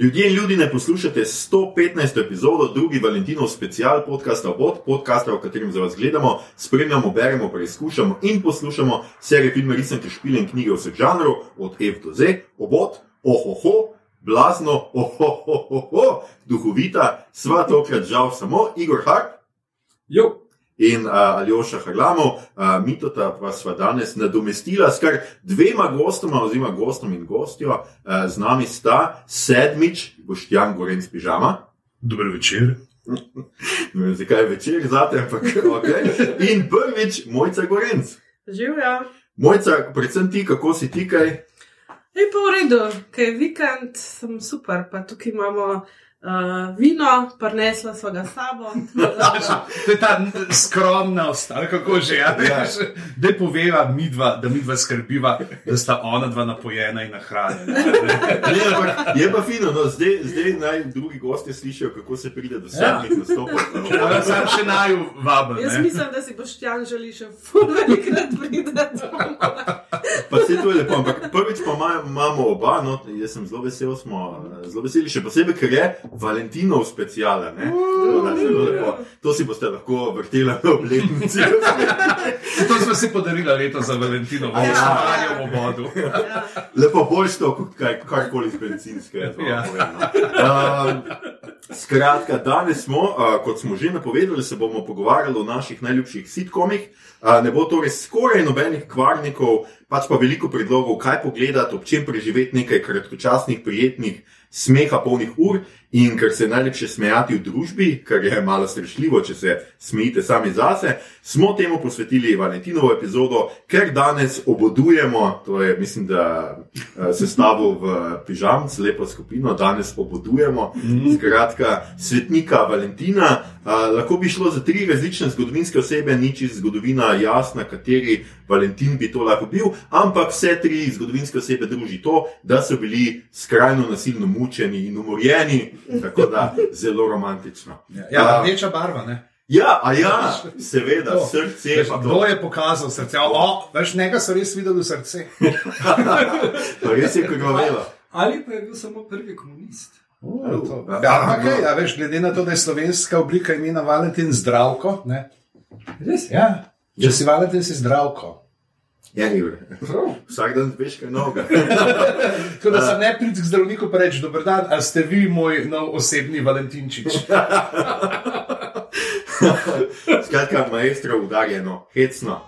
Ljudje in ljudi ne poslušate 115. epizodo, drugi Valentinov special podcasta od podcasta, v katerem za vas gledamo, spremljamo, beremo, preizkušamo in poslušamo serije filmov, risanke, špile in knjige vseh žanrov, od F do Z, obot, ohoho, blazno, ohoho, duhovita, sva tokrat žal samo Igor Harp Jo, in uh, Aljoša Harlamov, uh, mitota pa sva danes nadomestila s kar dvema gostoma, oziroma gostom in gostjo, uh, z nami sta sedmič, Boštjan Gorenc Pižama. dober večer. Ne vem, zakaj je večer zate, ampak ok. In prvič, Mojca Gorenc. Živja. Mojca, predvsem ti, kako si ti kaj? Je pa v redu, ker je vikend, sem super, pa tukaj imamo uh, vino, prinesla sva ga sabo. To je ta skromnost, ali kako že ja, Ja. veš, da poveva midva, da midva skrbiva, da sta ona dva napojena in nahranjena. Ne, ampak je pa fino, no, zdaj, zdaj naj drugi gostje slišijo, kako se pride do sedmih nastopov. Ja, Sam še naju vabim. Jaz mislim, da si boš Jan želi še ful velikrat priti. Pa se to je lepo, ampak prvič pa ima- imamo oba, no, jaz sem zelo vesel, smo zelo veseli, še posebej, ker je Valentinov specialen. ne. Tako da zelo lepo. To si boste lahko vrteli na obletnici. To smo si podarili leto za Valentino, A ja. v vodu. Lepo boljš to, kot kaj, karkoli z benzinske. Ja. Uh, skratka, danes smo, uh, kot smo že napovedali, se bomo pogovarjali o naših najljubših sitkomih. Uh, ne bo torej skoraj nobenih kvarnikov, pač pa veliko predlogov, kaj pogledati, ob čem preživeti nekaj kratkočasnih, prijetnih, smeha polnih ur. In ker se je najlepše smejati v družbi, kar je malo strašljivo, če se smejite sami zase, smo temu posvetili Valentinovo epizodo, ker danes obodujemo, to je, mislim, da eh, sestavo v pižamc, lepo skupino, danes obodujemo. Skratka, svetnika Valentina. Uh, lahko bi šlo za tri različne zgodovinske osebe, ni čisto zgodovina jasna, kateri Valentin bi to lahko bil, ampak vse tri zgodovinske osebe druži to, da so bili skrajno nasilno mučeni in umorjeni, tako da zelo romantično. Ja, rdeča barva, ne? Ja, a ja, seveda, To. srce Veš, pa Kdo to. je pokazal srce? O, veš, nekaj so res videli v srce. To res je krvavelo. Ali pa je bil samo prvi komunist? Ja, okay, ja, veš, glede na to, da je slovenska oblika imena Valentin zdravko. Ne? Res je. Ja, če si Valentin, si zdravko. Ja, Igor. Prav. Vsak dan veš kaj novega. Tako da sem ne prid k zdravniku in reči: Dober dan, a ste vi moj nov osebni Valentinčič? Skratka, maestro udarjeno, hecno.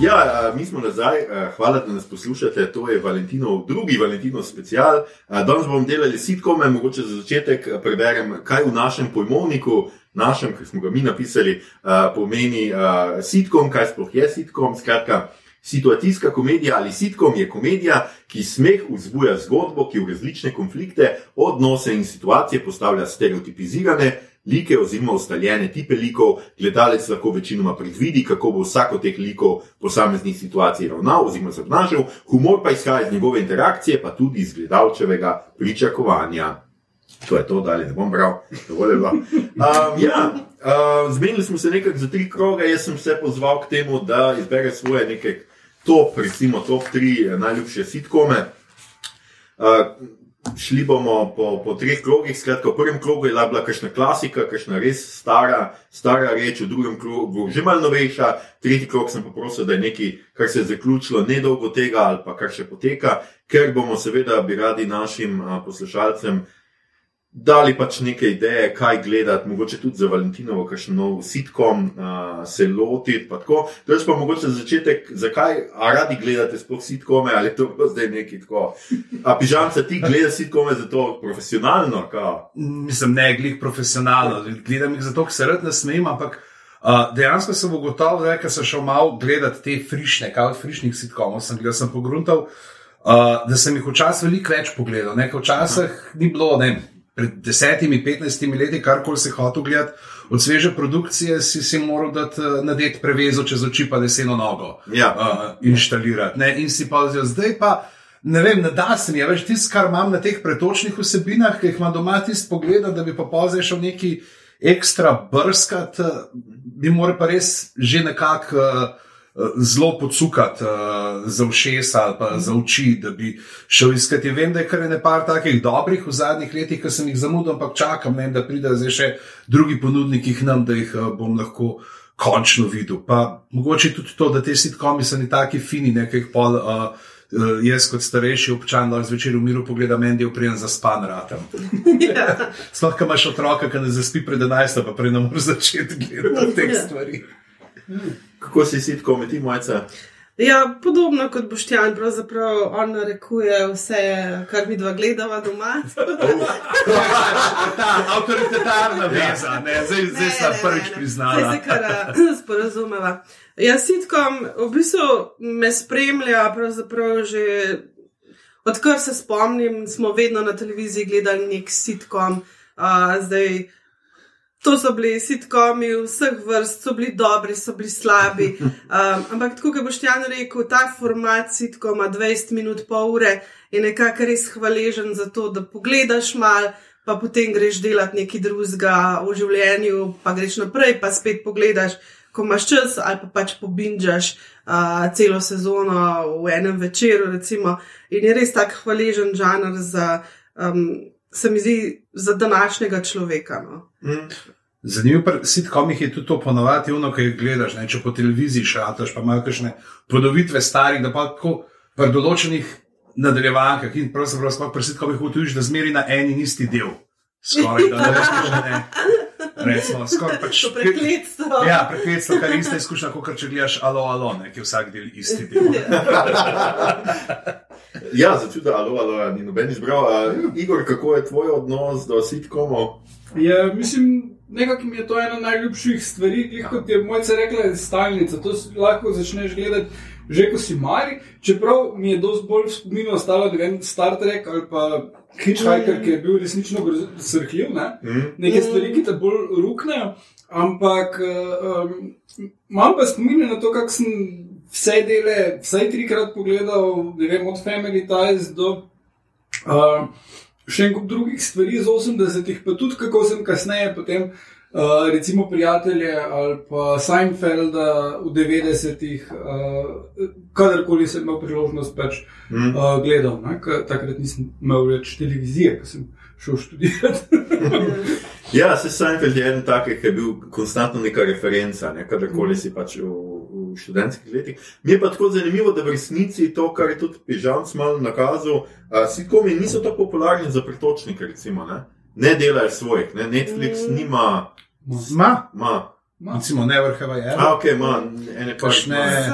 Ja, eh, mi smo nazaj, eh, hvala, da nas poslušate. To je Valentinov, drugi Valentinov special. Eh, Danes bomo delali sitkome, mogoče za začetek preberem, kaj v našem pojmovniku, našem, ki smo ga mi napisali, pomeni sitkom, kaj sploh je sitkom. Skratka, situacijska komedija ali sitkom je komedija, ki smeh vzbuja zgodbo, ki v različne konflikte, odnose in situacije postavlja stereotipizirane. Like oziroma ustaljene tipe likov, gledalec lahko večinoma predvidi, kako bo vsak od teh likov v posameznih situacijah ravnal oziroma se obnašal, humor pa izhaja iz njegove interakcije, pa tudi iz gledalčevega pričakovanja. To je to, da ne bom bral, dovolj je bilo. Um, ja, uh, zmenili smo se nekako za tri kroge, jaz sem se pozval k temu, da izbere svoje neke top, recimo top tri eh, najljubše sitkome. Uh, šli bomo po, po treh krogih. Skratka, v prvem krogu je bila kakšna klasika, kakšna res stara, stara reč, v drugem krogu že malo novejša, tretji krog sem pa prosil, da je nekaj, kar se je zaključilo nedolgo tega ali pa kar še poteka, ker bomo seveda bi radi našim a, poslušalcem dali pač neke ideje, kaj gledati, mogoče tudi za Valentinovo, kakšen nov sitkom uh, se tako. Drugič pa mogoče za začetek, zakaj radi gledate sploh sitkome ali je to bilo zdaj neki tako. A pižamce ti gledaš sitkome zato profesionalno? Kao? Mislim, ne glih profesionalno, gledam jih zato, ker se rad nasmejem, ampak uh, dejansko sem ugotovil, da sem šel malo gledati te frišne, kaj od frišnih sitkomov sem gledal, sem pogruntal, uh, da sem jih včasih veliko več pogledal. Ne, ker včasih ni bilo, ne, vem, pred desetimi, petnajstimi leti, karkoli si hotel gledati, od sveže produkcije si si moral dati, uh, nadeti prevezo čez oči, pa deseno nogo Ja. uh, inštalirati. Ne? In si pa vzel, zdaj pa. Ne vem, ne da se mi je več tisto, kar imam na teh pretočnih vsebinah, ki jih imam doma, tisto pogled, da bi pa pozaj šel neki ekstra brskat, eh, bi moral pa res že nekako uh, zelo podsukati uh, za ušesa ali pa za oči, da bi šel iskati. Vem, da je kar ne par takih dobrih v zadnjih letih, ki sem jih zamudil, ampak čakam, ne, da pridejo zdaj še drugi ponudniki nam, da jih uh, bom lahko končno videl. Pa mogoče tudi to, da te sitkomi so ni taki fini, nekaj pol. Uh, Uh, jaz, kot starejši občan, lahko zvečer v miru pogledam en del, prijem za span, ratem. Ja. Sploh, ko imaš otroka, ki ne zaspi pred 11, pa prej ne moreš začeti gledati teh Ja. stvari. Kako si sitkom, ti mojca? Ja, podobno kot Boštjan, pravzaprav on narekuje vse, kar mi dva gledava doma. Ta avtoritetarna veza, ne, zdaj, zdaj sta prvič Zdaj priznala. se kar eh, sporazumeva. Ja, sitkom v bistvu me spremlja, pravzaprav že odkar se spomnim, smo vedno na televiziji gledali nek sitkom. Uh, zdaj, to so bili sitkomi vseh vrst, so bili dobri, so bili slabi. Um, ampak tako, kot boš Jan rekel, ta format sitkoma 20 minut, pol ure je nekako res hvaležen za to, da pogledaš mal. Pa potem greš delati nekaj drugega v življenju, pa greš naprej, pa spet pogledaš, ko imaš čas, ali pa pač pobinčaš uh, celo sezono v enem večeru. Recimo. In je res tako hvaležen žanr za, um, se mi zdi, za današnjega človeka. No. Mm. Zanimivo pri sitkomih je tudi to ponovati, ono, kaj jih gledaš, ne, če po televiziji šataš, pa imajo kakšne podobitve starih, da pa tako pri določenih nadaljevankah in pravzaprav sploh pri sitkomih ugotoviš, da zmeri na en in isti del. Skoraj da ne ne. Recimo, skoraj pač. Prekletstvo. Ja, prekletstvo, kar ista izkušnja, kot če gledaš alo, alo, ne, ki je vsak del isti del. Ja, začutim, alo, alo, ja, ni noben izbral. A, Igor, kako je tvoj odnos do sitkomov? Ja, mislim, nekako mi je to ena najljubših stvari, kot je mojca rekla, stalnica. To lahko začneš gledati. Že ko si mari, čeprav mi je dosti bolj v spominu ostalo, da je Star Trek ali pa Hitchhiker, ki je bil resnično srhljiv, ne? Mm. neke stvari, ki te bolj ruknejo, ampak um, imam pa spomin na to, kako sem vse dele, vsaj trikrat pogledal, ne vem, od Family Ties do uh, še en kup drugih stvari iz 80-ih, pa tudi kako sem kasneje potem. Uh, recimo prijatelje ali pa Seinfelda v 90-ih, uh, kadarkoli sem imel priložnost pač Mm. uh, gledal. ne, ker Takrat nisem imel več televizije, ko sem šel študirati. Ja, se Seinfeld je eden takih, ki je bil konstantno neka referenca, ne, kadarkoli si pač v, v študentskih letih. Mi je pa tako zanimivo, da v resnici to, kar je tudi Pižanc malo nakazal, uh, sitkomi niso tako popularni za pretočnike, recimo, ne, ne delajo svojih, ne, Netflix Mm. nima, Ma, ima, recimo, ne vrheva je. a ok, ima ene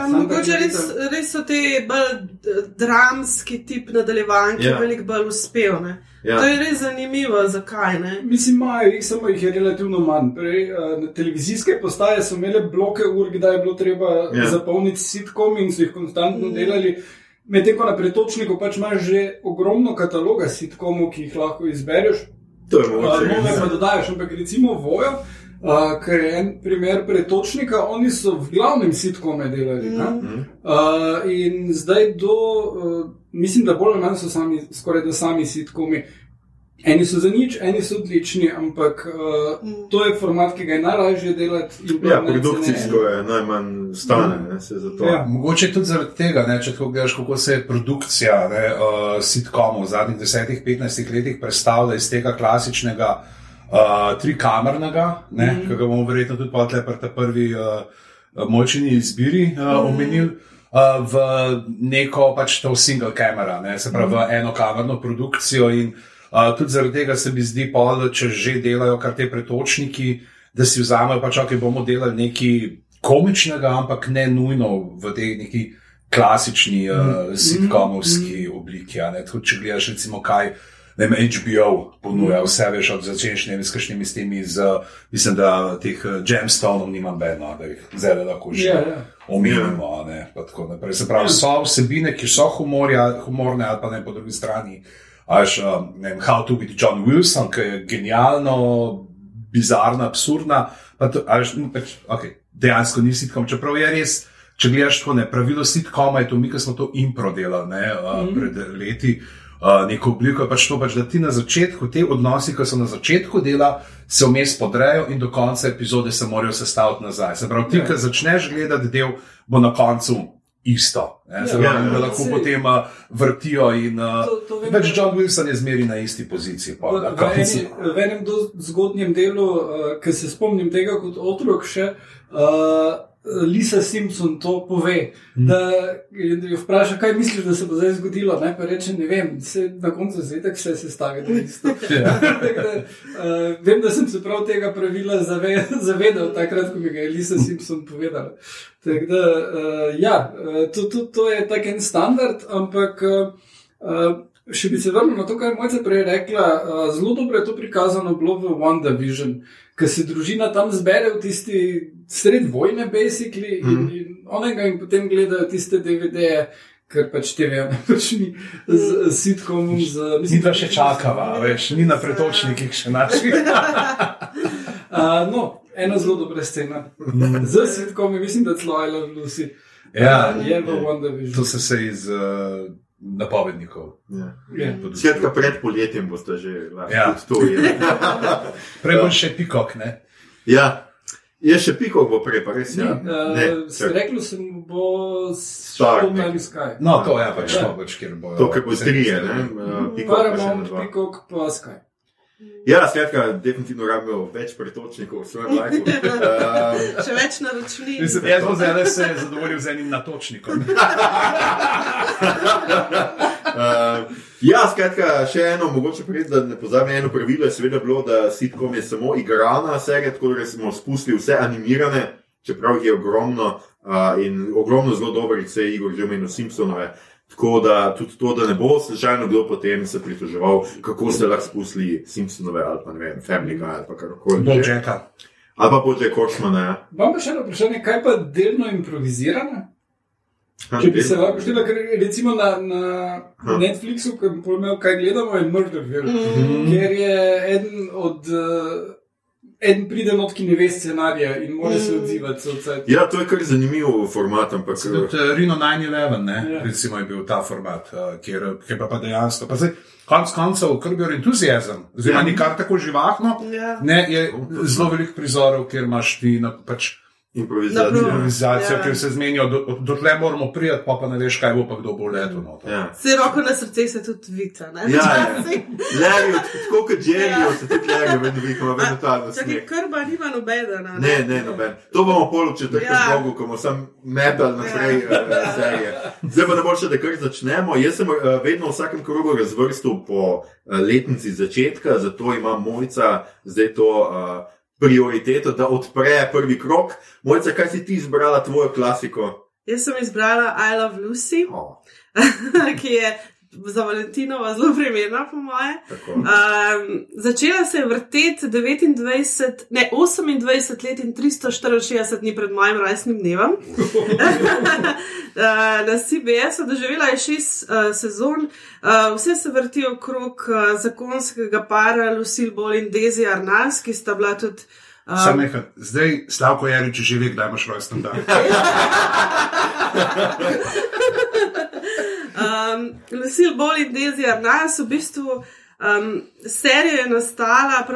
mogoče res, res so te bolj eh, dramski tip nadaljevanke, Ja. yeah. veliko bolj uspevne. Ja. To je res zanimivo, zakaj ne. Mislim, imajo jih, samo jih je relativno manj. Prej, uh, na televizijske postaje so imele bloke ur, kdaj je bilo treba Ja. yeah. zapolniti sitkom in so jih konstantno Mm. delali. Medtem ko na pretočniku pač imaš že ogromno kataloga sitkomov, ki jih lahko izbereš. To je Uh, mogoče. nove pa res. dodajaš, ampak recimo vojo. Uh, ker je en primer pretočnika, oni so v glavnem sitkome delali. Mm. Mm. Uh, in zdaj do, uh, mislim, da bolj ali manj so sami, skoraj da sami sitkomi. Eni so za nič, eni so odlični, ampak uh, Mm. to je format, ki ga je najlažje delati. Ja, produkcijsko je najmanj stane, ne, se zato. Ja. Mogoče tudi zaradi tega, ne, če tako gledaš, kako se je produkcija ne, uh, sitkomov v zadnjih 10-15 letih predstavlja iz tega klasičnega uh, trikamernega, mm -hmm. ki ga bomo verjetno tudi potle pri prvi uh, močni izbiri uh, mm -hmm. omenili. Uh, v neko pač to single camera, ne, se pravi mm. v eno kamerno produkcijo. In uh, tudi zaradi tega se mi zdi, pol, če že delajo kar te pretočniki, da si vzamejo pač, ok, bomo delali nekaj komičnega, ampak ne nujno v tej neki klasični uh, sitkomovski mm. obliki. a ne. Tudi če gledaš, recimo, kaj. Ne vem, HBO ponuja vse, veš, od začenš ne vem, s kakšnimi s temi, z, mislim, da teh uh, gemstonov nimam bedno, da jih zdaj lahko že Ja, ja. omenimo. tako naprej. Se pravi, so vsebine, ki so humorja, humorne, ali pa ne po drugi strani. Až, um, ne vem, How to be John Wilson, ki je genialno, bizarna, absurdna. Pa to, až, pač, okay, dejansko ni sitkom, čeprav je res. Če gledaš to ne, pravilo sitkoma, je to mi, smo to impro delali ne, uh, mm. pred leti, uh, neko obliko pač to, pač, da ti na začetku, te odnosi, ki so na začetku dela, se vmes podrejo in do konca epizode se morajo sestaviti nazaj. Se pravi, ti, Ja. ki začneš gledati del, bo na koncu isto. Ne, Ja, pravi, ja, ja. lahko Saj- potem uh, vrtijo in uh, To- to vem, več John Wilson je zmeri na isti poziciji. V, na v, koncu. eni, v enem zgodnjem delu, uh, ki se spomnim tega kot otrok še. Uh, Lisa Simpson to pove, mm. da jo vpraša, kaj misliš, da se bo zdaj zgodilo. Ne, pa reče, ne vem, se, na koncu vse se. Ja. Tako da, uh, vem, da sem se prav tega pravila zave, zavedal, takrat, ko mi ga je Lisa Simpson povedala. Tako da, uh, ja, uh, to, to, to je tak en standard, ampak uh, še bi se vrnil na to, kar je Mojca prej rekla. Zelo dobro je to prikazano bilo v WandaVision, ker se družina tam zbere v tisti sred vojne, basically, in, in onega in potem gledajo tiste DVD-je. Ker pač TV ne pač ni z, z sitkomom. z- Mi pa še čakava, veš, ni na pretočnikih še naših. Uh, no, ena zelo dobra scena. Z sitkomi, mislim, da celo I Love Lucy. Ja, Uh, je v WandaVision. to se se iz uh, napovednikov. Ja. Je. Skratka, pred poletjem boste že lahko Ja. to jedli. Prej bo še pikok, ne? Ja, je še piko, bo prej, pa res. Ja. Uh, Rekl sem, bo šel na. Sky. No, to je pač Ja. to, pač, kjer bo. To, kar bo trije, ne? Še na Paramount. Peacock, pa Sky. Ja, skratka, definitivno rabimo več pretočnikov v svojem lifeu. Uh, Še več naročnin. Mislim, jaz bom zdaj se zadovoljil z enim natočnikom. Uh, ja, skratka, še eno, mogoče prej, da ne pozabim, eno pravilo je seveda bilo, da sitkom je samo igrana serija, tako da smo spustili vse animirane, čeprav jih je ogromno uh, in ogromno zelo dobrih, se je Igor že omenil Simpsonove. Tako da tudi to, da ne bo slučajno kdo potem se pritoževal, kako ste lahko spustili Simpsonove ali pa ne vem, Family Guy ali pa karkoli. že. Božeka. Ali pa počne Košmana. Ja. Imam pa še eno vprašanje, kaj pa delno improvizirano? Če bi se lahko štela, ker recimo na, na Ha. Netflixu, ki bi imel kaj gledamo, je Murderville, Mm. ker je eden od. Uh, En pride not, ki ne ve scenarija in mora se Mm. odzivati. Ja, to je kar zanimiv format, ampak uh, Reno 9-11, ne, Ja. recimo, je bil ta format, uh, kjer, kjer pa, pa dejansko. Pa zdaj, konc koncev, krbijo entuzijazem, oziroma Ja. ni kar tako živahno. Ja. Ne, je zelo veliko prizorov, kjer imaš ti na, pač, improvizacija. Dobro. improvizacijo, Ja. kjer se zmenijo, do, dotle moramo priti, pa, pa ne veš, kaj bo pa kdo bo letel. No, Ja. Se roko na srce se tudi vita. ne? Ja, ja. Larry, tako kot Jerry, Ja. se tudi Larry, vedno vihamo, vedno ta Čakaj, nasmeh. krba nima nobena. Ne, ne, noben. To bomo pol v četrtem Ja. krogu, ko bomo sam metal naprej Ja. uh, serije. Zdaj pa ne bo še, da kar začnemo. Jaz sem uh, vedno v vsakem krogu razvrstil po uh, letnici začetka, zato ima Mojca zdaj to uh, prioriteto, da odpre prvi krok. Mojca, kaj si ti izbrala tvojo klasiko? Jaz sem izbrala I Love Lucy, Oh, ki je za Valentinova zelo primerna, po moje. tako. Um, začela se je vrteti 29, ne 28 let in 364 dni pred mojim rojstnim dnevom. Uh, na CBS-u doživela je šest uh, sezon, uh, vse se vrti okrog uh, zakonskega para Lucille Ball in Daisy Arnas, ki sta bila tudi. Sam Um, nekaj. Zdaj, Slavko Jarič že ve, kdaj imaš rojsten dan. um, Lucille Ball in Daisy Arnas v bistvu. Um, serija je nastala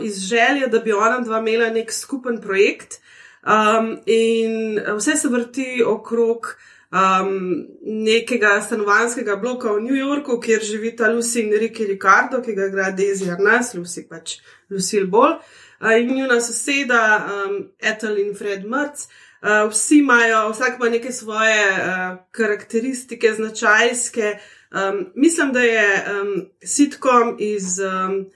iz želje, da bi ona dva imela nek skupen projekt, um, in vse se vrti okrog um, nekega stanovanskega bloka v New Yorku, kjer živita Lucy in Ricky Ricardo, ki ga igra Daisy Arnas, Lucy pač Lucille Ball. Uh, in njuna soseda, um, Ethel in Fred Mrc, uh, vsi imajo, vsak ima neke svoje uh, karakteristike, značajske. Um, mislim, da je um, sitkom iz, um,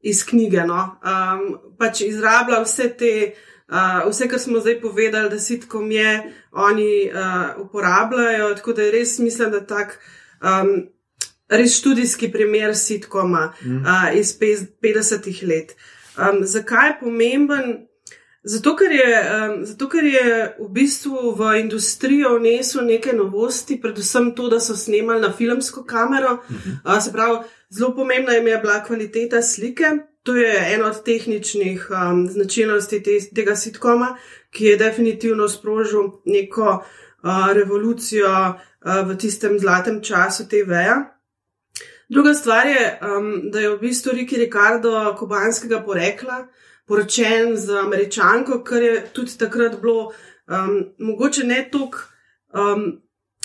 iz knjige, no? um, pač izrablja vse te, uh, vse, kar smo zdaj povedali, da sitkom je, oni uh, uporabljajo. Tako da res mislim, da tak. Um, Res študijski primer sitkoma mm. uh, iz pez- 50-ih let. Um, zakaj je pomemben? Zato ker, je, um, zato, ker je v bistvu v industrijo vnesel neke novosti, predvsem to, da so snemali na filmsko kamero. Uh -huh. uh, se pravi, zelo pomembna jim je bila kvaliteta slike. To je ena od tehničnih um, značilnosti te, tega sitkoma, ki je definitivno sprožil neko uh, revolucijo uh, v tistem zlatem času TV-ja. Druga stvar je, um, da je v bistvu Riki Ricardo kubanskega porekla, poročen z američanko, kar je tudi takrat bilo um, mogoče ne toliko um,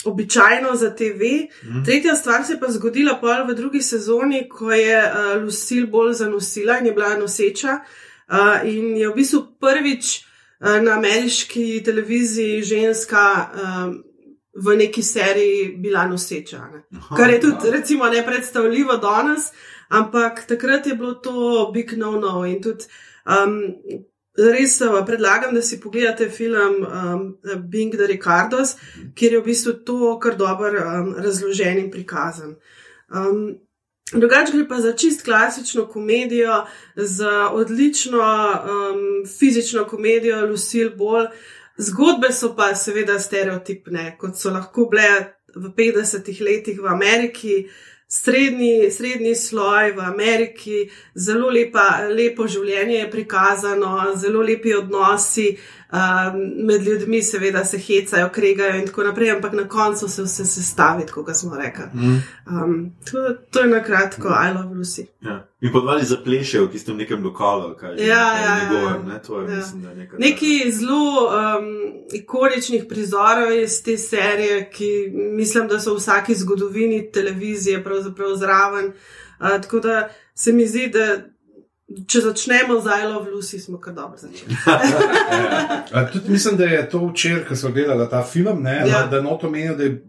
običajno za TV. Mm. Tretja stvar se je pa zgodila pol v drugi sezoni, ko je uh, Lucille bolj zanosila in je bila noseča. Uh, in je v bistvu prvič uh, na ameriški televiziji ženska. Um, v neki seriji bila noseča. Ne. Kar je tudi, recimo, ne predstavljivo danes, ampak takrat je bilo to big no-no. In tudi um, res uh, predlagam, da si pogledate film um, Bing the Ricardos, kjer je v bistvu to kar dobro um, razložen in prikazan. Um, Drugače gre pa za čist klasično komedijo, za odlično um, fizično komedijo, Lucille Ball. Zgodbe so pa seveda stereotipne, kot so lahko bile v 50-ih letih v Ameriki, srednji, srednji sloj v Ameriki, zelo lepa, lepo življenje je prikazano, zelo lepi odnosi, um, med ljudmi, seveda se hecajo, kregajo in tako naprej, ampak na koncu se vse sestavi, kot smo rekli. Um, to, to je na kratko, I love Lucy. Ja. In podvali zaplešejo v tistem nekem lokalu, kaj je ja, ja, njegovem, ja. ne? to je, Ja. mislim, da je nekaj. Neki zelo um, ikoničnih prizorov iz te serije, ki mislim, da so v vsaki zgodovini televizije pravzaprav zraven. Uh, tako da se mi zdi, da če začnemo z I love Lucy, smo kar dobro začeli. A, tudi mislim, da je to včeraj, ko smo gledali ta film, ne, Ja. ja. da noto menil, da je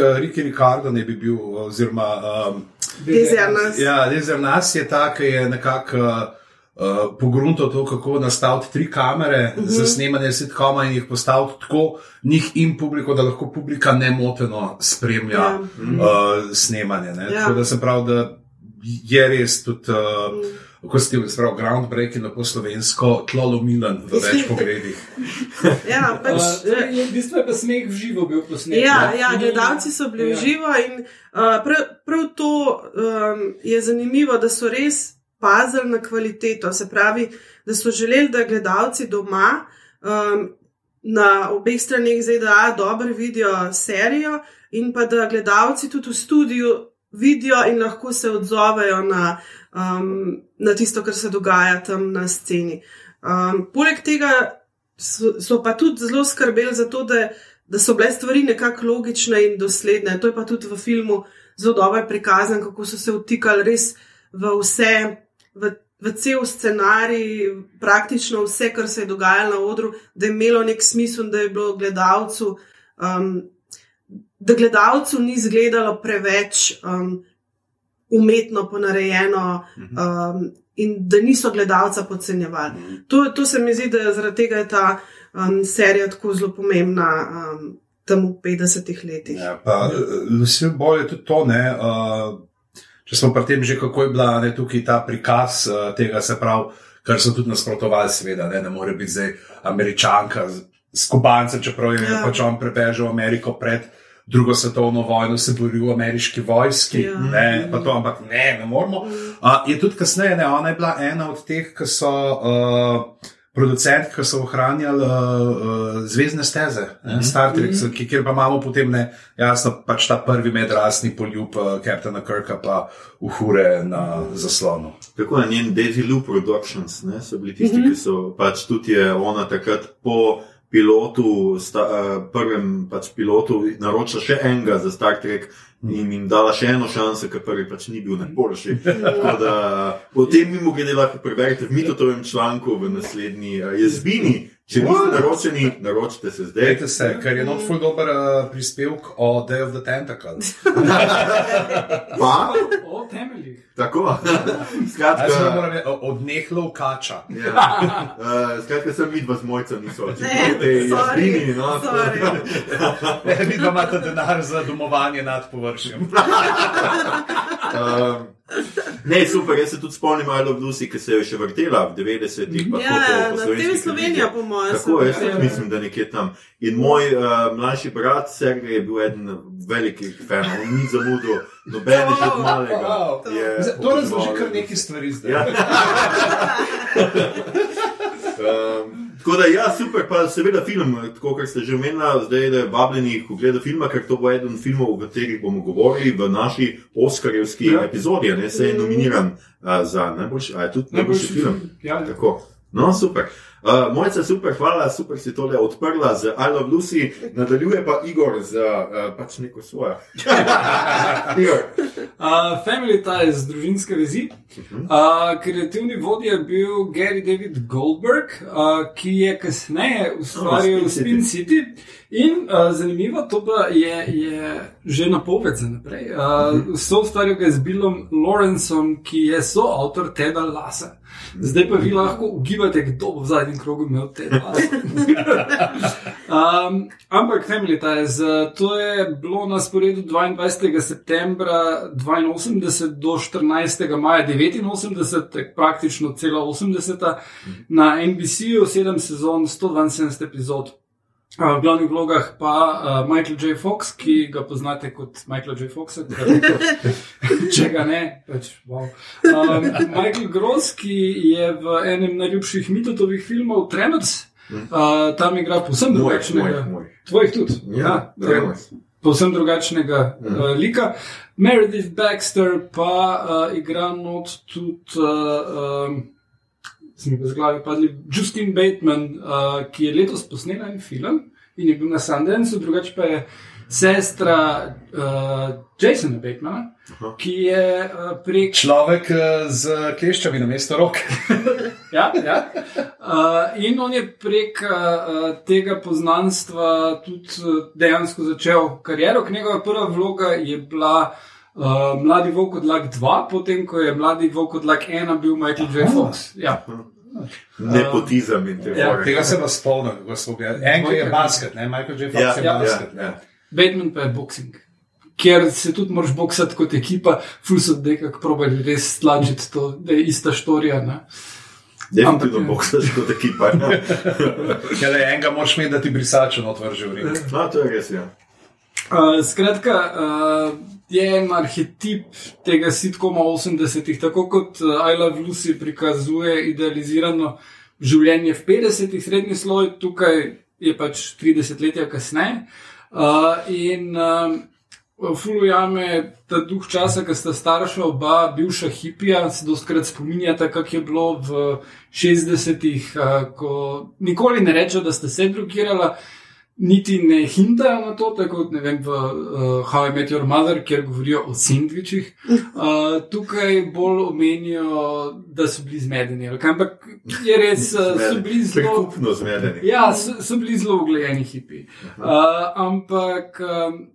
uh, Riki Ricardo ne bi bil, oziroma um, Dizzy nas. ja, Lezer nas je ta, ki je nekako uh, uh, pogruntal to, kako nastaviti tri kamere uh Mhm. -huh. za snemanje sitkoma in jih postaviti tako njih in publiko, da lahko publika nemoteno spremlja Ja. ja. uh, snemanje. Ne. Ja. Tako da se pravi, da je res tudi. Uh, Mm. Ko ste pravi groundbreaking po slovensko, tlolomilen v več pogledih. Ja, pač, Uh, v bistvu je pa smeh v živo bil posnet. Ja, ne? ja, gledalci so bili Ja. v živo in uh, prav, prav to um, je zanimivo, da so res pazili na kvaliteto. Se pravi, da so želeli, da gledalci doma um, na obeh straneh ZDA dobro vidijo serijo in pa da gledalci tudi v studiu vidijo in lahko se odzovejo na, um, na tisto, kar se dogaja tam na sceni. Um, poleg tega so, so pa tudi zelo skrbeli za to, da, da so bile stvari nekako logične in dosledne. To je pa tudi v filmu zelo dobro prikazano, kako so se vtikali res v vse, v, v cel scenarij, praktično vse, kar se je dogajalo na odru, da je imelo nek smisel, da je bilo gledalcu. Um, Da gledalcu ni izgledalo preveč um, umetno ponarejeno, um, in da niso gledalca podcenjevali. To, to se mi zdi, da zaradi tega je ta um, serija tako zelo pomembna um, tam v 50-ih letih. Ja, pa Lucille Ball je tudi to, ne. Uh, če smo pri tem že, kako je bila ne, tukaj ta prikaz uh, tega, se pravi, kar so tudi nasprotovali, seveda, ne, ne more biti zdaj američanka z, z kubancem, čeprav je Ja. ja. pač on prebežal Ameriko pred. Drugo svetovno vojno se boril v ameriški vojski, Ja. ne, pa to, ampak ne, ne moramo. Uh, je tudi kasneje, ne, ona je bila ena od teh, ki so uh, producenti, ki so ohranjali uh, uh, zvezdne steze, mm -hmm. Star Trek, mm -hmm. kjer pa imamo potem, ne, jasno, pač ta prvi medrasni poljub uh, Kaptana Kirka, pa uhure na zaslonu. Tako na njen Daisy Lou Productions ne, so bili tisti, mm -hmm. ki so pač tudi je ona takrat po pilotu, sta, uh, prvem pač pilotu, naročila še enega za Star Trek. In jim dala še eno šanso, ker prvi pač ni bil najboljši. Tako da, O tem mimo grede lahko preberete v Mitotovem članku v naslednji uh, jezbini. Če niste naročeni, naročite se zdaj. Dajte se, ker je not full dober uh, prispevek o Day of the Tentacle. Pa, O temeljih. tako. Skratka, moram reči, od nehlov kača. Ja. Uh, skratka, sem vidva z mojcem, niso Ne, očitno te jazbini. No, sorry. Vi pa imate denar za domovanje nad površjem. Um, Ne, super, jaz se tudi spomnim Love Lucy, ki se je še vrtela v 90-ih. pa Ja, na slovenskih TV Slovenija, po mojem. Tako, se jaz tudi mislim, da nekje tam. In moj uh, mlajši brat Sergej je bil eden velikih fanov, on ni zamudil nobenega To, od malega. je To razloži kar nekaj stvari zdaj. Ja. Um, tako da, ja, super, pa seveda film, tako kot ste že omenili, zdaj je vabljeni, ko gleda filma, ker to bo eden filmov, o katerih bomo govorili v naši Oscarjevski Ja. epizodi, ne se je nominiran uh, za najboljši, a je tudi najboljši film. Ja, ja. Tako. No, super. Uh, Mojca, super, hvala, super si tole odprla z I Love Lucy, nadaljuje pa Igor z uh, pač neko svojo. Igor. Uh, Family Ties, družinske vezi. Uh, kreativni vodja je bil Gary David Goldberg, uh, ki je kasneje ustvaril Oh, Spin Spin City. In uh, zanimivo to pa je, je že napoved za naprej. Uh, so ustvaril ga z Billom Lawrenceom, ki je soavtor Teda Lasa. Zdaj pa vi lahko ugibate, kdo bo v zadnjem krogu imel te lase. Um, ampak Family Ties, eh, to je bilo na sporedu 22. septembra 82 do 14. maja 89, tak praktično cela 80. na NBC-ju, 7 sezon, 172 epizod. V glavnih vlogah pa uh, Michael J. Fox, ki ga poznate kot Michael J. Foxa, če ga ne, pač wow. Um, Michael Gross, ki je v enem najljubših mitotovih filmov Tremors, uh, tam igra povsem drugačnega. Tvojih tudi. Ja, ja, Tremors. povsem drugačnega Mhm. uh, lika. Meredith Baxter pa uh, igra not tudi. Uh, um, Se mi pa z glave padli Justin Bateman, uh, ki je letos posnel en film in je bil na Sundanceu, drugače pa je sestra uh, Jasona Batemana, Aha. ki je uh, prek Človek eh, z kleščami na mesto rok. Ja, ja. Uh, in on je prek uh, tega poznanstva tudi uh, dejansko začel kariero. Njegova prva vloga je bila uh, Mladi Vok od Lak 2, potem ko je Mladi Vok od Lak 1 bil Michael J. Fox. Ja. Nepotizem in te Ja, fore. Tega se pa spomnim, kako smo ga. Enko je basket, ne? Michael J. Fox Ja, je ja, basket. ja, ja. Batman pa je boxing. Ker se tudi moraš boksati kot ekipa, ful so nekako probali res slačiti to, da je ista štorija. Ne? Definitivno Ampak, ja. boksaš kot ekipa. Ker le enega moraš imeti, da ti brisačo otvrže v ring. No, to je res, ja. Uh, skratka, uh, je en arhetip tega sitkoma 80-ih, tako kot uh, I Love Lucy prikazuje idealizirano življenje v 50-ih, srednji sloj, tukaj je pač 30 let kasneje. Uh, in uh, Fulujame ta duh časa, ki sta starša oba, bivša hipija, se dostkrat spominjata, kako je bilo v 60-ih, uh, ko nikoli ne rečejo, da sta se drugirala niti ne hintajo na to, tako kot vem, v uh, How I Met Your Mother, kjer govorijo o sendvičih. Uh, tukaj bolj omenijo, da so bili zmedeni. Ampak je res, uh, so bili zelo. Prikupno zmedeni. Ja, so, so bili zelo ugledni hipi. Uh, ampak um,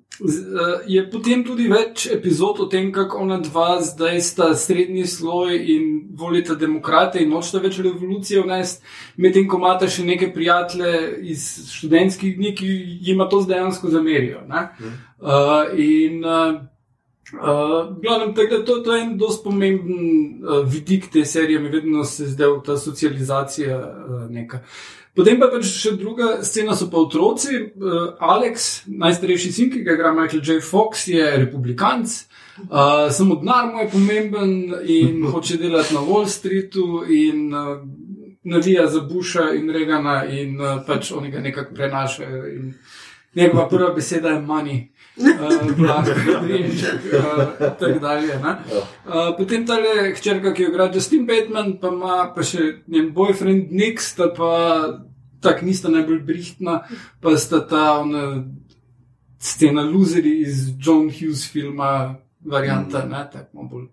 je potem tudi več epizod o tem, kako ona dva zdaj sta srednji sloj in volita demokrate in nočeta več revolucije vnesti, medtem ko imata še neke prijatelje iz študentskih dni, ki jima to dejansko zamerijo. ne. Uh, in uh, Uh, glavnem, tako to, to je en dosti pomemben uh, vidik te serije, mi vedno se zdaj ta socializacija uh, neka. Potem pa pač še druga scena so pa otroci. Uh, Alex, najstarejši sin, ki ga igra Michael J. Fox, je republikanc. Uh, samo denar mu je pomemben in hoče delati na Wall Streetu in uh, navija za Busha in Regana in uh, pač oni ga nekako prenašajo. Njegova prva beseda je money. Uh, tako dalje. Uh, potem ta hčerka, ki jo igra Justin Bateman, pa ima pa še njen boyfriend Nick, sta pa tako nista najbolj brihtna, pa sta ta ona scena loseri iz John Hughes filma. Varianta, ne, tako bolj.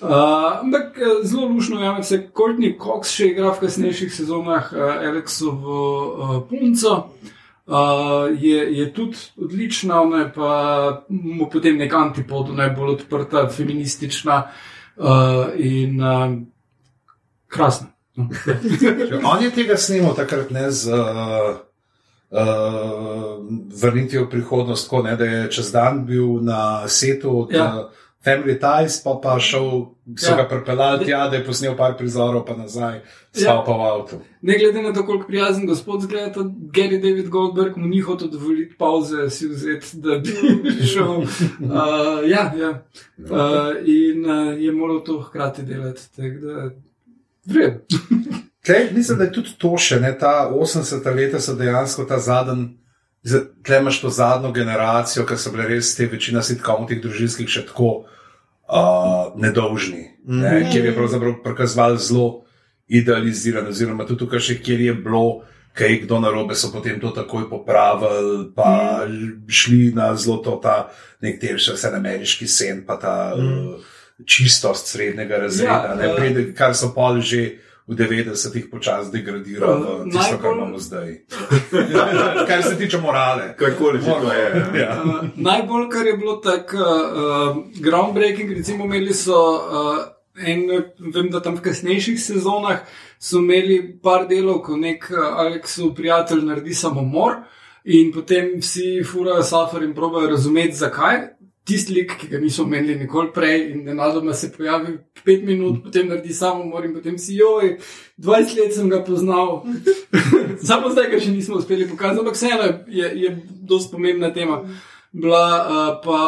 Uh, ampak eh, zelo lušno je, da se Courtney Cox še igra v kasnejših sezonah, uh, Alexovo uh, punco. Uh, je, je tudi odlična, ona je pa mu potem nek antipod, najbolj odprta, feministična uh, in uh, krasna. No. On je tega snimal takrat ne z uh, uh, vrnitvijo v prihodnost, tako ne, da je čez dan bil na setu od Ja. Family Ties, pa pa šel, so Ja. ga pripeljali tja, da je posnel par prizorov, pa nazaj, spal Ja. pa v avtu. Ne glede na to, koliko prijazen gospod zgleda, Gary David Goldberg mu ni hotel dovoliti pauze, si vzeti, da bi prišel. Uh, ja, ja. Uh, in uh, je moral to hkrati delati. tako da. Tle, mislim, da je tudi to še, ne, ta 80-ta leta so dejansko ta zadnji. Tle imaš to zadnjo generacijo, ki so bile res te večina sitkomov, teh družinskih, še tako uh, nedolžni, ne, Mhm. kjer je pravzaprav prikazovali zelo idealiziran, oziroma tudi tukaj še, kjer je bilo, kaj je kdo narobe, so potem to takoj popravili, pa šli na zelo to ta nek ter še vse ameriški sen, pa ta uh, čistost srednjega razreda, Ja, ne, eh, prede, kar so pol že. V 90-ih počasi degradiral v Eh, tisto, kar najbolj- imamo zdaj. kar se tiče morale. Karkoli že to je. Ja. Uh, najbolj, kar je bilo tako uh, groundbreaking, recimo imeli so uh, en, vem, da tam v kasnejših sezonah so imeli par delov, ko nek Aleksov prijatelj naredi samomor in potem vsi furajo safar in probajo razumeti, zakaj. Tisti lik, ki ga niso omenili nikoli prej, in nenadoma se pojavi pet minut, potem naredi samomor in potem si joj, 20 let sem ga poznal. Samo zdaj ga še nismo uspeli pokazati, ampak vseeno je, je dosti pomembna tema. Bila uh, pa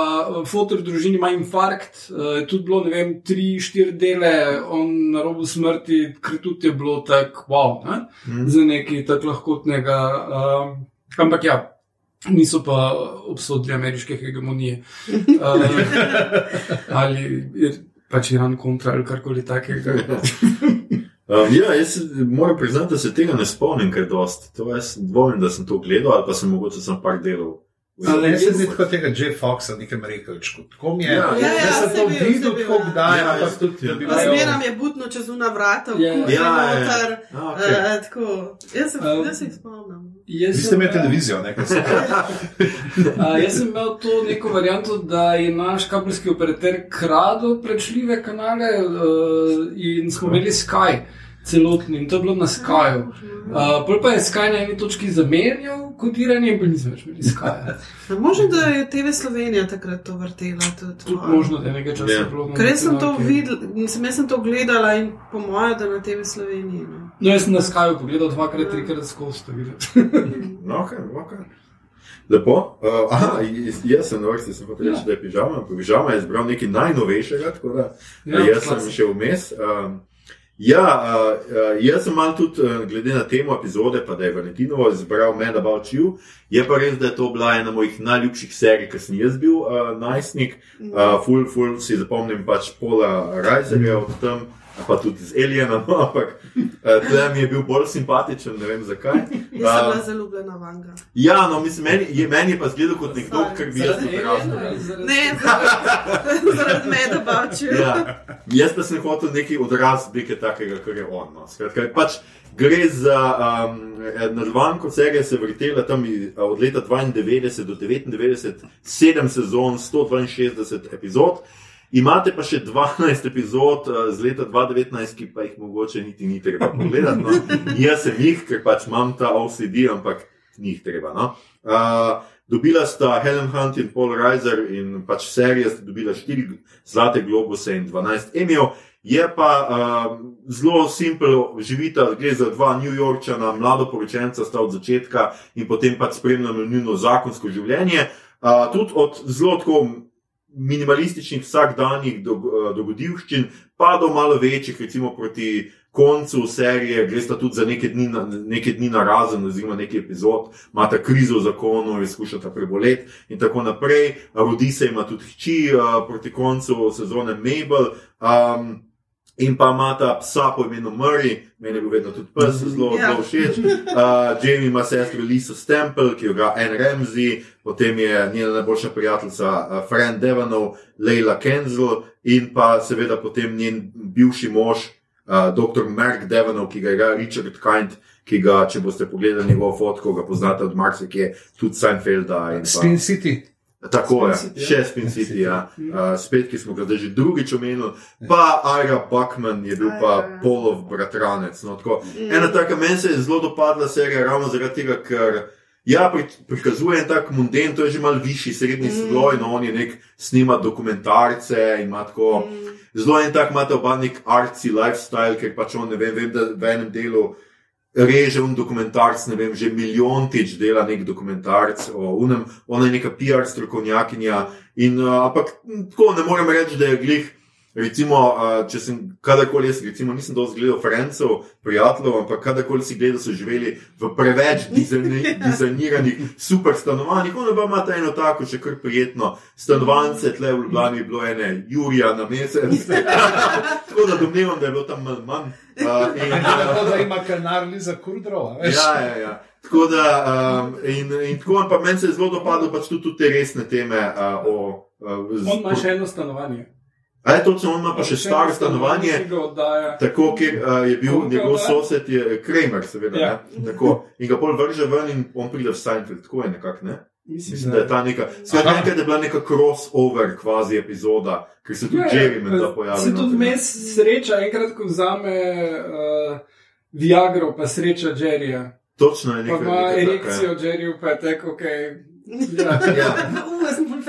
fotor v družini ima infarkt, uh, tudi bilo, ne vem, tri, štiri dele, on na robu smrti, ker tudi je bilo tako, wow, ne? Mhm. za nekaj tako lahkotnega. Um, ampak ja. Niso pa obsodili ameriške hegemonije. Uh, ali pač Iran kontra ali karkoli takega. Um, ja, jaz moram priznati, da se tega ne spomnim, kaj dosti. To jaz dvomim, da sem to gledal, ali pa sem mogoče sem par delov. Ali jaz sem tako tega Jeff Foxa, nekem rekelčku. Tako mi je. Ja, ja, jaz sem saj to videl, tako ja. kdaj, Ja, ampak tudi, da bi ja. Pa imel- Zmeraj je budno čez una vrata, v Ja. kuhinji Ja, ja, ja. A, okay. eh, tako. Jaz se- Um, jaz se jih spomnim. Jaz Vi ste imeli televizijo, ne? ko ste- a, jaz sem imel to neko varianto, da je naš kabelski operater kradel prečljive kanale uh, in smo imeli Sky. Celotni in to je bilo na Skyju. Uh, Pol pa je Sky na eni točki zamenjal kodiranje in pa nismo več imeli Skyja. Možno, da je TV Slovenija takrat to vrtela. Tudi, Tudi možno, da je nekaj časa Ja. bilo. Ker sem to mislim, jaz sem to gledala in po mojem, da na TV Sloveniji. Ne. No, jaz sem na Skyju pogledal dvakrat, trikrat skozi to videl. No, okay, okay. Lepo. Uh, aha, jaz- sem na vrsti, sem hotel reči, Ja. da je pižama. Pižama je izbral nekaj najnovejšega, tako da Ja, ja, jaz klasika. sem še vmes. Um, ja, uh, uh, jaz sem malo tudi, uh, glede na temo epizode, pa da je Valentinovo izbral Mad About You. Je pa res, da je to bila ena mojih najljubših serij, ker sem jaz bil uh, najstnik. Uh, ful, ful si zapomnim pač Pola Reiserja od tam. Pa tudi z Aliena, no, ampak uh, tle mi je bil bolj simpatičen, ne vem zakaj. Jaz sem bila zaljubljena vanga. Ja, no, mislim, meni je, meni je pa zgledal kot nekdo, ki bi jaz odrasel. Aliena ali zaradi- Ne, zaradi- meda baču. Ja. Jaz pa sem hotel nekaj odrasti, nekaj takega, kar je on. No. Skratka, pač gre za um, nadaljevanko serije, se vrtela tam i- od leta 92 do 99, 7 sezon, 162 epizod. Imate pa še 12 epizod uh, z leta 2019, ki pa jih mogoče niti ni treba pogledati. No. Jaz sem jih, ker pač imam ta OCD, ampak ni jih treba. No. Uh, dobila sta Helen Hunt in Paul Reiser in pač serija sta dobila 4 zlate globuse in 12 emijev. Je pa uh, zelo simpel, živita, gre za dva New Yorkčana, mlado poročenca, sta od začetka in potem pač spremljamo njuno zakonsko življenje. Uh, tudi od zelo tako minimalističnih vsakdanjih uh, dogodivščin, pa do malo večjih, recimo proti koncu serije, gre sta tudi za nekaj dni, na, nekaj dni na razen, oziroma nekaj epizod, imata krizo v zakonu, jo skušata preboleti in tako naprej. Rodi se ima tudi hči uh, proti koncu sezone Mabel. Um, In pa ima ta psa po imenu Murray, meni je bil vedno tudi pes, zelo, Ja. zelo všeč. Uh, Jamie ima sestro Lisa Stemple, ki jo igra Anne Ramsey, potem je njena najboljša prijateljica uh, Fran Devanov, Leila Kenzel in pa seveda potem njen bivši mož, uh, dr. Mark Devanov, ki ga igra Richard Kind, ki ga, če boste pogledali njegovo fotko, ga poznate od marsikje, tudi Seinfelda. in pa- Spin City. Tako je, City, ja. še Spin City, ja. Uh, spet, ki smo ga že drugič omenili, pa Ira Buckman je bil pa Ira. Polov bratranec. No, tako. Ena taka meni se je zelo dopadla serija, ravno zaradi tega, ker Ja, pri, prikazuje en tak munden, to je že mal višji, srednji mm. sloj, no on je nek snima dokumentarce ima tako. Mm. Zelo en tak imate oba nek arci lifestyle, ker pač on ne vem, vem da v enem delu reže un dokumentarc, ne vem, že milijontič dela nek dokumentarc o unem, ona je neka PR strokovnjakinja in, uh, ampak tako ne morem reči, da je glih. Recimo, če sem kadarkoli jaz, recimo, nisem dovolj gledal Francov, prijateljev, ampak kadarkoli si gledal, so živeli v preveč dizajniranih super stanovanjih. Ono pa imate eno tako, še kar prijetno stanovanje, tle v Ljubljani je bilo ene Jurija na mesec. tako da domnevam, da je bilo tam manj. manj. Uh, in, uh, da ima kanarni za kurdro. Ja, ja, ja. Tako da, um, in, in tako, pa meni se je zelo dopadlo pač tudi te resne teme. Uh, o, uh, z, On ima še eno stanovanje. Ali to, če ima pa še staro stanovanje, tako ker uh, je bil njegov sosed, je Kramer, seveda. Ja. In ga bolj vrže ven in on pride v Seinfeld, tako je nekako. Ne? Mislim, Mislim, da je ta neka, skratka, nekaj, da je bila neka crossover kvazi epizoda, ker se tudi ja, Jerry med da pojavlja. Se tudi mes sreča, enkrat, ko vzame uh, Viagro, pa sreča Jerryja. Točno je nekaj. Pa ima erekcijo ja. Jerryju, pa je tako, ok. Ja, ja.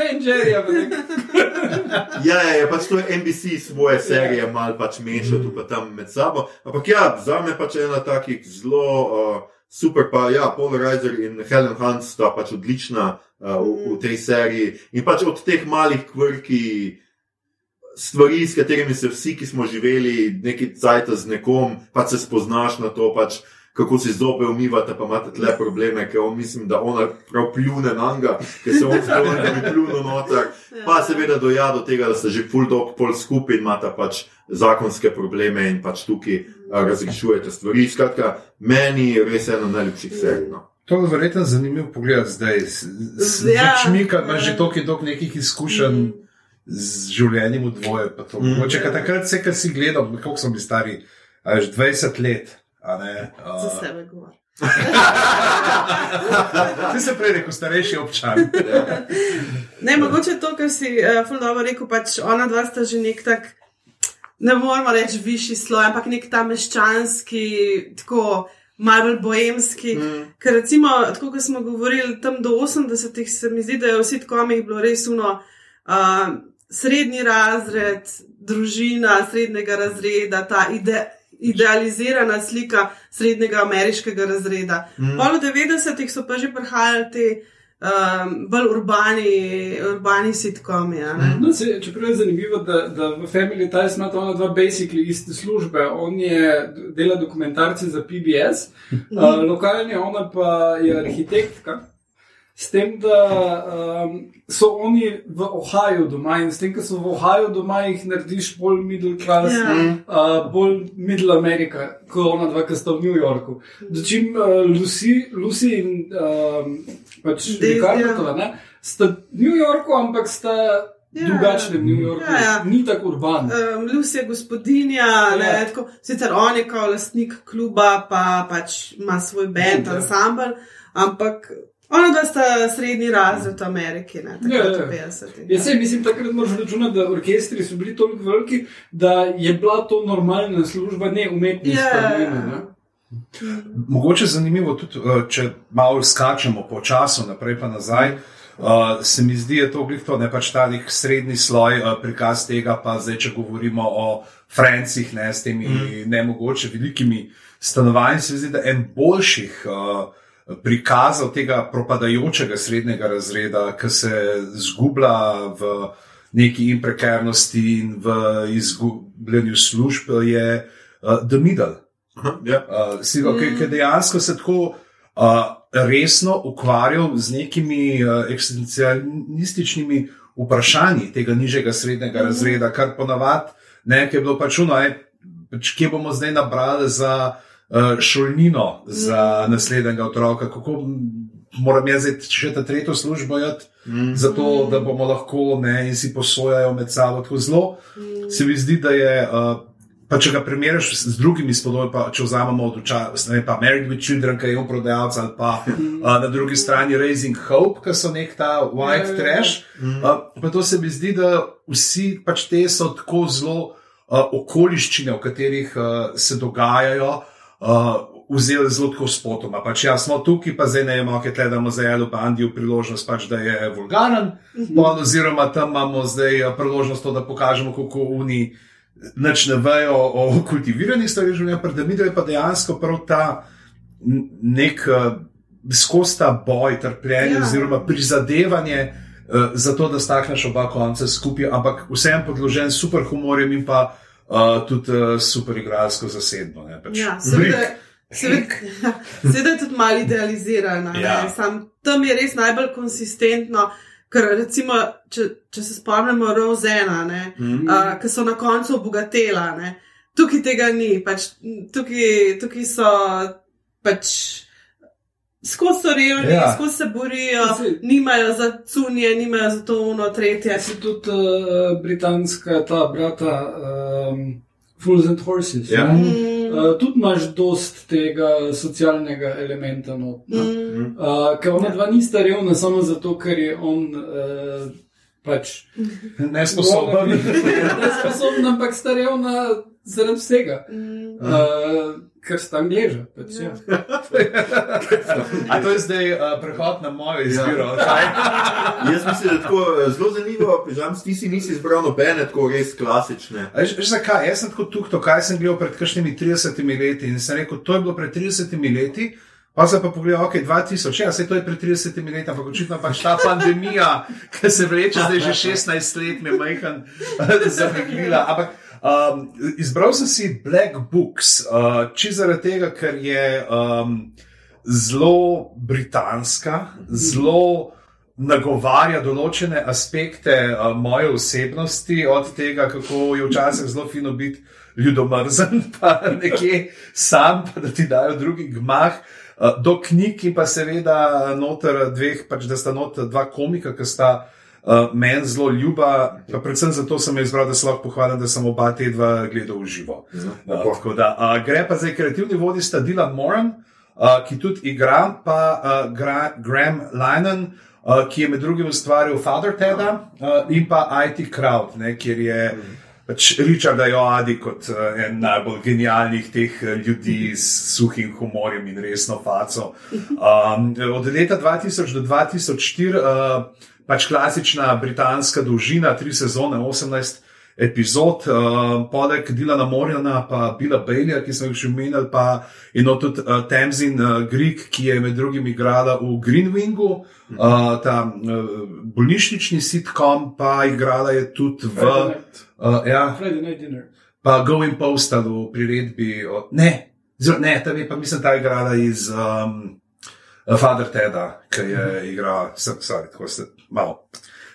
Jerryja. ja, ja, ja, pač to je NBC svoje serije, yeah. malo pač mešati mm. tu pa tam med sabo. Ampak ja, za me pač ena takih zelo uh, super, pa ja, Paul Reiser in Helen Hunt sta pač odlična uh, v, v tej seriji. In pač od teh malih kvrki. Stvari, s katerimi se vsi, ki smo živeli nekaj časa z nekom, pa se spoznaš na to, pač, kako si zobe umivate, pa imate tle probleme, ker on mislim, da ona prav pljune na njega, ker se on zelo da bi pljunil noter. Pa seveda doja do tega, da se že full dog pol skupaj imate pač zakonske probleme in pač tukaj razrešujete stvari. Skratka, meni je res eno najljubših serij. No. To je verjetno zanimivo pogled zdaj. Z ja, očmi, ki imaš že toliko in toliko nekih izkušenj. Mm. Z življenjem v dvoje, pa to. Mm. Če takrat vse, kar si gledal, kako so bili stari, až 20 let, Uh, Za sebe govorim. Ti si prej rekel, starejši občan. ne, mogoče to, kar si uh, fuldo rekel, pač ona dva sta že nek tak, ne moramo reči višji sloj, ampak nek ta meščanski, tako malo bojemski. Mm. Ker recimo, tako kot smo govorili tam do 80-ih, se mi zdi, da je vsi tako mi bilo res uno. Uh, Srednji razred, družina srednjega razreda, ta ide, idealizirana slika srednjega ameriškega razreda. Mm. Po 90-ih so pa že prihajali ti um, bolj urbani, urbani sitkomi. Mm. No, čeprav je zanimivo, da, da v Family Ties imata ona dva basically iste službe. On je dela dokumentarce za PBS, mm. uh, lokalni, ona pa je arhitektka. S tem, da um, so oni v Ohaju doma in s tem, da so v Ohaju doma, jih narediš bolj middle class, yeah. Ja. uh, bolj middle America, kot ona dva, ki sta v New Yorku. Dočim uh, Lucy, Lucy in um, pač Ricardo, yeah. sta v New Yorku, ampak sta. Ja, drugačne v New Yorku, ja, ja. ni tako urban. Um, Lucy je gospodinja, ja. tako, sicer on je kot lastnik kluba, pa pač ima svoj bend, ja. ensemble, ampak Ono, da sta srednji razred v Ameriki, ne tako ja, kot 50. Ja, se, mislim, takrat moraš računati, da orkestri so bili toliko veliki, da je bila to normalna služba, ne umetniška. Ja, ja. Mogoče je zanimivo tudi, eh, če malo skačemo po času naprej pa nazaj. Uh, se mi zdi, da je to glihto, ne pač ta nek srednji sloj uh, prikaz tega, pa zdaj, če govorimo o Francih, ne s temi mm. nemogoče velikimi stanovanji, se mi zdi, da en boljših uh, prikazal tega propadajočega srednjega razreda, ki se zgublja v neki imprekarnosti in v izgubljanju služb, je uh, The Middle. Uh, ki je dejansko se tako uh, resno ukvarjal z nekimi uh, eksistencialističnimi vprašanji tega nižjega srednjega mm. razreda, kar ponavadi ne, je bilo pač čuno, pač, kje bomo zdaj nabrali za. Eh, šolnino za mm. naslednjega otroka, kako moram jaz zdaj še ta tretjo službo jeti, mm. zato da bomo lahko ne in si posojajo med sabo tako zelo. Mm. Se mi zdi, da je. Uh, Pa če ga primerjaš z drugimi spodobami, pa če vzamemo od časa, pa Married with Children, ki je on prodajalec, ali pa uh, na drugi strani Raising Hope, ki so nek ta white yeah, trash. Yeah. Uh, pa to se mi zdi, da vsi pač te so tako zelo uh, okoliščine, v katerih uh, se dogajajo, uh, uh, vzeli zelo tako spotoma. Pač, ja, smo tukaj, pa zdaj ne vemo, kaj gledamo za Jelo Bandijo priložnost, pač, da je vulgaren, Mhm. pol, oziroma tam imamo zdaj eh, priložnost, to, da pokažemo, kako oni nič ne vejo o kultiviranih stvareh življenja, pred nami je pa dejansko prav ta nek uh, skozi ta boj, trpljenje Ja. oziroma prizadevanje. Uh, zato, da stakneš oba konca skupaj, ampak vsem podložen super humorjem in pa uh, tudi uh, super igralsko zasedbo. ne, Pač Ja, seveda, seveda, seveda tudi malo idealizirana. Ja. Ja. Sam, tam je res najbolj konsistentno. Ker, recimo, če, če se spomnimo Rozena, Mhm. uh, ki so na koncu obogatela, ne, tukaj tega ni. Pač, tukaj, tukaj so pač skozi so revni, Ja. ja. skozi se borijo, Saj- nimajo za cunje, nimajo za to uno, tretje. Ja, si tudi uh, britanska, ta brata, um, Fools and Horses. Ja. ne? Mm, Uh, tudi imaš dost tega socialnega elementa. No. mm, Uh, ker ona dva nista revna samo zato, ker je on uh, pač Nesposoben. nesposoben, ampak sta revna zaradi vsega. mm. Uh, ker sta angleža. Pač, ja. A to je zdaj uh, prehod na mojo izbiro? Ja. Jaz mislim, da je tako eh, zelo zanimivo, žal ti si nisi izbral nobene tako res klasične. Veš, veš zakaj? Jaz sem tako tukaj, kaj sem gledal pred kakšnimi 30 leti in sem rekel, to je bilo pred 30 leti. Pa se pa pogledal, ok, 2000, ja, se to je pred 30 leti, ampak očitno pač ta pandemija, ki se vleče zdaj že 16 let, me majhen zameglila. Ampak um, izbral sem si Black Books, uh, čisto zaradi tega, ker je um, zelo britanska, zelo nagovarja določene aspekte uh, moje osebnosti, od tega, kako je včasih zelo fino biti ljudomrzen, pa nekje sam, pa da ti dajo drugi gmah. Uh, do knjig in pa seveda noter dveh, pač da sta noter dva komika, ki sta uh, meni zelo ljuba, pa predvsem zato sem izbral, da se lahko pohvalim, da sem oba te dva gledal v živo. Uh, tako da, uh, gre pa zdaj kreativni vodji sta Dylan Moran, uh, ki tudi igra, pa uh, Gra Graham Lynon, uh, ki je med drugim ustvaril Father Teda uh, in pa IT Crowd, ne, kjer je pač Richarda Joadi kot uh, en najbolj genialnih teh uh, ljudi s suhim humorjem in resno faco. Um, od leta 2000 do 2004 uh, pač klasična britanska dolžina, tri sezone, 18 epizod, uh, poleg Dilana Morjana, pa Bila Bejlja, ki smo jih že omenjali, pa eno tudi uh, Temzin uh, Greek, ki je med drugim igrala v Greenwingu, uh, ta uh, bolnišnični sitcom, pa igrala je tudi v. Uh, ja, pa Going Postal v priredbi. O, ne, zelo, ne, tam je pa mislim, ta igrala iz um, Father Teda, ki je igral, sem sorry, tako se malo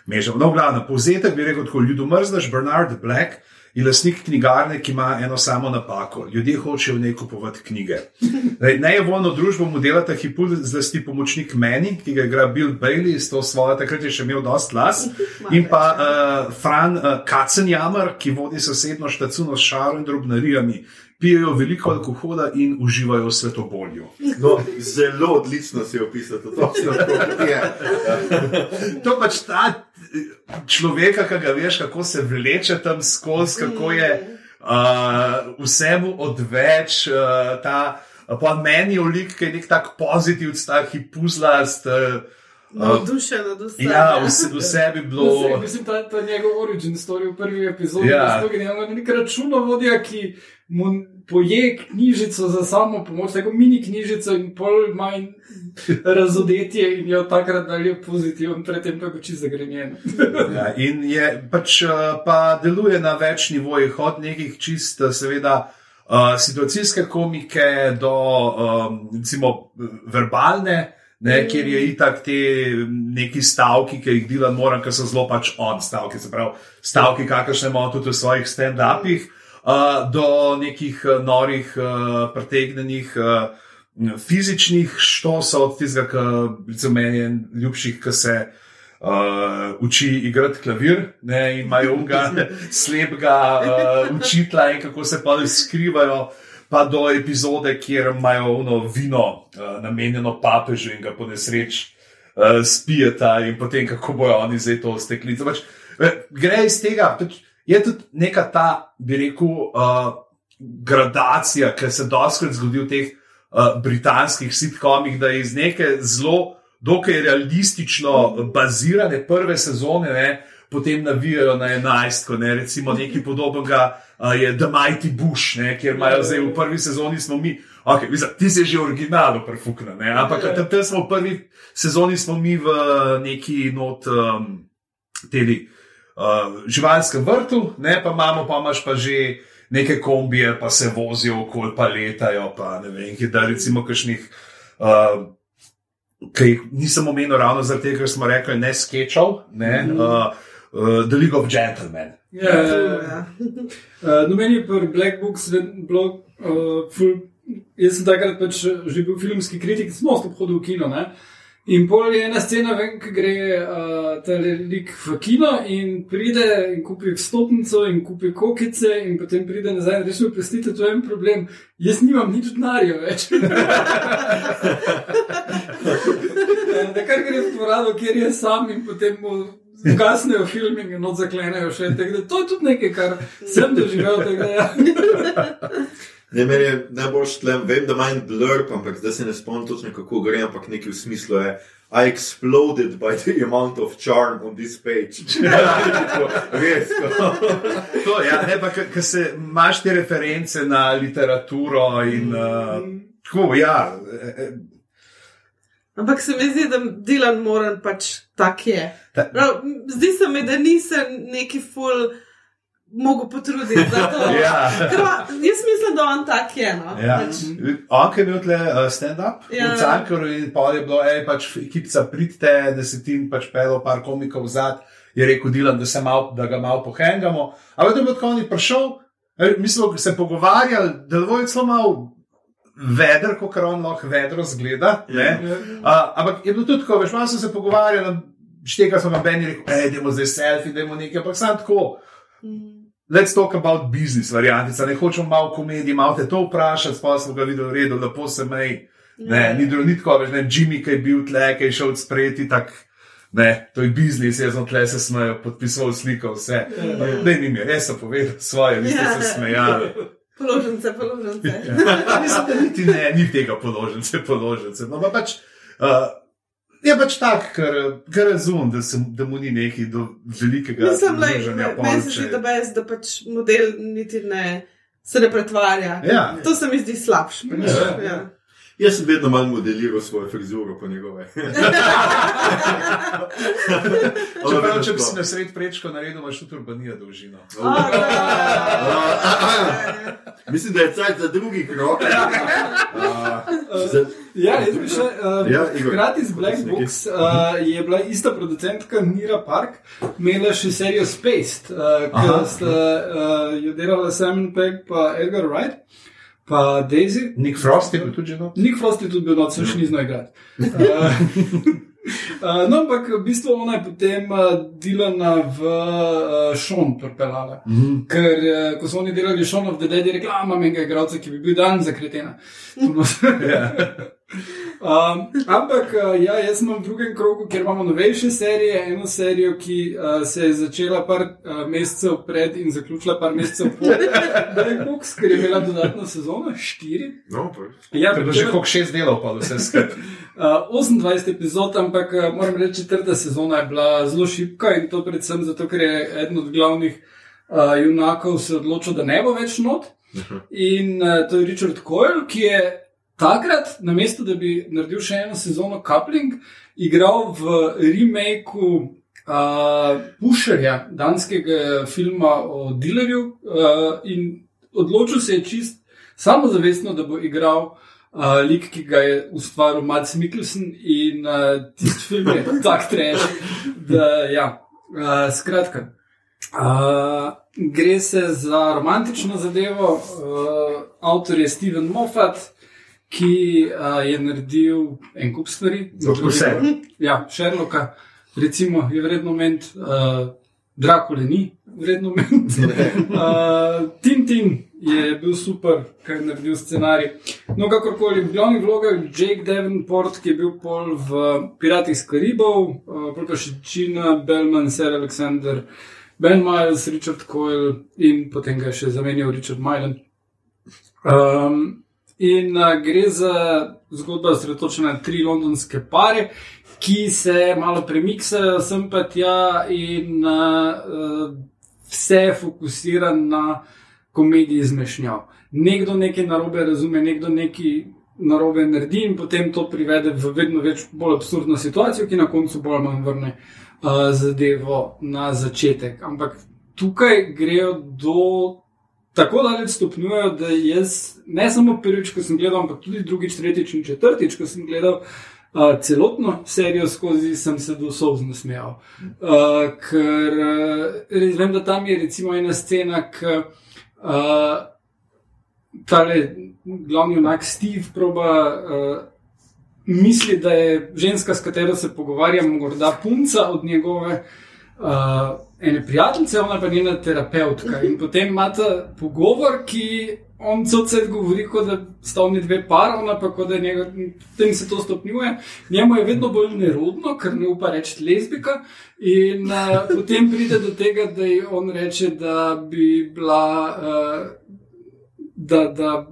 mešal. No, glavno, povzetek bi rekel tako: ljudomrznaš Bernard Black. Je lastnik knjigarne, ki ima eno samo napako. Ljudje hočejo v njej kupovati knjige. Nejevoljno družbo mu delata Hipul zlasti pomočnik meni, ki ga igra Bill Bailey s to svojo, takrat je še imel dost las. In pa uh, Fran uh, Kacenjammer, ki vodi sosedno štacuno s šaro in drobnarijami, pijejo veliko alkohola in uživajo v svetobolju. No, zelo odlično si opisal to, točno tako kot je. To pač ta eh, človek, ki ga veš, kako se vleče tam skozi, kako je uh, vsemu odveč, uh, ta pa meni je lik, ki je nek tak pozitiv, tak hipuzlast. Uh, Navdušen nad vsem. ja, vse, vse bi bilo. Vse, mislim, ta, ta njegov origin story v prvi epizodi. Ja. Ja. Je nek računovodja, ki poje knjižico za samo pomoč, tako mini knjižico in pol manj razodetje in jo takrat dalje pozitiven, predtem pa je čisto zagrenjen. Ja, in je pač uh, pa deluje na več nivojih, od nekih čist, uh, seveda, uh, situacijske komike do um, recimo verbalne. Ne, kjer je itak te neki stavki, ki jih Dilan moram, ker so zelo pač on stavki, se pravi stavki, kakršne imamo tudi v svojih stand-upih, uh, do nekih uh, norih, uh, pretegnenih uh, fizičnih štosov, od tistega, ki recimo meni je en ljubših, ki se uh, uči igrati klavir, ne, in imajo unga slepega uh, učitla in kako se pa skrivajo. Pa do epizode, kjer imajo ono vino uh, namenjeno papežu in ga po nesreč uh, spijeta, in potem kako bojo oni zdaj to steklico. Pač, eh, gre iz tega, pač, je tudi neka ta, bi rekel, uh, gradacija, ki se doskrat zgodi v teh uh, britanskih sitkomih, da je iz neke zelo, dokaj realistično bazirane prve sezone, ne, potem navijajo na 11, ko ne recimo nekaj podobnega uh, je The Mighty Bush, ne, kjer imajo zdaj v prvi sezoni smo mi. Okay, mislim, ti si že originalno prefuknjen, ampak tam, tam smo v prvi sezoni smo mi v neki not um, tedi. Uh, živalskem vrtu, ne pa imamo, pa imaš pa že neke kombije, pa se vozijo okoli, pa letajo, pa ne vem, ki da recimo kakšnih, uh, ki jih nisem omenil ravno zaradi tega, ker smo rekli ne sketchov, ne, mm -hmm. uh, uh, The League of Gentlemen. Ja, ja, ja. uh, no, meni je pri Black Books blog, uh, full, jaz sem takrat pač že bil filmski kritik, smo stop hodil v kino, ne. In pol je ena scena, vem, ki gre uh, ta lik v kino in pride in kupi vstopnico in kupi kokice in potem pride nazaj in reče: Oprostite, to je en problem, jaz nimam nič denarja več. da kar gre v dvorano, kjer je sam in potem mu zgasnejo filming in odzaklenejo še. Da, to je tudi nekaj, kar sem doživel. Tega, ja. Ne, meni je najbolj štlem, vem, da manj blurb, ampak zdaj se ne spomnim točno, kako gre, ampak nekaj v smislu je. I exploded by the amount of charm on this page. Res. to, ja, ne, pa, ker se imaš te reference na literaturo in uh, tako, ja. Ampak se mi zdi, da Dilan Moran pač tak je. Ta, Prav, zdi se mi, da nisem neki full mogo potruditi za to. ja. Krva, jaz mislim, da on tak je. No? Ja. Pač, On je bil tle uh, stand-up, Ja. v Cankaru in pa je bilo, hej, pač ekipica pridite, da se ti pač pelo par komikov zad, je rekel Dilan, da, se mal, da ga malo pohengamo. Ampak da bi tako on je prišel, eh, mi smo se pogovarjali, da je celo malo veder, kot on lahko vedro zgleda. ne. Uh, ampak je bilo tudi tako, veš, malo smo se pogovarjali, štega smo na meni rekel, hej, dajmo zdaj selfie, dajmo nekaj, ampak sam tako. mm, Let's talk about business, variantica. Ne hočem malo komedije, malo te to vprašati, pa smo ga videli v redu, lepo se mej. Ne, ni drugo, ni tako, veš, ne, Jimmy, ki je bil tle, ki je šel sprejeti, tak, ne, to je biznis, jaz sem tle se smejal, podpisal sliko, vse. Ne, ni mi, jaz sem povedal svoje, vi ste se smejali. Položnice, položnice. Ja. Mislim, da niti ne, ni tega položnice, položnice. No, pa pač, uh, je pač tak, ker, ker razumem, da, se- da mu ni neki do velikega Mislim, da združenja meni se zdi, da, bez, da pač model niti ne se ne pretvarja. Ja. To se mi zdi slabše. Ja. Ja. Jaz sem vedno manj modeliral svojo frizuro po njegove. Čeprav, če bi si na sred prečko naredil, imaš tudi urbanija dolžino. A, da. Mislim, da je cajt za drugi krok. Ja, jaz bi še. Uh, Ja. Hkrati z Black. Books uh, je bila ista producentka Nira Park, imela še serijo Spaced, uh, ki sta uh, jo delala Simon Pegg pa Edgar Wright, pa Daisy. Nik Frost je bil tudi že not. Nick Frost je tudi bil noč, še ni znal igrati. Uh, Uh, no, ampak v bistvu ona je potem uh, Dilana v uh, Šon pripeljala. Mm -hmm. Ker uh, ko so oni delali Šon of the Dead, je rekla, "A, imam enega igralca, ki bi bil dan za kretena. Ja. Um, ampak, uh, ja, jaz sem v drugem krogu, ker imamo novejše serije, eno serijo, ki uh, se je začela par uh, mesecev pred in zaključila par mesecev po Black Books, ker je imela dodatno sezono, štiri. No, pa. Ja, To je bilo že koliko šest delov, pa vse skupaj. Uh, 28 epizod, ampak uh, moram reči, četrta sezona je bila zelo šipka in to predvsem zato, ker je eden od glavnih uh, junakov se odločil, da ne bo več not. In uh, to je Richard Coyle, ki je takrat, namesto da bi naredil še eno sezono Coupling, igral v remaku uh, Pusherja, danskega filma o dilerju, uh, in odločil se je čist samozavestno, da bo igral. Uh, lik, ki ga je ustvaril Mads Mikkelsen in uh, tisti film je tako treš. Da, ja, uh, skratka, uh, gre se za romantično zadevo. Uh, avtor je Steven Moffat, ki uh, je naredil en kup stvari. Vse. Ja, Sherlocka, recimo, je vredno ment, uh, Drakule ni vredno ment. uh, Tintin je bil super, kar je naredil scenarij. No, kakorkoli, v glavnih vlogah Jake Davenport, ki je bil pol v Piratih iz Karibov, uh, pa še Čina, Bellman, Sir Alexander, Ben Miles, Richard Coyle in potem ga je še zamenjal Richard Milan. Um, In uh, gre za zgodbo, osredotočena na tri londonske pare, ki se malo premiksajo, sem pa tja in uh, vse fokusira na komediji zmešnjav. Nekdo nekaj narobe razume, nekdo nekaj narobe naredi in potem to privede v vedno več bolj absurdno situacijo, ki na koncu bolj ali manj vrne uh, zadevo na začetek. Ampak tukaj grejo do tako daleč stopnjujejo, da jaz ne samo prvič, ko sem gledal, ampak tudi drugič, tretjič in četrtič, ko sem gledal. Uh, celotno serijo skozi sem se dosovno smejal. Uh, ker res vem, da tam je recimo ena scena, ki uh, tale glavni onak Steve proba uh, misli, da je ženska, s katero se pogovarja, morda punca od njegove. Uh, ene prijateljice, ona pa njena terapeutka. In potem imata pogovor, ki on cel govori, kot da sta oni dve par, ona pa kot da njega, tem se to stopnjuje. Njemu je vedno bolj nerodno, ker ne upa reči lezbika. In uh, potem pride do tega, da ji on reče, da bi bila, uh, da, da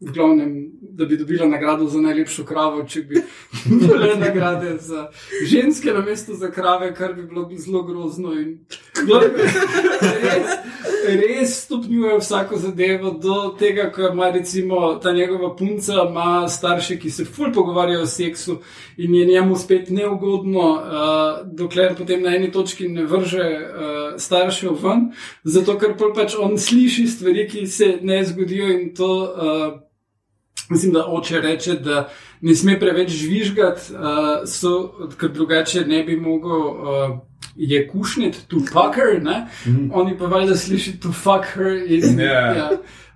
v glavnem da bi dobila nagrado za najlepšo kravo, če bi bile nagrade za ženske na mesto za krave, kar bi bilo zelo grozno. In, res, res stopnjuje vsako zadevo do tega, ko ima recimo ta njegova punca, ima starše, ki se ful pogovarjajo o seksu in je njemu spet neugodno, uh, dokler potem na eni točki ne vrže uh, staršev ven, zato ker pač on sliši stvari, ki se ne zgodijo in to. Uh, Mislim, da oče reče, da ne sme preveč žvižgati, uh, ker drugače ne bi mogel uh, je kušniti, to fuck her. Mm -hmm. Oni pa valjda slišijo, to fuck her. Iz, yeah. ja.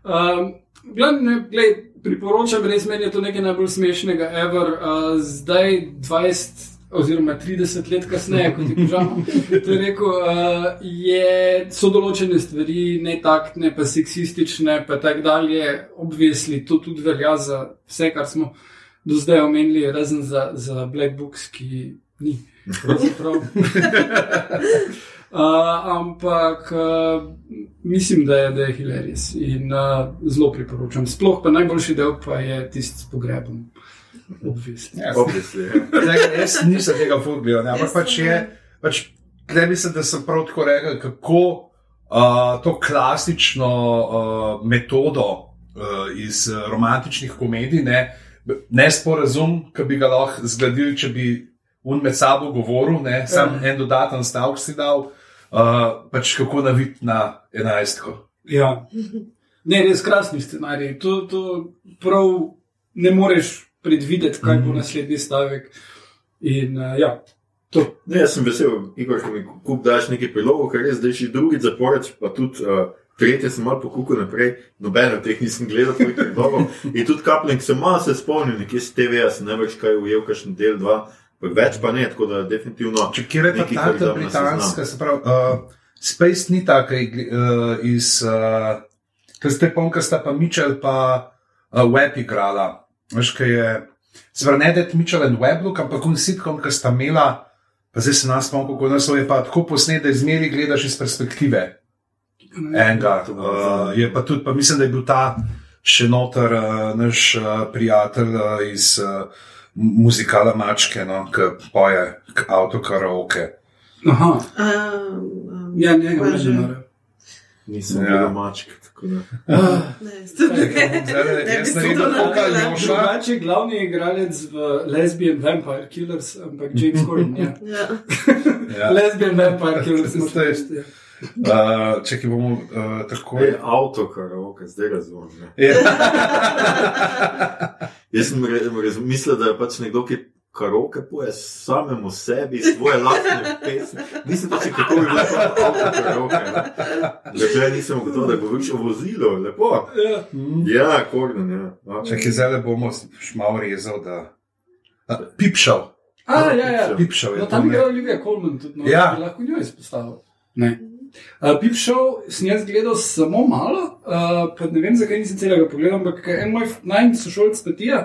um, gled, ne, gled, priporočam, res meni je to nekaj najbolj smešnega, ever. Uh, zdaj 20 oziroma 30 let kasneje, kot je Žan rekel, uh, je, so določene stvari ne taktne, pa seksistične, pa tako dalje, obvesli. To tudi velja za vse, kar smo do zdaj omenili, razen za, za Black Books, ki ni. uh, ampak uh, mislim, da je, da je hilarious in uh, zelo priporočam. Sploh pa najboljši del pa je tisti s pogrebom. Obvisni. Ja, ja. Jaz nisem tega fugljal, ampak pač je. Pač, Tle mislim, da sem prav tako rekel, kako uh, to klasično uh, metodo uh, iz romantičnih komedij, ne, ne sporazum, ki bi ga lahko zgradili, če bi un med sabo govoril, ne, sam ja. en dodaten stavek si dal, uh, pač kako navit na enajstko. Ja. Ne, res krasni scenarij. To, to prav ne moreš predvideti, kaj bo mhm. naslednji stavek. In, uh, ja, ne, jaz sem vesel, Igor, da mi kup daš nekaj prilogov, ker res zdaj še drugi zapored, pa tudi. Uh, Tretje sem malo pokukal naprej, noben od teh nisem gledal, kot je bilo. In tudi kapling sem malo se spomnil, nekje z TV-ja sem ne več kaj ujel, kakšen del, dva, pa več pa ne, tako da definitivno. Če kje je ta ta britanska, se pravi, uh, Space ni tako uh, iz, uh, ker ste pomka sta pa Mitchell pa uh, Web igrala. Veš, kaj je. Zvrnedet Mitchell in Weblook, ampak on sitkom, ki sta imela, pa zdaj se nas malo kako nas je pa tako posnet, da izmeri gledaš iz perspektive. Enega. Uh, je pa tudi, pa mislim, da je bil ta še noter uh, naš uh, prijatelj uh, iz uh, muzikala Mačke, no, ki poje avtokaraoke. Aha. Um, um, ja, ne, ne, ne, ne. Nisem ja. videl mačk. Drugače je glavni igralec v Lesbian Vampire Killers, ampak James Corden. Ja. ja. ja. Lesbian Vampire Killers, to je. Uh, če ki bomo uh, tako. Je avto, kar je zdaj razumem. Ja. Jaz sem mislil, da je pač nekdo, ki karoke poje samemu sebi, svoje lastne pesmi. Nisem pa če kako bi bilo to karoke. Že nisem gotovo, da govoriš o vozilu, lepo. Ja, ja korden, ja. No. Če ki zdaj bomo šmal rezal, da. A, pipšal. A, ja, ja. Pipšal je. No, tam je bil Olivia Colman tudi, no, ja. lahko njo izpostavil. Ne. Uh, Pipšal sem jaz gledal samo malo, uh, ne vem, zakaj nisem celega pogledal, ampak en moj najsošolc Petija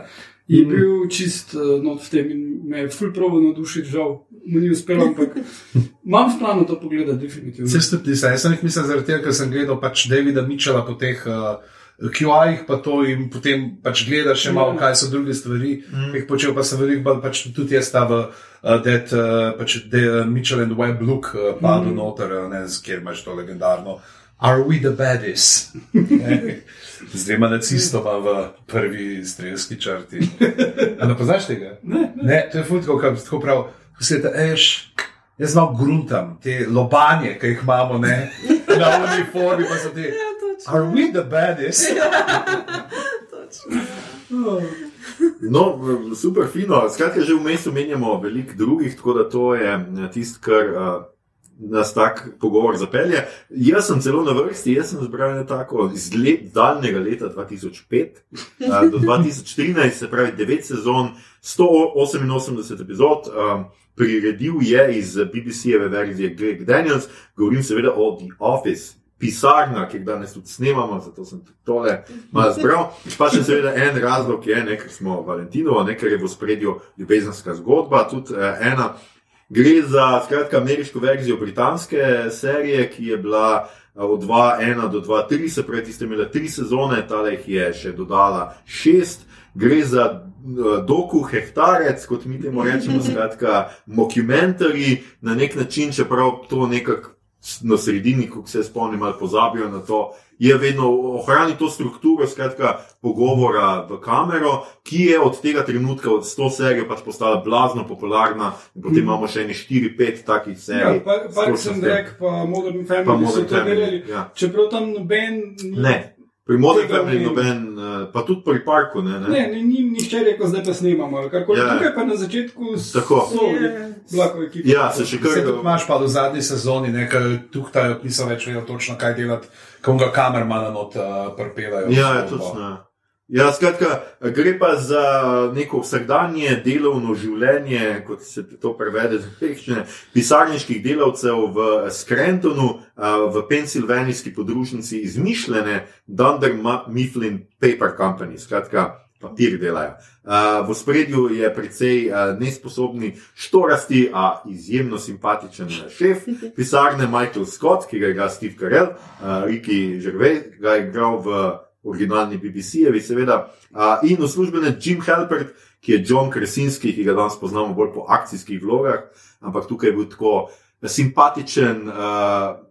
je mm. bil čist uh, not v tem in me je ful probo navdušiti, žal mu ni uspelo, ampak imam v planu to pogledati, definitivno. Se stopni, jaz sem jih mislil zaradi tega, ker sem gledal pač Davida Mičela po teh uh, QI-jih, pa to in potem pač gledaš še malo, Ja. kaj so druge stvari, ki jih počel, pa sem veliko bolj, pač tudi jaz ta v uh, that, uh, pač the uh, Mitchell and Webb look uh, padel mm. noter, uh, ne, z kjer imaš to legendarno. Are we the baddies? Ne, Z dvema nacistoma v prvi strelski črti. A ne poznaš tega? Ne, ne. ne to je futko, kam tako prav, ko se ta eš. Jaz malo gruntam te lobanje, ki jih imamo ne, na uniformi, pa so te. Ja, točno. Are we the baddies? točno. No, v- super fino. Skratka, že vmes omenjamo veliko drugih, tako da to je eh, tisto, kar uh, nas tak pogovor zapelje. Jaz sem celo na vrsti, jaz sem zbral tako iz let, daljnega leta 2005 uh, do 2013, se pravi 9 sezon, 188 epizod. Um, Priredil je iz BBC-jeve verzije Greg Daniels, govorim seveda o The Office, pisarna, ki jo danes tudi snemamo, zato sem tudi tole malo zbral. Pa še seveda en razlog je, ne, ker smo Valentinovo, ne, ker je v spredju ljubezenska zgodba, tudi eh, ena. Gre za skratka ameriško verzijo britanske serije, ki je bila eh, od 2.1 do 2.3, se pravi, tiste imele tri sezone, tale jih je še dodala šest. Gre za uh, doku hektarec, kot mi temu rečemo, skratka, mockumentary na nek način, čeprav to nekako na sredini, ko se spomnim, ali pozabijo na to, je vedno ohrani to strukturo, skratka, pogovora v kamero, ki je od tega trenutka, od 100 serij, pač postala blazno popularna, potem imamo še ne 4-5 takih Ja, serij. pa- Parks Stočno and s tem. Rec, pa Modern Pa Family so Modern to Family, delali. ja. Čeprav tam noben. ni- Ne, pri Family ni. noben, eh, pa tudi pri Parku, ne. ne? Ne, ni, ni nihče rekel, zdaj pa snemamo. ali karkoli. Ja, ja. Tukaj pa na začetku Tako. so Ja. blako ekipa. Ja, se še kar Se tudi imaš pa v zadnji sezoni, nekaj tukaj niso več vedeli točno, kaj delati, ko ga kamermana not uh, prpelajo. Ja, je točno. Ja. Skratka, gre pa za neko vsakdanje delovno življenje, kot se to prevede z angleščine, pisarniških delavcev v Scrantonu, v pensilvanijski podružnici izmišljene Dunder Mifflin Paper Company, skratka, papir delajo. V spredju je precej nesposobni, štorasti, a izjemno simpatičen šef pisarne Michael Scott, ki ga je igral Steve Carell, Ricky Gervais ga je igral v originalni BBC-jevi, seveda, a, in uslužbenec Jim Halpert, ki je John Krasinski, ki ga danes poznamo bolj po akcijskih vlogah, ampak tukaj je bil tako simpatičen. Uh,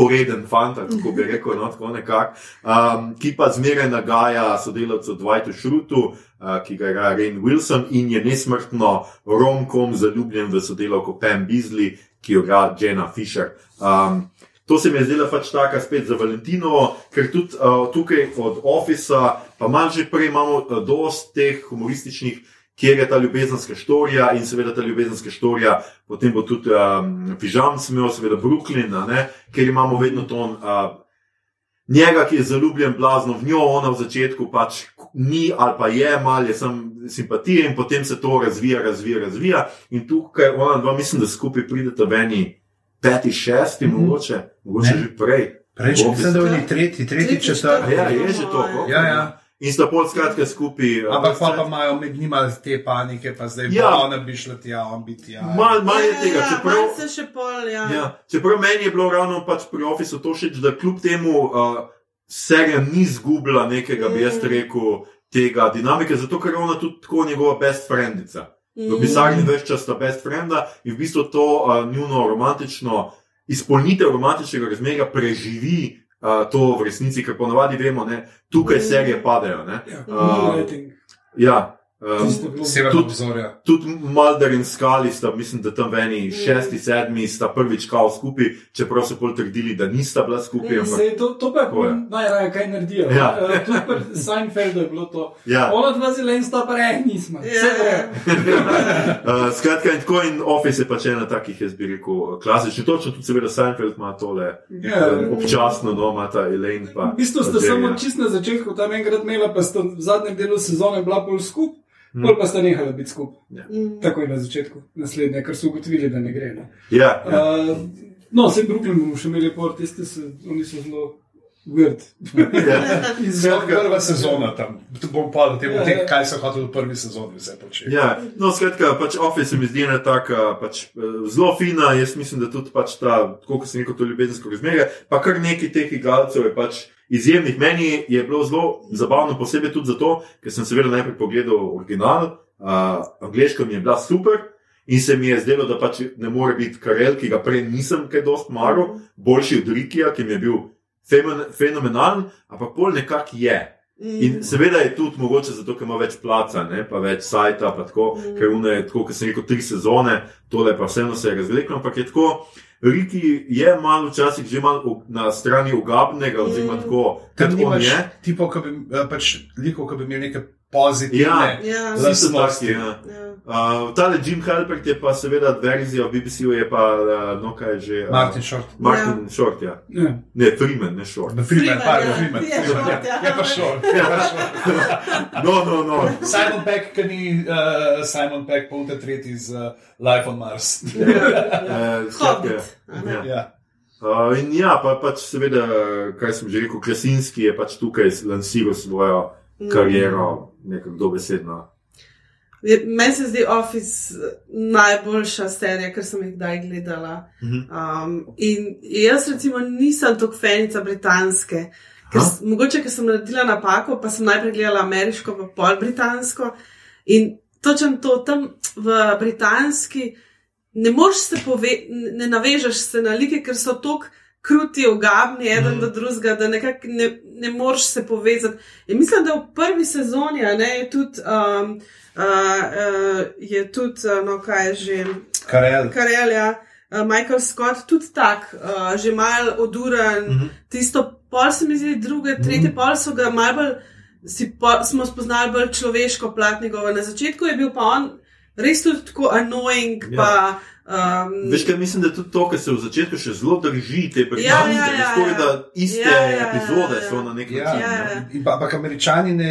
Poreden fant, kako bi rekel, no, tako nekako, um, ki pa zmeraj nagaja sodelavcu Dwightu Šrutu, uh, ki ga igra Rain Wilson in je nesmrtno romkom zaljubljen v sodelavko Pam Beasley, ki jo igra Jenna Fisher. Um, To se mi je zdela pač taka spet za Valentinovo, ker tudi uh, tukaj od Office, pa malo že prej imamo uh, dost teh humorističnih, kjer je ta ljubezenska štorija in seveda ta ljubezenska štorija, potem bo tudi um, Pižam smel, seveda Brooklyn, ne, ker imamo vedno to. Uh, Njega, ki je zaljubljen blazno v njo, ona v začetku pač ni ali pa je, malo je sem simpatije in potem se to razvija, razvija, razvija. In tukaj ona dva, mislim, da skupaj prideta v eni peti, šesti, mm -hmm. mogoče, mogoče Ne. že prej. Reči, Office. mislim, da je bil tretji, tretji, Tretji, četrti. Ja, je že to. Ja, Ja, ja. In sta pol skratka skupaj. Ampak pa, pa imajo med njima te panike, pa zdaj Ja. ja. ona bi šla tja, on bi tja. Mal, mal je tega, čeprav. Ja, se še pol, ja. Ja, čeprav meni je bilo ravno pač pri Officeu to všeč, da kljub temu uh, serija ni izgubila nekega, bi jaz Mm. rekel, tega dinamike, zato ker ona tudi tako njegova best friendica. V Mm. pisarni več časa best frienda in v bistvu to uh, njuno romantično izpolnitev romantičnega razmerja preživi uh, to v resnici, ker ponovadi vemo, ne, tukaj Mm. serije padajo. Ne. Uh, moonlighting. Ja, um, bilo- Severno Tudi- obzorje. Tudi Mulder in Skali sta, mislim, da tam eni šesti, sedmi sta prvič kao skupaj, čeprav so pol trdili, da nista bila skupaj. Mm. Ampak, Sej, to, to pa je je. najraje, kaj naredijo. Ja. Eh, Tudi pri Seinfeldu je bilo to. ja, Ona dva zelen sta pa re, nismo. Vse Ja. gre. uh, skratka, in tako in Office je pač ena takih, jaz bi rekel, klasičnih. Točno tudi, seveda, Seinfeld ima tole Ja. um, občasno doma, ta Elaine. Pa, V bistvu ste samo čist na začetku tam enkrat imela, pa ste v zadnjem delu sezone bila bolj skup, Hmm. pol pa ste nehala biti skup. Mm. Takoj na začetku, naslednje, ker so ugotovili, da ne gre. Ne. Ja, ja. Uh, no, vse Brooklyn bomo še imeli por, tiste se, oni so zelo Weird. Zelo prva sezona tam. Tu bom pa da te Ja, bo ja. kaj so hoteli v prvi sezoni vse početi. Ja, no, skratka, pač Office mi zdi ena taka, pač, eh, zelo fina. Jaz mislim, da tudi pač ta, kot sem rekel, to ljubezensko razmerje, pa kar nekaj teh igralcev je pač izjemnih. Meni je bilo zelo zabavno, posebej tudi zato, ker sem seveda najprej pogledal original, uh, angliška mi je bila super. In se mi je zdelo, da pač ne more biti Karel, ki ga prej nisem kaj dost maral, boljši od Rikija, ki mi je bil femen, fenomenalen, ampak pol nekako je. In seveda je tudi mogoče zato, ker ima več placa, ne, pa več sajta, pa tako, mm. ker une je tako, kot sem rekel, tri sezone, tole pa vseeno se je razvleklo, ampak je tako. Riki je malo včasih že malo na strani ugabnega, oziroma tako, Tam kot on je. tipov, ki bi, eh, pač likov, ki bi imeli neke pozitivne. Ja. So lastnosti. taki. Ja. Ja. Uh, tale Jim Halpert je pa seveda verzija v BBC-ju, je pa, uh, no kaj je že. Uh, Martin Short. Martin ja. Short, ja. Ja. Ne, Freeman, ne Short. Freeman, Freeman, pardon, ja. Freeman. Je Freeman, Short, ja. ja. Je pa Short. Je pa Short. No, no, no. Simon Peck, ki ni uh, Simon Peck, polte tretji z uh, Life on Mars. Uh, Hobbit, ja. ja. Uh, in ja, pa pač seveda, kaj sem že rekel, Krasinski je pač tukaj lansiral svojo kariero, nekako dobesedno. Je- Meni se zdi Office eh, najboljša serija, kar sem jih kdaj gledala. Um, in jaz, recimo, nisem tako fenica britanske. Ker, s- mogoče, ker sem naredila napako, pa sem najprej gledala ameriško, pa pol britansko. In točno to tam v britanski ne moreš se pove, ne navežeš se na like, ker so tako kruti, ogabni, eden mm. do drugega, da nekako ne, ne moreš se povezati. In mislim, da v prvi sezoni ne, je tudi. Um, Uh, uh, je tudi, uh, no, kaj je že, Karel. Karel, ja, uh, Michael Scott, tudi tak, uh, že mal oduren, mm -hmm. tisto pol se mi zdi, druge, tretje mm -hmm. pol so ga mal bolj, pol, smo spoznali bolj človeško plat njegova. Na začetku je bil pa on res tudi tako annoying, Ja. pa. Um, Veš, kaj mislim, da tudi to, kar se v začetku še zelo drži, te Ja, britanske, ja, ja, skoraj ja. da iste Ja, ja, ja, epizode ja. so na nek Ja, način. Ja, ne. ja. In pa, ampak američani ne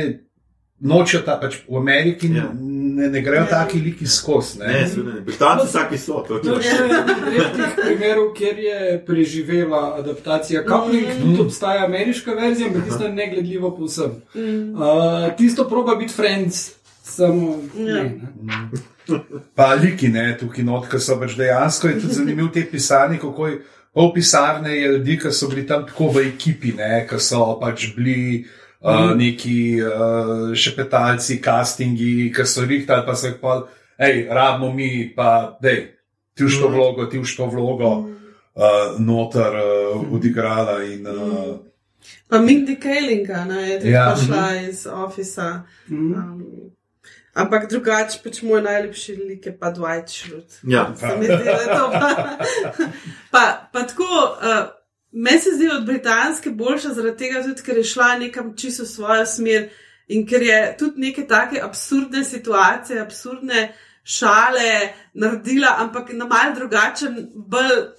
nočejo ta, pač v Ameriki Ja. ja. ne, ne grejo Ja. ja. taki liki skozi. Ne, seveda ne. Britanci vsaki so. To, je eden redkih primerov, kjer je preživela adaptacija Coupling, Mhm. mm. tudi obstaja ameriška verzija, ampak tista je negledljiva povsem. mm, Uh, tisto proba biti Friends, samo Ja. ne. ne. Pa liki, ne, tukaj notka so pač dejansko je tudi zanimiv te pisarni, kako je pol pisarne je ljudi, ki so bili tam tako v ekipi, ne, ki so pač bili. Uh, neki uh, šepetalci, castingi, ki so rihtali, pa so jih pa, hej, rabimo mi, pa, dej, ti už to vlogo, ti už to vlogo, uh, noter uh, odigrala. In, uh, pa Mindy Kalinga, ne, je tudi Ja. prišla iz. Mhm. Um, ampak drugače, pač moj najljubši lik je pa Dwight Schrute. Ja. Se mi zdi, da je to pa, pa, pa tako. Uh, Meni se zdi od britanske boljša, zaradi tega tudi, ker je šla nekam čisto svojo smer in ker je tudi neke take absurdne situacije, absurdne šale naredila, ampak na mal drugačen, bolj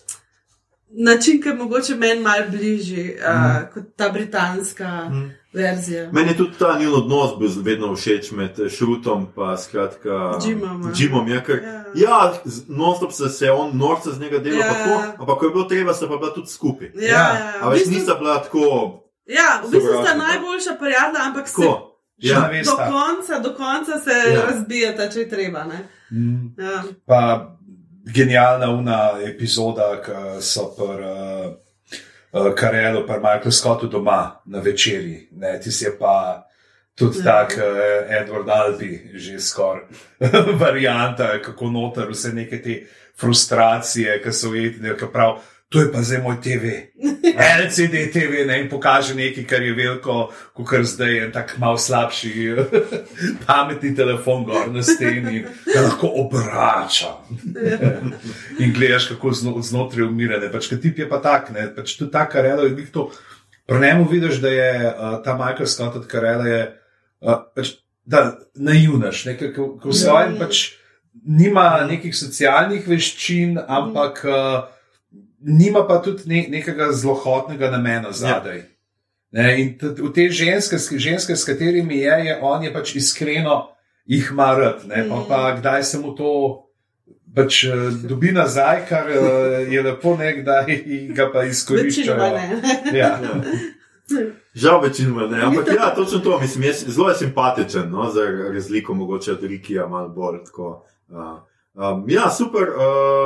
način, ki je mogoče meni mal bližji uh, kot ta britanska Mm. Verzija. Meni je tudi ta njun odnos bil vedno všeč med Šrutom in skratka Jimom, ja. Jimom je, ker, Ja. ja, non-stop se, se je on norca z njega delal, Ja. ja. tako, ampak ko je bilo treba, sta pa bila tudi skupaj. Ja, Ja. ja, A več bistvu- nista bila tako, Ja, v bistvu sta najboljša prijatelja, ampak se tako. Ne Ja. do konca, do konca se Ja. ja. razbijata, če je treba. Ne? Mm. Ja. Pa genialna una epizoda, ki so pri uh, uh, Karelu, pa Michael Scottu doma na večerji. Ne, ti si pa tudi ja. tak uh, Edward Albi, že skoraj varianta, kako noter vse neke te frustracije, ki so ujetne, ki prav. To je pa zdaj moj TV, LCD TV, ne, in pokaže nekaj, kar je veliko, kot zdaj je tak mal slabši, pametni telefon gor na steni, da lahko obrača. in gledaš, kako zno, znotraj umirane. Pač, tip je pa tak, ne, pač tudi ta karela je to. Pri njemu vidiš, da je uh, ta Michael Scott od karela je, uh, pač, da naivnaš, nekaj, ko v svojem pač nima nekih socialnih veščin, ampak uh, nima pa tudi ne, nekega zlohotnega namena zadaj. Ne, in v te ženske, s- ženske, s katerimi je, je on je pač iskreno jih marat, ne, pa, pa kdaj se mu to pač eh, dobi nazaj, kar eh, je lepo, ne, kdaj ga pa ne. Ja. Žal večinoma ne, ampak ja, točno to, mislim, je zelo je simpatičen, no, za razliko mogoče od Rikija, malo bolj tako. Uh, um, ja, super, uh,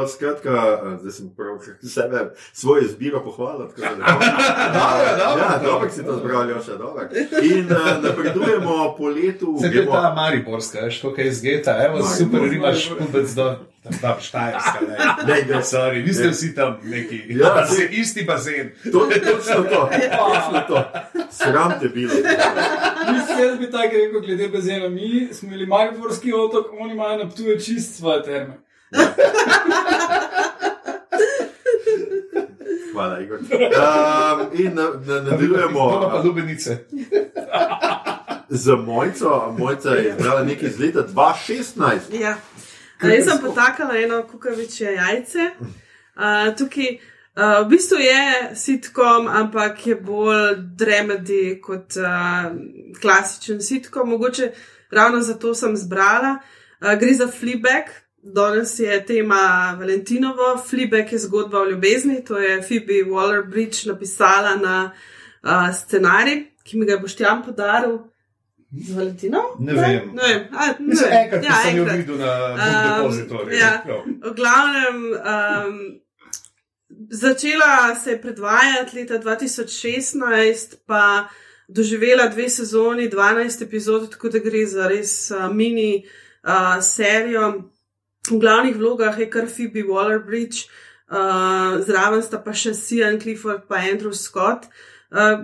skratka, uh, zdaj sem prav sebe, svojo izbiro pohvalil. tako da- Ja, dobro si to zbral, Joša, dobro. In uh, napredujemo po letu. Se je gremo- ta Mariborska, veš, kako je zgeta, evo, Maribor, super, imaš Maribor. pubec do. Tam, tam štajerska, ne. Dej, dej. Sorry, vi ste vsi tam neki. Ja, bazen, isti bazen. To je točno to, točno to. Sram te bilo. Mislim, jaz bi tako rekel, glede bazena. Mi smo imeli Mariborski otok, oni imajo na Ptuju čist svoje terme. Hvala, Igor. Um, in na, na, nadaljujemo. To pa lubenice. z Mojco. Mojca je izbrala nekaj iz leta 2016. Ja. Jaz sem potakala eno kukavičje jajce. Uh, tukaj uh, v bistvu je sitkom, ampak je bolj dramedy kot uh, klasičen sitkom. Mogoče ravno zato sem zbrala. Uh, gre za Fleabag. Danes je tema Valentinovo. Fleabag je zgodba o ljubezni. To je Phoebe Waller-Bridge napisala na uh, scenarij, ki mi ga boš tam podaril. Z Valentinom? Ne vem. Ne vem. A, ne Mislim, vem. enkrat, ko Ja, sem jo enkrat. videl na Um, um, depozitorju. ja. V glavnem, um, začela se je predvajati leta 2016, pa doživela dve sezoni, 12 epizod, tako da gre za res uh, mini uh, serijo. V glavnih vlogah je kar Phoebe Waller-Bridge, uh, zraven sta pa še Sian Clifford in Andrew Scott. Uh,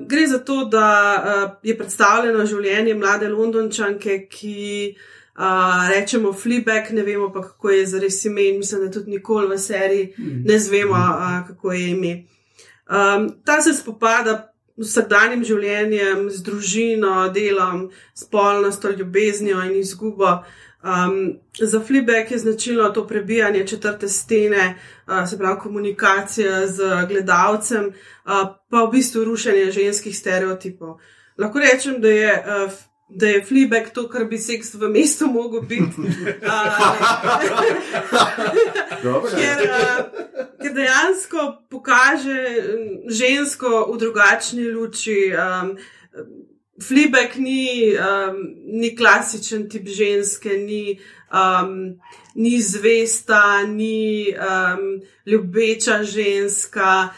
gre za to, da uh, je predstavljeno življenje mlade Londončanke, ki uh, rečemo Fleabag, ne vemo pa kako je zares ime in mislim, da tudi nikoli v seriji ne zvemo, uh, kako je ime. Um, ta se spopada z vsakdanjim življenjem, z družino, delom, spolnostjo, ljubeznijo in izgubo. Um, za Fleabag je značilno to prebijanje četrte stene, uh, se pravi komunikacija z gledalcem, uh, pa v bistvu rušenje ženskih stereotipov. Lahko rečem, da je. Da je Fleabag to, kar bi seks v mestu mogel biti. Ker, ker dejansko pokaže žensko v drugačni luči. Um, Fleabag ni, um, ni klasičen tip ženske, ni, um, ni zvesta, ni um, ljubeča ženska.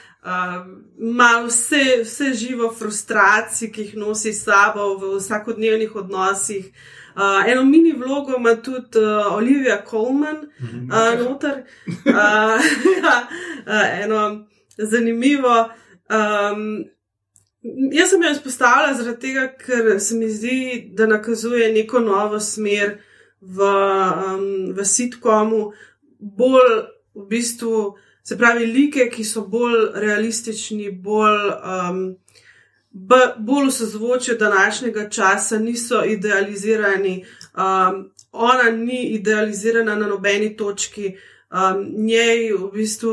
Ima vse, vse živo frustracije, ki jih nosi s sabo v vsakodnevnih odnosih. Uh, eno mini vlogo ima tudi uh, Olivia Colman, uh, noter. Uh, ja, uh, eno zanimivo. Um, jaz sem jo izpostavila zaradi tega, ker se mi zdi, da nakazuje neko novo smer v, um, v sitkomu, bolj v bistvu. Se pravi, like, ki so bolj realistični, bolj, um, bolj v sozvočju današnjega časa, niso idealizirani. Um, ona ni idealizirana na nobeni točki, um, njej v bistvu.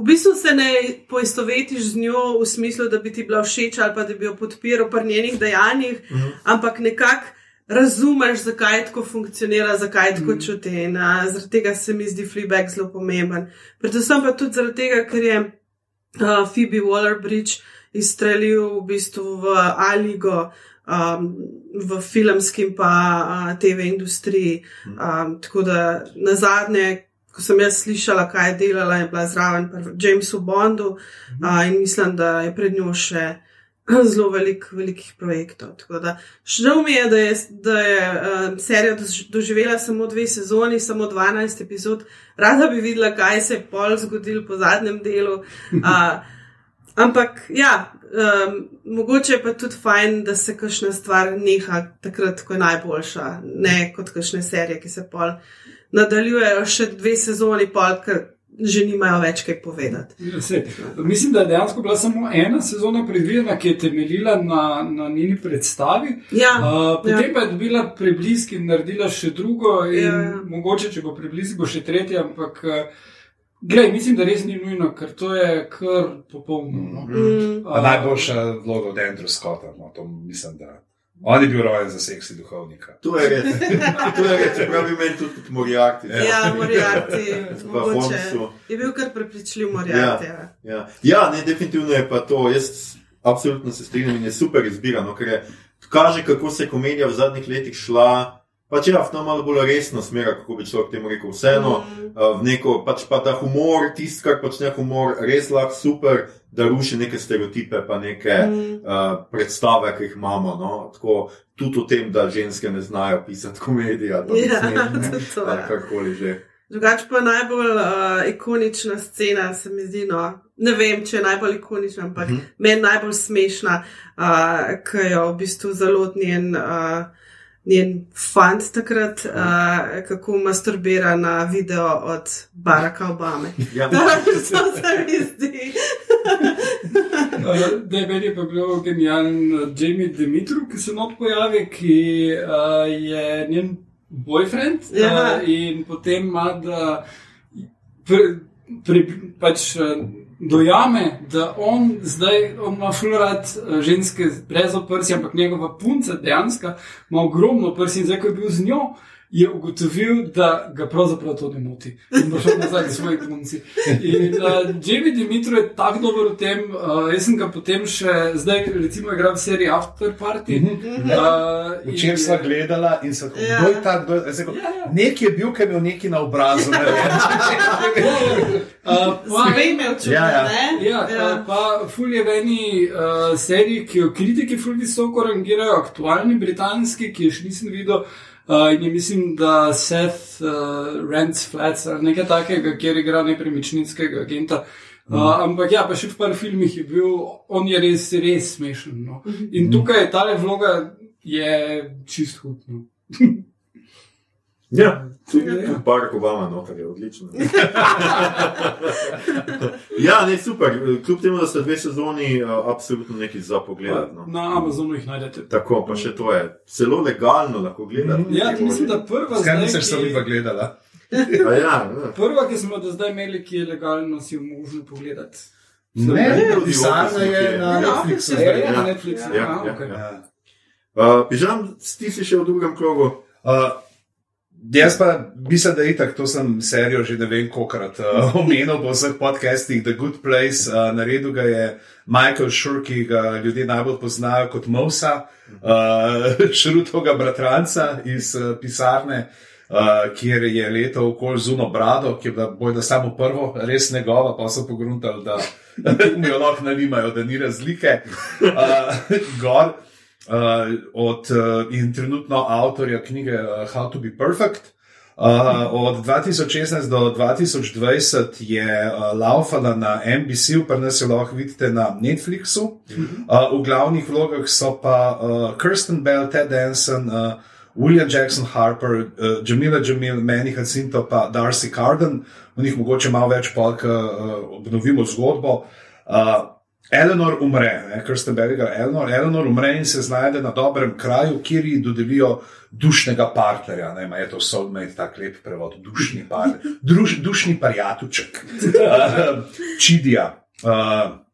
V bistvu se ne poistovetiš z njo v smislu, da bi ti bila všeč ali pa da bi jo podpiral pri njenih dejanjih, uh -huh. ampak nekako razumeš, zakaj tako funkcionira, zakaj tako čuti. In uh, zaradi tega se mi zdi Fleabag zelo pomemben. Predvsem pa tudi zaradi tega, ker je uh, Phoebe Waller-Bridge izstrelil v bistvu v Aligo. Um, v filmski in pa uh, TV industriji. Um, tako da na zadnje, ko sem jaz slišala, kaj je delala, je bila zraven Jamesu Bondu uh, in mislim, da je pred njo še zelo velik, velikih projektov. Tako da žal mi je, da je, da je uh, serija dož- doživela samo dve sezoni, samo 12 epizod. Rada bi videla, kaj se je pol zgodilo po zadnjem delu. Uh, ampak ja, um, mogoče je pa tudi fajn, da se kakšna stvar neha takrat, ko je najboljša, ne kot kakšne serije, ki se pol nadaljujejo še dve sezoni, pol, ker že nimajo več kaj povedati. Ja, sej. Mislim, da je dejansko bila samo ena sezona predvidena, ki je temeljila na, na njeni predstavi. Ja, Uh, potem ja. pa je dobila preblisk in naredila še drugo, in Ja, ja, ja. ja. mogoče, če bo preblisk, bo še tretja, ampak uh, glej, mislim, da res ni nujno, ker to je kar popolno. No. Mm. Pa najboljša vloga od Andrew Scotta, no, to mislim, da On je bil rojen za seksi duhovnika. To je res. To je res, čeprav bi meni tudi kot Moriarty. Ja, Moriarty, Pa mogoče. Je bil kar prepričljiv Moriarty. Ja. Ja. ja, ne, definitivno je pa to. Jaz absolutno se strinjam in je super izbirano, ker je, kaže, kako se je komedija v zadnjih letih šla. Pač ja, v to malo bolj resno smer, kako bi človek temu rekel, vseeno, Mm. uh, v neko, pač pa da humor, tisto, kar počne humor, res lahko super, da ruši neke stereotipe, pa neke Mm. uh, predstave, ki jih imamo. No? Tako, tudi o tem, da ženske ne znajo pisati komedije, da Ja, ne tudi to, ali karkoli že. Drugače pa najbolj uh, ikonična scena, se mi zdi, no, ne vem, če je najbolj ikonična, ampak Mhm. uh -huh. meni najbolj smešna, uh, ker jo v bistvu zelo njen, uh, njen fant takrat, uh, kako masturbira na video od Baracka Obame. Ja, To se mi zdi. Da je meni pa bil genijalen Jamie Dimitru, ki se not pojavi, ki uh, je njen boyfriend Ja. uh, in potem ima, da pri, pri, pač, uh, dojame, da on zdaj on ima fluorat ženske brez oprsi, ampak njegova punca dejansko ima ogromno prsi in zdaj, ko je bil z njo. Je ugotovil, da ga pravzaprav to ne moti in bo šel nazaj k svoji punci. In uh, Jamie Dimitro je tako dober v tem, uh, jaz sem ga potem še, zdaj recimo igram v seriji After Party. Uh, in- Včeraj sva gledala in se Ja. kdo je ta, kdo je. rekel, Ja, ja. Nekje je bil, ki je imel nekaj na obrazu. ne. Uh, pa, imel čudo, Ja, ja. ne? Ja, ja. pa ful je v eni uh, seriji, ki jo kritiki ful visoko rangirajo, aktualni britanski, ki je še nisem videl. Uh, in je mislim, da Seth uh, Rents Flats ali nekaj takega, kjer igra nepremičninskega agenta. Uh, ampak ja, pa še v par filmih je bil, on je res, res smešen. No. In tukaj je tale vloga je čist hudno. Ja, tudi ja. Barack Obama, no, kar je odlično. ja, ne, super. Kljub temu, da sta dve sezoni, uh, absolutno nekaj za pogled. No. Na Amazonu jih najdete. Tako, pa še to je. Celo legalno lahko gledate. Ja, to mislim, da prva se ki- vidva gledala. A Ja, ja. Prva, ki smo do zdaj imeli, ki je legalno, si jo možno pogledati. Ne, Ne, pisarna je na Ja, Netflixu. ja, zdaj. Je Ja. na Netflixu. Ja, Aha, ja, okej. ja. Ja. Uh, Pižam, ti si še v drugem krogu. Uh, jaz pa mislim, da je itak, to sem serijo že ne vem kolikrat uh, omenil po vseh podcastih, The Good Place. Uh, naredil ga je Michael Schur, ki ga ljudje najbolj poznajo kot Mosa, uh, Šrutovega bratranca iz uh, pisarne. Uh, kjer je letel okoli zuno brado, ki je bila bojda samo prvo, res njegova, pa so pogruntali, da mi jo lahko nalimajo, da ni razlike. Uh, gor, uh, od, uh, in trenutno avtorja knjige uh, How to be Perfect. Uh, od 2016 do 2020 je uh, laufala na NBC, pa nas jo lahko vidite na Netflixu. Uh, v glavnih vlogah so pa uh, Kirsten Bell, Ted Danson, uh, William Jackson Harper, uh, Jamila Jamil, Manny Jacinto, pa Darcy Carden. V njih mogoče malo več, pa uh, obnovimo zgodbo. Uh, Eleanor umre, ne, Kirsten Bell igra Eleanor. Eleanor umre in se znajde na dobrem kraju, kjer ji dodelijo dušnega partnerja. Ne, je to soulmate, tako lep prevod, dušni partner, Druž, dušni parjatuček, uh, čidija. Uh,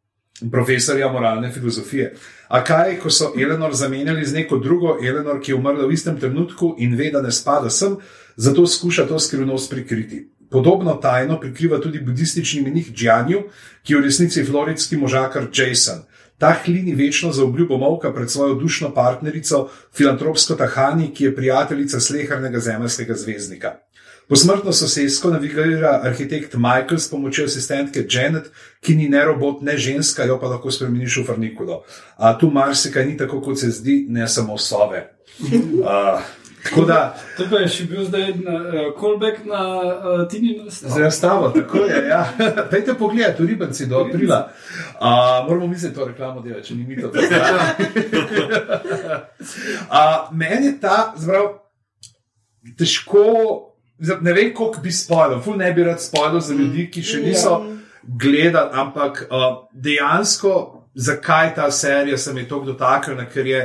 profesorja moralne filozofije. A kaj, ko so Eleanor zamenjali z neko drugo Eleanor, ki je umrla v istem trenutku in ve, da ne spada sem, zato skuša to skrivnost prikriti. Podobno tajno prikriva tudi budistični menih Džanju, ki je v resnici floridski možakar Jason. Ta hlini večno za obljubo molka pred svojo dušno partnerico, filantropsko Tahani, ki je prijateljica slehrnega zemljskega zvezdnika. Posmrtno sosedsko navigira arhitekt Michael s pomočjo asistentke Janet, ki ni ne robot, ne ženska, jo pa lahko spremeniš v farnikulo. A tu marsikaj ni tako, kot se zdi, ne samo sove. Uh, tako da, To pa je še bil zdaj na, uh, callback na uh, Tini zdaj ostavo, tako je. Ja. Pejte pogled, v ribanci do aprila. Uh, moramo misliti to reklamo, dela, če ni mi to. uh, meni je ta, zbrav, težko. Ne vem, koliko bi spoilal, ful ne bi rad spoilal za ljudi, ki še niso gledali, ampak uh, dejansko, zakaj ta serija se mi je tako dotaknila, ker je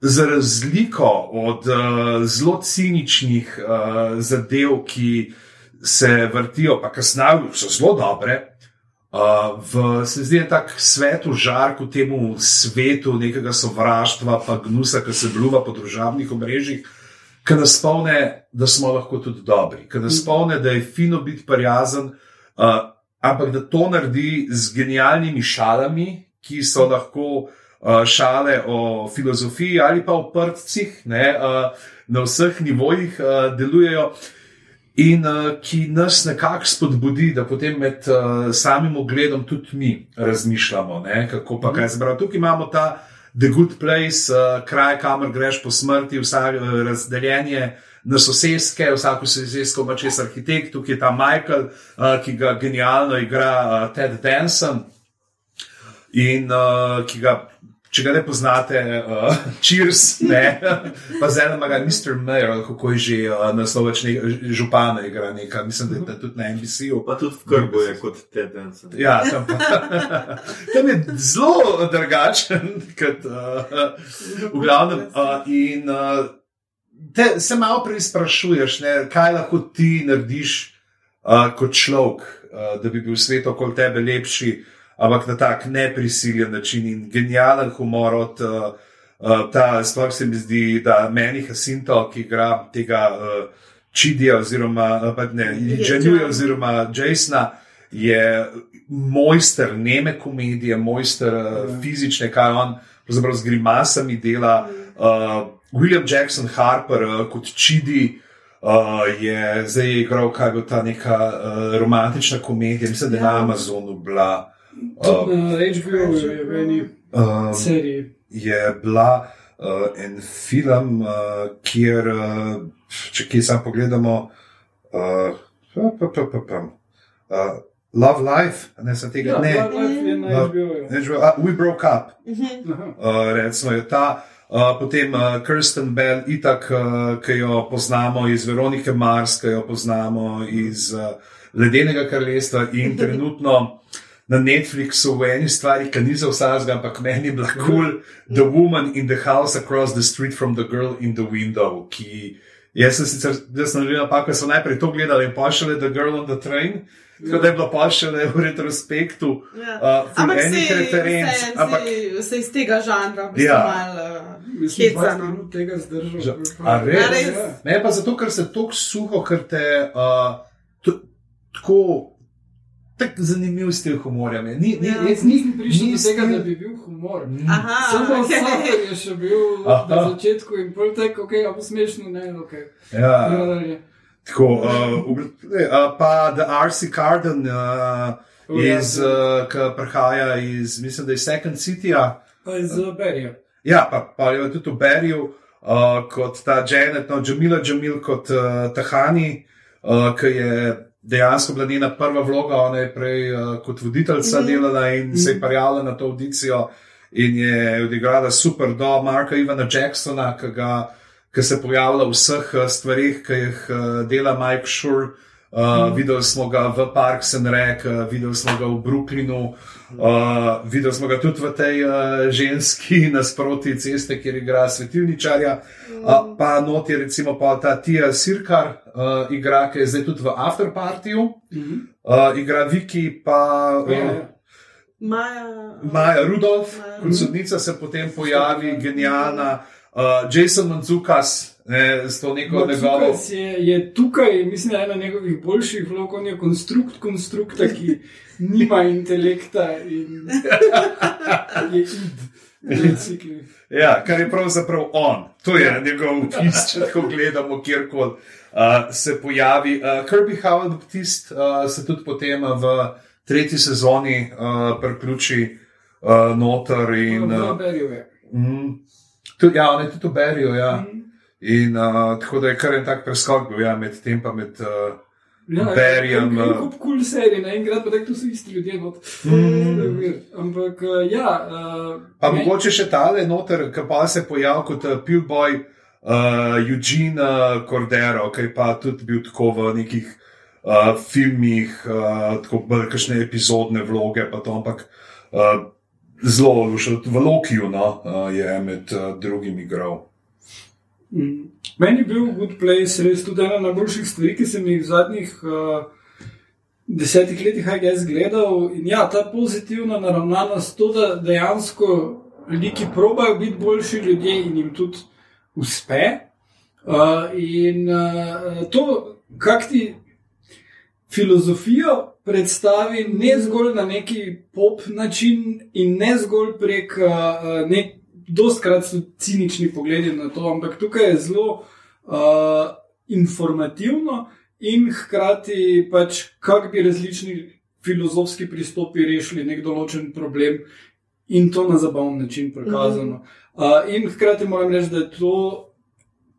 za razliko od uh, zelo ciničnih uh, zadev, ki se vrtijo, pa kasneje so zelo dobre, Uh, v, se zdi, da je tako svet v žarku temu svetu nekega sovraštva, pa gnusa, ki se bluva po družabnih omrežjih, ki nas spomne, da smo lahko tudi dobri, ki nas spomne, da je fino biti prijazen, uh, ampak da to naredi z genialnimi šalami, ki so lahko uh, šale o filozofiji ali pa o prtcih, ne, uh, na vseh nivojih uh, delujejo in uh, ki nas nekako spodbudi, da potem med uh, samim ogledom tudi mi razmišljamo, ne, kako pa kaj zbrati. Tukaj imamo ta The Good Place, uh, kraj, kamor greš po smrti, vsak uh, razdeljenje. Na sosedske, vsako sosedsko ima čez arhitekt, tukaj je ta Michael, uh, ki ga genialno igra uh, Ted Danson in uh, ki ga Če ga ne poznate, uh, cheers, ne, pa zdaj ima ga Mr. Mayer, kako je že uh, nasloveč ne, župana, igra nekaj, mislim, da je tudi na NBC-u. Pa tudi v krbu je kot Ted Danson. Ja, tam, pa, tam je zelo drugačen, kot uh, v glavnem. Uh, in uh, te, se malo prej sprašuješ, ne, kaj lahko ti narediš uh, kot človek, uh, da bi bil svet okoli tebe lepši ampak na tak neprisiljen način in genijalen humor od uh, uh, ta, sploh se mi zdi, da meni Hasinto, ki igra tega uh, Čidija oziroma uh, ne, Januja oziroma Jasona, je mojster neme komedije, mojster uh, fizične, kaj on pravzaprav z grimasami dela. Uh, William Jackson Harper uh, kot Čidi. Uh, je zdaj igral, kaj bo ta neka uh, romantična komedija, mislim, da je ja. na Amazonu bila. Tudi na HBO je v eni um, seriji. Je bila uh, en film, uh, kjer, uh, če kje sam pogledamo, uh, pa, pa, pa, pa, uh, Love Life, ne sem tega Ja, ne. HBO-ju. HBO, uh, we broke up. Uh, recimo je ta. Uh, potem uh, Kirsten Bell, itak, uh, ki jo poznamo iz Veronike Mars, ki jo poznamo iz uh, Ledenega kraljestva in trenutno na Netflixu v eni stvari, ki ni za vsakega, ampak meni je bila cool, The Woman in the House Across the Street from the Girl in the Window. Ki, jaz sem sicer, jaz sem naredil napako, ker sem najprej to gledal in pošiljal The Girl on the Train. Tako da je bilo pošiljeno v retrospektu, Ja. uh, Ampak enih se, referenc. se, Ampak, se, se iz tega žanra, Ja. malo uh, Mislim, da hecano. sem tega zdržal. Že- prav- a res? A res? Ja. Ne, pa zato, ker se tako suho, ker te uh, tako, tako zanimiv stil humorja. Ni, ni, Ja. Jaz nisem prišel Ni do tega, stil- da bi bil humor. Aha, Samo okay. je še bil Aha. na začetku in pol tako, ok, a bo smešno, ne, ok. Ja. Dalje. Tako, uh, uh, pa The R.C. Carden, uh, O, ja, iz, ja. uh, ki prihaja iz, mislim, da iz Second City-ja. Pa iz uh, Berija. Ja, pa, pa je tudi v Beriju, uh, kot ta Janet, no, Jamila Jamil, kot uh, Tahani, uh, ki je dejansko bila njena prva vloga, ona je prej uh, kot voditeljica mm -hmm. delala in mm -hmm. se je prijavila na to audicijo in je odigrala super do Marka Ivana Jacksona, ki, ga, ki se pojavlja v vseh uh, stvarih, ki jih uh, dela Mike Shore. Uh, mm. Videli smo ga v Parks and Rec, uh, videli smo ga v Brooklynu, uh, videli smo ga tudi v tej uh, ženski nasproti ceste, kjer igra svetilničarja. Mm. Uh, pa not je recimo pa ta Tija Sirkar, uh, igra, ki je zdaj tudi v Afterpartiju, Mm -hmm. uh, igra Viki, pa uh, ja, ja. Maja, Maja Rudolf, Maja. kot sodnica se potem pojavi, genialna, uh, Jason Manzukas, ne, s to neko njegovo. Matsukas je, je tukaj, mislim, ena njegovih boljših vlog, on je konstrukt konstrukta, ki nima intelekta in je id. Recikli. Ja, kar je pravzaprav on, to je njegov opis, če tako gledamo, kjerkoli uh, se pojavi. Uh, Kirby Howard Baptist uh, se tudi potem v tretji sezoni uh, priključi uh, noter in uh, mm, tudi, ja, on je tudi v Beriju. Ja. Mhm. In uh, tako da je kar en tak preskok bil ja, med tem pa med. Uh, Ja, Berjem, en- en uh, kup kul serij, naenkrat pa tako to so isti ljudje. Not. Mm. Ampak uh, ja. Uh, Pa me- mogoče še tale noter, ki pa se pojavlja kot uh, Pillboy uh, Eugene uh, Cordero, ki je pa tudi bil tako v nekih uh, filmih, uh, tako bolj kakšne epizodne vloge, pa to, ampak uh, zelo lušel, v Lokiju no, uh, je med uh, drugim igral. Mm. Meni je bil Good Place res tudi ena najboljših stvari, ki sem jih v zadnjih uh, desetih letih, jaz gledal. In ja, ta pozitivna naravnanost, to, da dejansko ljudi, ki probajo biti boljši ljudje in jim tudi uspe. Uh, in uh, to, kak ti filozofijo predstavi, ne zgolj na neki pop način in ne zgolj prek uh, nek. Dostkrat so cinični pogledi na to, ampak tukaj je zelo uh, informativno in hkrati pač, kako bi različni filozofski pristopi rešili nek določen problem in to na zabaven način prikazano. Mm -hmm. uh, in hkrati moram reči, da je to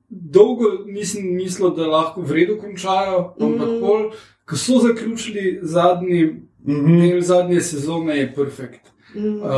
dolgo nisem mislil, da lahko v redu končajo, ampak mm -hmm. pol, ko so zaključili zadnji mm -hmm. del zadnje sezone, je perfekt. Mm. Uh,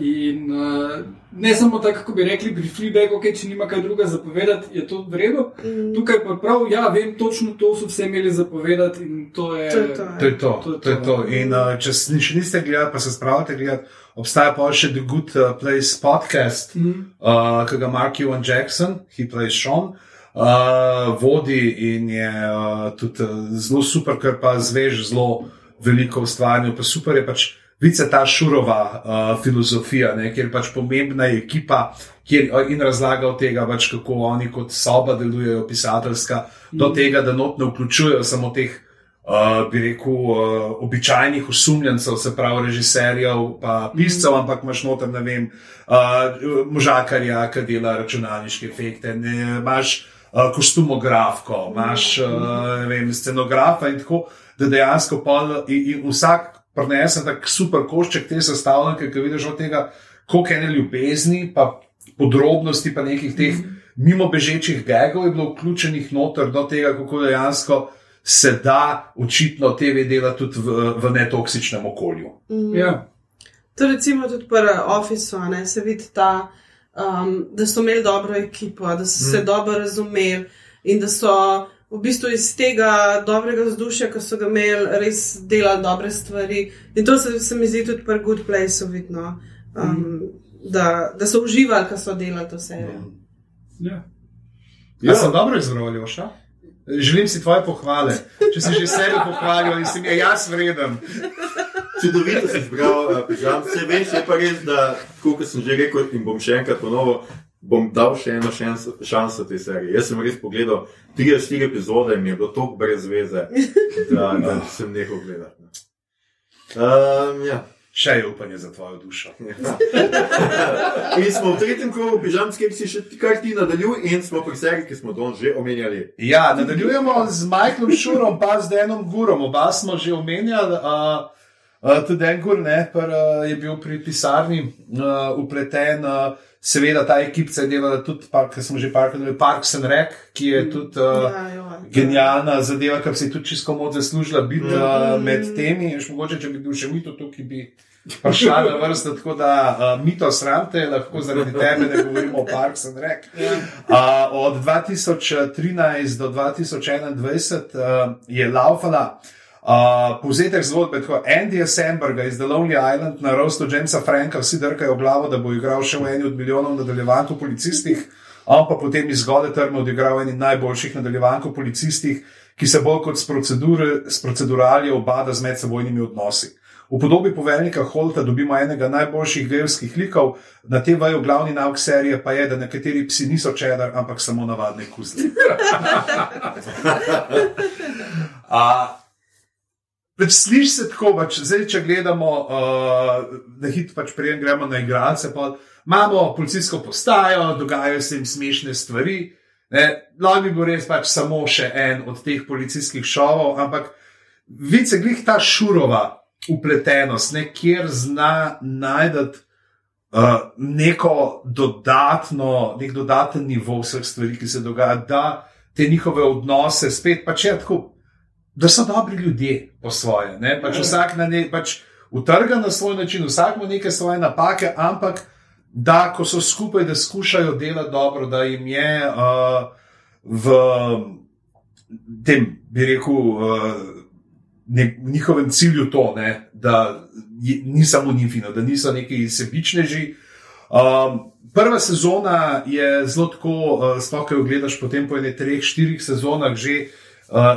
in uh, ne samo tako, kako bi rekli pri Fleabagu, okay, če nima kaj druga zapovedati, je to v redu. Mm. Tukaj pa prav, ja, vem, točno to so vse imeli zapovedati in to je To je to. To je to. To je to, je to. to. In uh, če še niste gledali, pa se spravite gledati, obstaja pa še The Good uh, Place podcast, mm. uh, ki ga Mark Ewan Jackson, he plays Sean. Uh, vodi in je uh, tudi uh, zelo super, ker pa zveš zelo veliko ustvarjanja. Pa super je pač vice ta šurova uh, filozofija, ne, kjer pač pomembna je ekipa kjer, in razlaga od tega, pač, kako oni kot soba delujejo, pisateljska, mm. do tega, da not ne vključujejo samo teh uh, bi rekel, uh, običajnih osumljencev, se pravi, režiserjev, pa piscev, mm. ampak imaš noter, ne vem, uh, možakarja, ki dela računalniške efekte, ne, imaš uh, kostumografko, imaš uh, ne vem, scenografa in tako, da dejansko pol in, in vsak prenese tak super košček te sestavljanke, ki vidiš od tega, koliko ene ljubezni, pa podrobnosti, pa nekih teh mimo bežečih gagov je bilo vključenih noter do tega, kako dejansko se da očitno TV delati tudi v, v netoksičnem okolju. Ja. To recimo tudi pri Officeu, a ne, se vidi ta, um, da so imeli dobro ekipo, da so se dobro razumeli in da so v bistvu iz tega dobrega vzdušja, ki so ga imeli, res delali dobre stvari. In to se, se mi zdi tudi pri Good Placeu vidno, um, da, da so uživali, ko so delali to serijo. Ja. Ja, sem dobro izbral, Joša. Želim si tvoje pohvale. Če si že sebe pohvalil in si mi je jaz vreden. Čudovito si izbral, uh, pižam. Vse veš, je pa res, da, kot sem že rekel, in bom še enkrat ponovil, bom dal še eno šanso, šanso tej seriji. Jaz sem res pogledal 3-4 epizode in mi je bilo tako brez veze, da, da sem nehal gledati. Um, ja. Še je upanje za tvojo dušo. In smo v tretjem krogu, pižam, s katerim si še ti kar ti nadaljuj, in smo pri seriji, ki smo danes že omenjali. Ja, nadaljujemo z Michaelom Šurom, pa z Denom Gurom. Oba smo že omenjali. Uh, uh, tudi Den Gur ne, pr, uh, je bil pri pisarni uh, upleten. Uh, seveda ta ekipa je delala tudi, pa, kar smo že parkrat rekli, Parks and Rec, ki je tudi. Uh, Ja, jo. Genialna zadeva, ki bi si tudi čisto moč zaslužila biti Mm. uh, med temi. Še mogoče, če bi bil še mito tukaj, bi prišla na vrsto. Tako da uh, mito sramte, lahko zaradi tebe ne govorimo o Parks and Rec. Uh, od 2013 do 2021 uh, je laufala. Uh, povzetek zgodbe, tako Andy Samberga iz The Lonely Island na rostu Jamesa Franka, vsi drkajo v glavo, da bo igral še v eni od milijonov nadaljevank o policistih, on pa potem iz zgode trme odigral eni najboljših nadaljevank o policistih, ki se bolj kot s, s proceduralje obada z medsebojnimi odnosi. V podobi poveljnika Holta dobimo enega najboljših gejovskih likov, na tem vaju glavni nauk serije pa je, da nekateri psi niso čedar, ampak samo navadne kuzle. Pač slišiš se tako, pač, zdaj, če gledamo, uh, da hit pač prijem gremo na igralce, pa imamo policijsko postajo, dogajajo se jim smešne stvari. Lahko bi bil res pač samo še en od teh policijskih šovov, ampak vice glih ta šurova upletenost, ne, kjer zna najti uh, neko dodatno, nek dodaten nivo vseh stvari, ki se dogaja, da te njihove odnose spet pač je tako da so dobri ljudje po svoje. Ne? Pač vsak na ne, pač utrga na svoj način, vsak ima neke svoje napake, ampak da, ko so skupaj, da skušajo delati dobro, da jim je uh, v tem, bi rekel, uh, ne, njihovem cilju to, ne? da je, ni samo njifino, da niso neki sebičneži. Um, prva sezona je zelo tako, uh, sploh, ko jo gledaš potem po enih treh, štirih sezonah že Uh,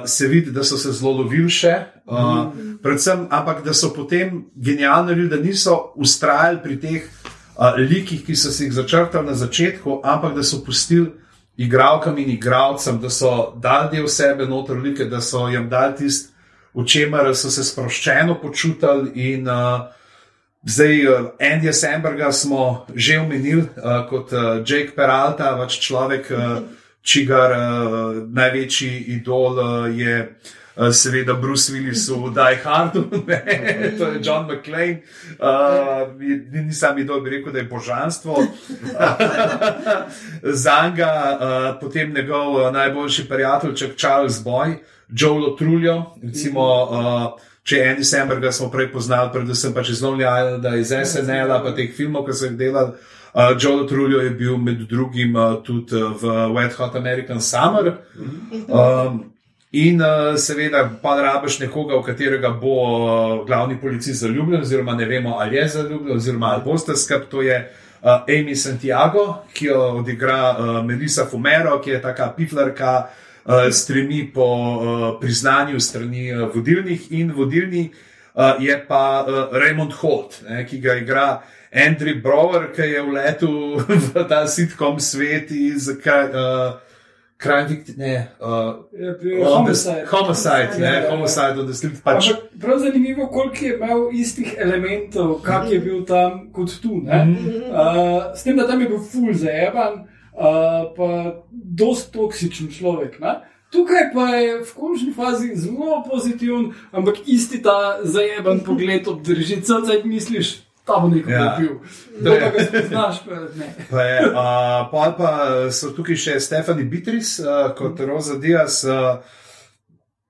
se vidi, da so se zelo lovili še, uh, predvsem, ampak da so potem genialni ljudje, da niso ustrajali pri teh uh, likih, ki so si jih začrtali na začetku, ampak da so pustili igralkam in igralcem, da so dali del sebe noter, like, da so jim dali tisto, v čemer so se sproščeno počutili. In uh, zdaj, uh, Andyja Samberga smo že omenili uh, kot uh, Jake Peralta, pač človek. Uh, čigar uh, največji idol uh, je uh, seveda Bruce Willis v Die Hardu, to je John McClane. Uh, nisem idol, bi rekel, da je božanstvo. Zanga, uh, potem njegov najboljši prijatelj, Charles Boy, Joe Lotruljo, recimo. Uh, Če je Andy Samberga smo prej poznali, predvsem pa iz Lonely Islanda, iz SNL-a, pa teh filmov, ki so jih delali, Uh, Joe Trullo je bil med drugim uh, tudi uh, v Wet Hot American Summer. Um, in uh, seveda, pa rabiš nekoga, v katerega bo uh, glavni policist zaljubljen, oziroma ne vemo, ali je zaljubljen, oziroma ali boste skrb. To je uh, Amy Santiago, ki jo odigra uh, Melissa Fumero, ki je taka piflarka, uh, stremi po uh, priznanju strani uh, vodilnih in vodilni uh, je pa uh, Raymond Holt, ne, ki ga igra. Andrew Brower, ki je vletel v ta sitkom svet iz uh, Krajnik, ne, uh, Homicide. Homicide, ne, Ja. Homicide, da ste pač. Ampak prav zanimivo, koliko je imel istih elementov, kak je bil tam kot tu. ne. Uh, s tem, da tam je bil full zajeban, uh, pa dost toksičen človek. Ne? Tukaj pa je v končni fazi zelo pozitiven, ampak isti ta zajeban pogled obdrži, cel misliš, ta bo nekaj Ja. pil. To je- Da ga spoznaš, pa ne. Pa, je, uh, pol pa so tukaj še Stefani Bitris uh, kot Rosa Diaz. Uh,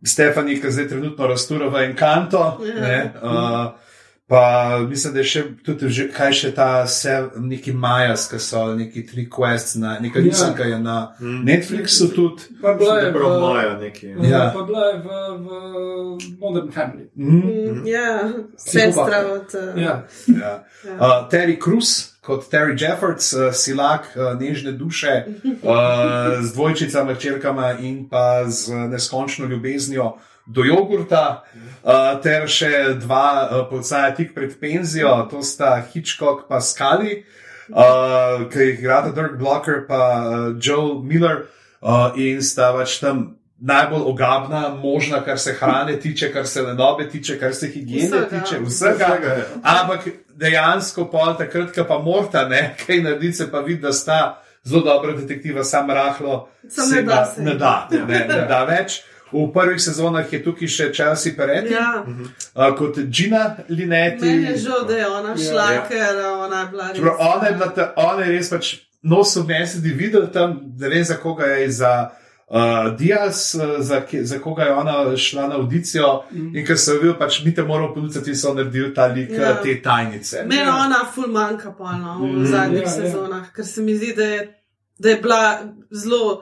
Stefani, ki zdaj trenutno rastura v Encanto. Ja. Ne, uh, pa mislim, da je še tudi, že, kaj še ta vse, neki Majas, ki so neki tri quests, na, neka Ja. risanka je na Netflixu tudi. Pa bila je Prav Maja neki. Ja. ja. pa bila je v, v Modern Family. Mm. Mm, Ja, sestra od. Uh, Ja. Ja. Uh, Terry Cruz, kot Terry Jeffords, uh, silak uh, nežne duše, uh, z dvojčicami, hčerkama in pa z neskončno ljubeznijo do jogurta, uh, ter še dva uh, policaja tik pred penzijo, to sta Hitchcock pa Skali, uh, ki jih igrata Dirk Blocker pa uh, Joe Miller uh, in sta pač tam. Najbolj ogabna, možna, kar se hrane tiče, kar se lenobe tiče, kar se higiene Vsega. tiče, vsega. Vsega, ja. Ampak dejansko, pol takrat, ko pa morta, ne, kaj narediti, se pa vidi, da sta zelo dobra detektiva, sam rahlo. Samo se ne da se. Ne da, ne, ne da več. V prvih sezonah je tukaj še Chelsea Peretti, Ja, uh, kot Gina Linetti. meni je žal, da je ona šla, Ja. ker ona je bila res. Čeprav Ona je, bila ta, ona je res pač nos obnesedi videl tam, ne vem za koga je za. Uh, Diaz, uh, za, za koga je ona šla na audicijo, mm. in ker so videli, pač mi te moramo ponuditi, so naredili ta lik Ja. ja. te tajnice. Meni je ona ful manjka pa no, v zadnjih Ja, ja. sezonah, ker se mi zdi, da je, da je bila zelo,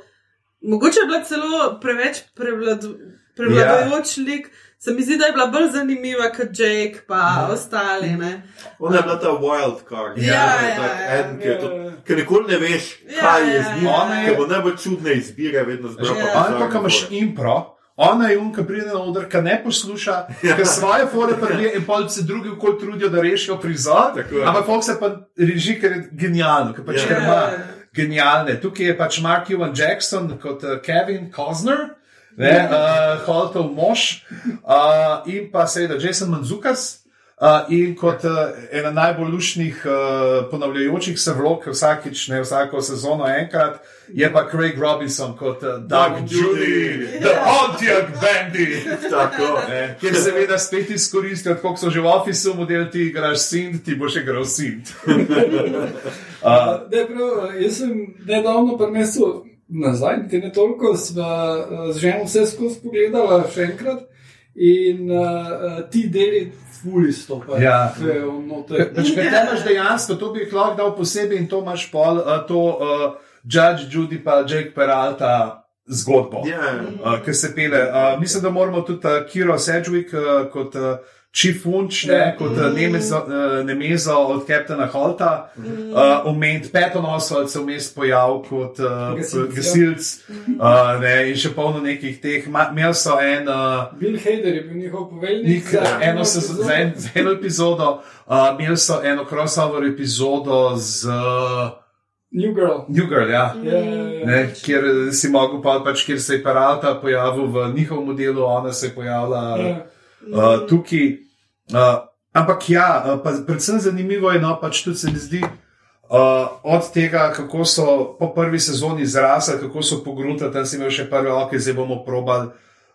mogoče je bila celo preveč prevladu, prevladujoč lik. Se mi zdi, da je bila bolj zanimiva kot Jake pa ostali. Ne? Ona je bila ta wild card. Ja, Ne, ja, tak ja. en, ki je to- Ja. Ker nikoli ne veš, Ja, kaj je ja, z njim. ja. Je- Ker bo najbolj čudne izbire, vedno zbral. Ja. Ali pa, ko imaš impro, ona je unka pride na oder, ki ne posluša, ki svoje fore prije in pol se drugi okoli trudijo, da rešijo prizor. Je. Ampak Fox se pa reži, ker je genialno, ker pač Ja. ker ima Ja. Genialne. Tukaj je pač Mark Ewan Jackson kot uh, Kevin Costner. Ne, uh, Holtov mož uh, in pa seveda Jason Manzukas. Uh, in kot uh, ena najbolj lušnih, uh, ponavljajočih se vlog, vsakič, ne vsako sezono enkrat, je pa Craig Robinson kot uh, Doug Judy. The Pontiac Bandy. Tako. Ne, Kjer seveda spet izkoristijo, kot so že v ofisu, model ti igraš sint, ti boš igral sint. Uh, da, prav, jaz sem nedavno prinesel nazaj, niti ne toliko, sva z ženo vse skozi pogledala še enkrat in uh, ti deli fuli stopajo. Ja. Pač, Če te imaš dejansko, to bi jih lahko dal posebej in to imaš pol, uh, to uh, Judge Judy pa Jake Peralta zgodbo. Ja. Uh, ki se pele. Uh, mislim, da moramo tudi uh, Kiro Sedgwick uh, kot uh, Chifunč, ne, kot mm. nemezo, uh, nemezo od kapitana Holta, mm. uh, omeniti petonosolc se vmes pojavil kot uh, gasilc, uh, ne, in še polno nekih teh. Imeli so en. Uh, Bill Hader je bil njihov poveljnik. Za, eno se, za, en, za eno epizodo, uh, imeli so eno crossover epizodo z. Uh, New Girl. New Girl, ja. Mm. Ja, ja, ja. Ne, kjer si mogel pa pač, kjer se je Peralta pojavil v njihovem modelu, ona se je pojavila ja. uh, tukaj. Uh, ampak ja, uh, predvsem zanimivo je, no, pač tudi se mi zdi, uh, od tega, kako so po prvi sezoni zrasli, kako so pogruntali, tam si imel še prve oči, zdaj bomo probali,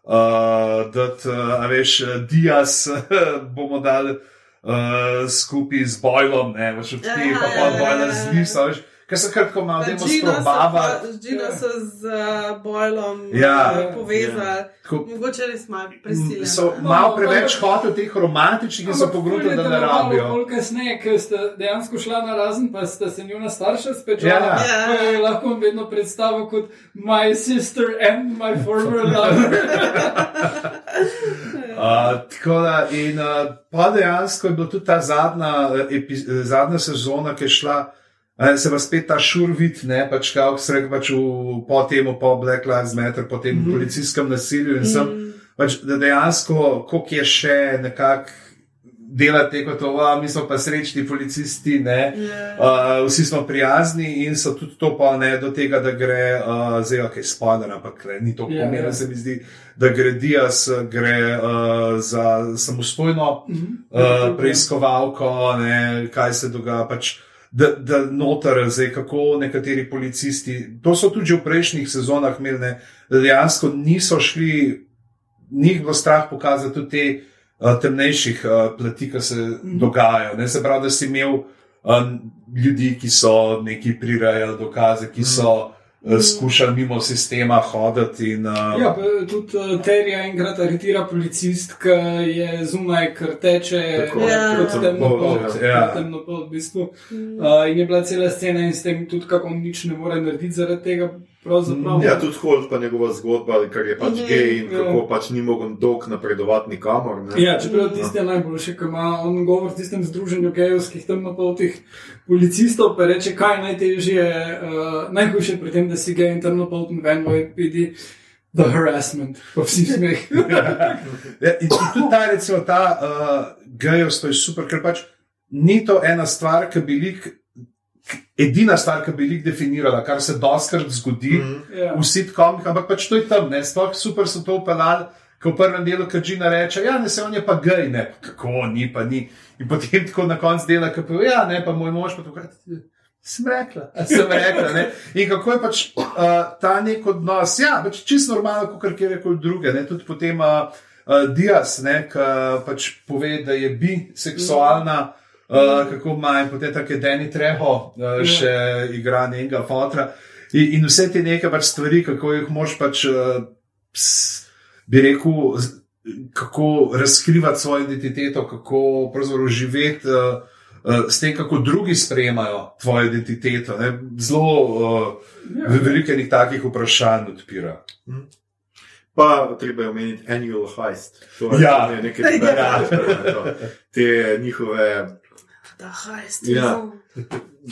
uh, da uh, veš, Dias bomo dali uh, skupaj z Bojlom, ne veš, od tega, pa pa Bojla z Lisa, Ker se kratko malo demo sprobava. Žino so z uh, Bojlom Ja. uh, povezali. Tako- Mogoče res malo prisiljeni. So malo preveč hotel teh romantičnih, ki so pogruntali, da ne rabijo. Bolj kasneje, ker ste dejansko šla na razen, pa ste se njuna starša spečala. Ja. Ja. Pa jo je lahko vedno predstavil kot my sister and my former lover. Uh, tako da, in uh, pa dejansko je bila tudi ta zadnja, eh, epi, eh, zadnja sezona, ki je šla, uh, se pa spet ta šurvit, ne pač kako se reče, pač v, po tem, po Black Lives Matter, po tem mm -hmm. policijskem nasilju in sem, mm. pač, da dejansko, koliko je še nekako. Delate kot ova, mi smo pa srečni policisti, ne, uh, vsi smo prijazni in so tudi to pa ne do tega, da gre, uh, zdaj, ok, spoiler, ampak ne, ni to Ja, pomembno, ja. se mi zdi, da gre Dias, gre uh, za samostojno uh, preiskovalko, ne, kaj se dogaja. Pač, Da, da noter, zdaj, kako nekateri policisti, to so tudi v prejšnjih sezonah imeli, ne, da dejansko niso šli, njih bilo strah pokazati tudi te uh, temnejših uh, plati, ki se dogajajo. Ne, se pravi, da si imel um, ljudi, ki so neki prirajali dokaze, ki so uh, skušali mimo sistema hoditi. In, uh, Ja, pa tudi Terja enkrat aretira policist, ki je zunaj, ker teče Tako, Ja. proti temnopolt. Ja. V bistvu. Uh, in je bila cela scena in s tem tudi, kako on nič ne more narediti zaradi tega. Pravzaprav. Ja, tudi Holt, pa njegova zgodba, ker je pač gej in Ja. kako pač ni mogel dolg napredovati nikamor. Ne? Ja, čeprav tiste je najboljše, ko ima on govor v tistem združenju gejovskih temnopoltih policistov, pa reče, kaj je najtežje, uh, najhujše pri tem, da si gej in temnopolten ven v epidi. The harassment, pa vsi smeh. Ja, in tudi tudi ta, recimo, ta uh, gejovstvo je super, ker pač ni to ena stvar, ki bi lik, edina stvar, ki bi lik definirala, kar se doskrat zgodi mm. Ja. v sitkomih, ampak pač to je tam, ne, sploh super so to upeljali. Ko v prvem delu Kajina reče, ja, ne se on je pa gej, ne, pa kako ni, pa ni. In potem tako na koncu dela, ki pa ja, ne, pa moj mož pa tukaj. Sem rekla, sem rekla. Ne? In kako je pač uh, ta nek odnos, ja, pač čisto normalno, kot kjerkoli druge. Ne? Tudi potem uh, uh, Dias, ki pač pove, da je biseksualna, uh, kako ima in potem tako je Dani Treho, uh, še igra njenega fotra. In, in vse te neke pač stvari, kako jih moš pač, uh, ps, bi rekel, z- kako razkrivati svojo identiteto, kako pravzaprav živeti. Uh, Uh, s tem, kako drugi sprejemajo tvojo identiteto. Ne? Zelo uh, Ja. veliko enih takih vprašanj odpira. Pa treba je omeniti annual heist. To je Ja. to je nekaj drugačnega. Te njihove Da, hajst. Ja.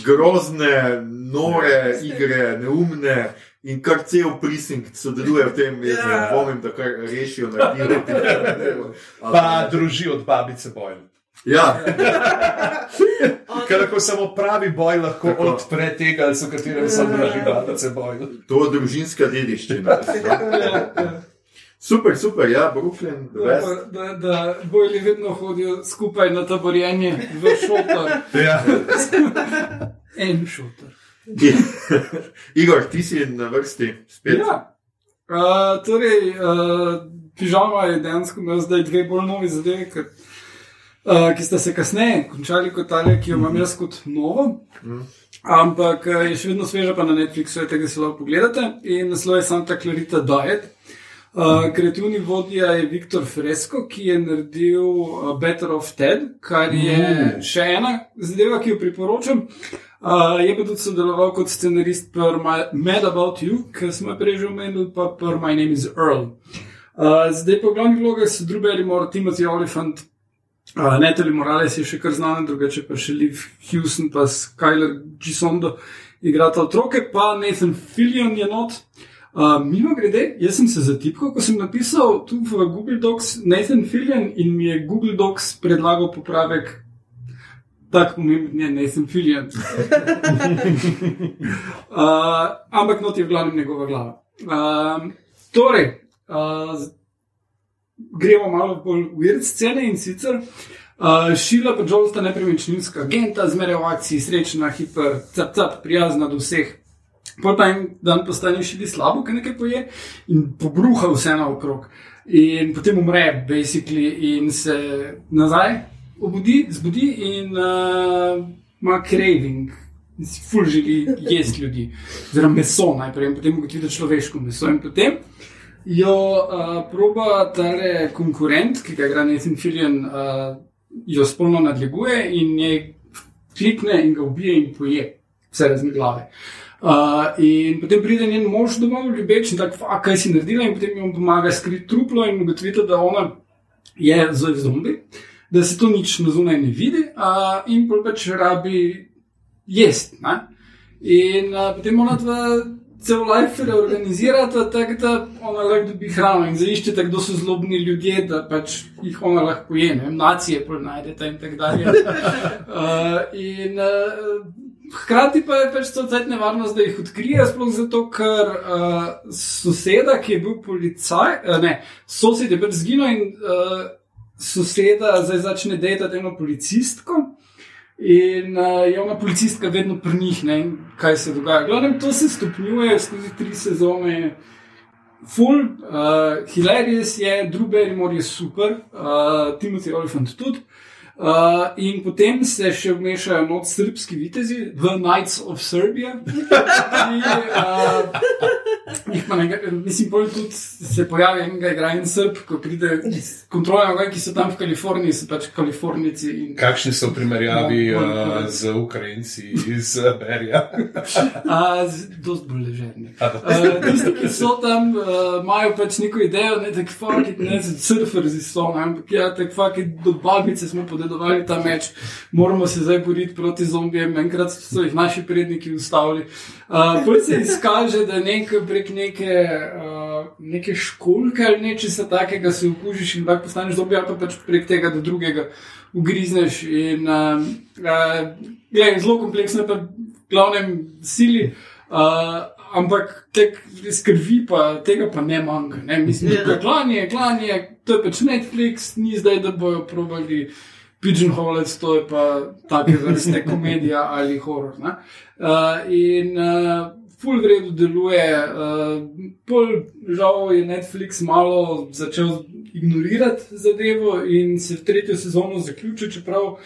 grozne, nore igre, neumne. In kar cel precinct sodeluje v tem, jaz Ja. ja. dvomim, da kar rešijo, naredijo. Pa druži od babice boj. Ja, Ker lahko samo pravi boj lahko Tako. odpre tega, ali so katerem so druži babice boj. to je družinska dediščina. Super, super, ja, Brooklyn, best. Da, da, bojli vedno hodijo skupaj na taborjenje v šotor. Ja. En šotor. Igor, ti si na vrsti spet. Ja. Uh, torej, uh, pižama je dejansko imel zdaj dve bolj novi zadevi, ki, uh, ki sta se kasneje končali kot ali, ki jo imam jaz kot novo. Ampak uh, je še vedno sveža, pa na Netflixu je tega se lahko pogledate. In naslov je Santa Clarita Diet. Uh, kreativni vodja je Viktor Fresco, ki je naredil uh, Better of Ted, kar je Mm. še ena zadeva, ki jo priporočam. Uh, je pa tudi sodeloval kot scenarist pri Mad About You, ki smo prej že omenili, pa pri My Name is Earl. Uh, zdaj pa v glavnih vlogah so Drew Barrymore, Timothy Oliphant, Uh, Natalie Morales je še kar znana, drugače pa še Liv Houston, pa Skyler Gisondo igrata otroke, pa Nathan Fillion je not. Uh, mimo grede, jaz sem se zatipkal, ko sem napisal tu v Google Docs Nathan Fillion in mi je Google Docs predlagal popravek. Tako pomemben je Nathan Fillion. uh, ampak not je v glavnem njegova glava. Uh, torej, uh, gremo malo bolj v ured scene in sicer uh, Šila pa Joel sta nepremičninska agenta, zmeraj v akciji, srečna, hiper, cap, cap, prijazna do vseh. Pa en dan postane šili slabo, ker nekaj poje in pobruha vse naokrog. In potem umre, basically, in se nazaj obudi, zbudi in uh, ima craving. In si ful želi jesti ljudi, oziroma meso najprej, in potem ugotovi, da je človeško meso. In potem jo uh, proba ta konkurent, ki ga igra Nathan Fillion, uh, jo spolno nadleguje in je klikne in ga ubije in poje vse razne glave. Uh, in potem pride njen mož domov, ljubeč in tako, kaj si naredila, in potem jim pomaga skriti truplo in ugotovite, da ona je zombi, da se to nič na zunaj ne vidi, uh, in pač rabi jesti. In uh, potem ona dva cel life reorganizirata tako, da ona lahko dobi hrano in zaiščete, kdo so zlobni ljudje, da pač jih ona lahko je, ne nacije pol najdete in tako dalje. Uh, in uh, hkrati pa je pač to cel nevarnost, da jih odkrije, sploh zato, ker uh, soseda, ki je bil policaj, uh, ne, sosed je pač zginil in uh, soseda zdaj začne delati eno policistko. In uh, je ona policistka vedno pri njih, ne kaj se dogaja. Glavno, to se stopnjuje skozi tri sezone. Full, uh, hilarious je, drugi Berimor je super, uh, Timothy Oliphant tudi. Uh, in potem se še vmešajo noč srpski vitezi, The Knights of Serbia. ki, uh, nekaj, mislim, tudi se pojavi en igralec srb, ko pride iz kontrole, ki so tam v Kaliforniji, so pač Kalifornici. In... Kakšni so primerjavi uh, z Ukrajinci iz Berija? Dost bolj ležerni. Uh, tisti, ki so tam, uh, imajo pač neko idejo, ne tako fakti, ne surferzi so, ampak ja, tako fakti do babice smo podali napovedovali ta meč, moramo se zdaj boriti proti zombijem, enkrat so jih naši predniki ustavili. Uh, Potem se izkaže, da nek prek neke, uh, neke školke ali nečesa takega se okužiš in tako postaneš zombi, ali pa pač prek tega, da drugega ugrizneš. In, uh, uh, je, zelo kompleksno, pa v glavnem sili. Uh, ampak te skrbi, pa tega pa ne manjka. Ne? Mislim, da je klanje, klanje, to je pač Netflix, ni zdaj, da bojo probali uh, Pigeonhole, to je pa take vrste komedija ali horor. Uh, in uh, full vredu deluje, uh, pol žal je Netflix malo začel ignorirati zadevo in se v tretjo sezono zaključi, čeprav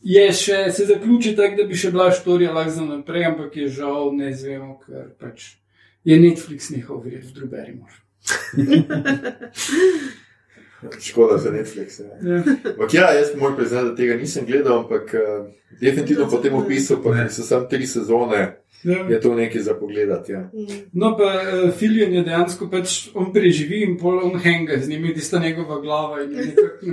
je še se zaključi tako, da bi še bila štorija lahko za naprej, ampak je žal ne izvemo, ker pač je Netflix nehal verjeti v drugeri mož. Škoda za Netflix. Ja. ja, jaz moram priznati, da tega nisem gledal, ampak uh, definitivno po tem opisu, pa so samo tri sezone. Ja. Je to nekaj za pogled. Ja. No, pa uh, eh, Filijon je dejansko pač on preživi in pol on henga z njimi, tista njegova glava.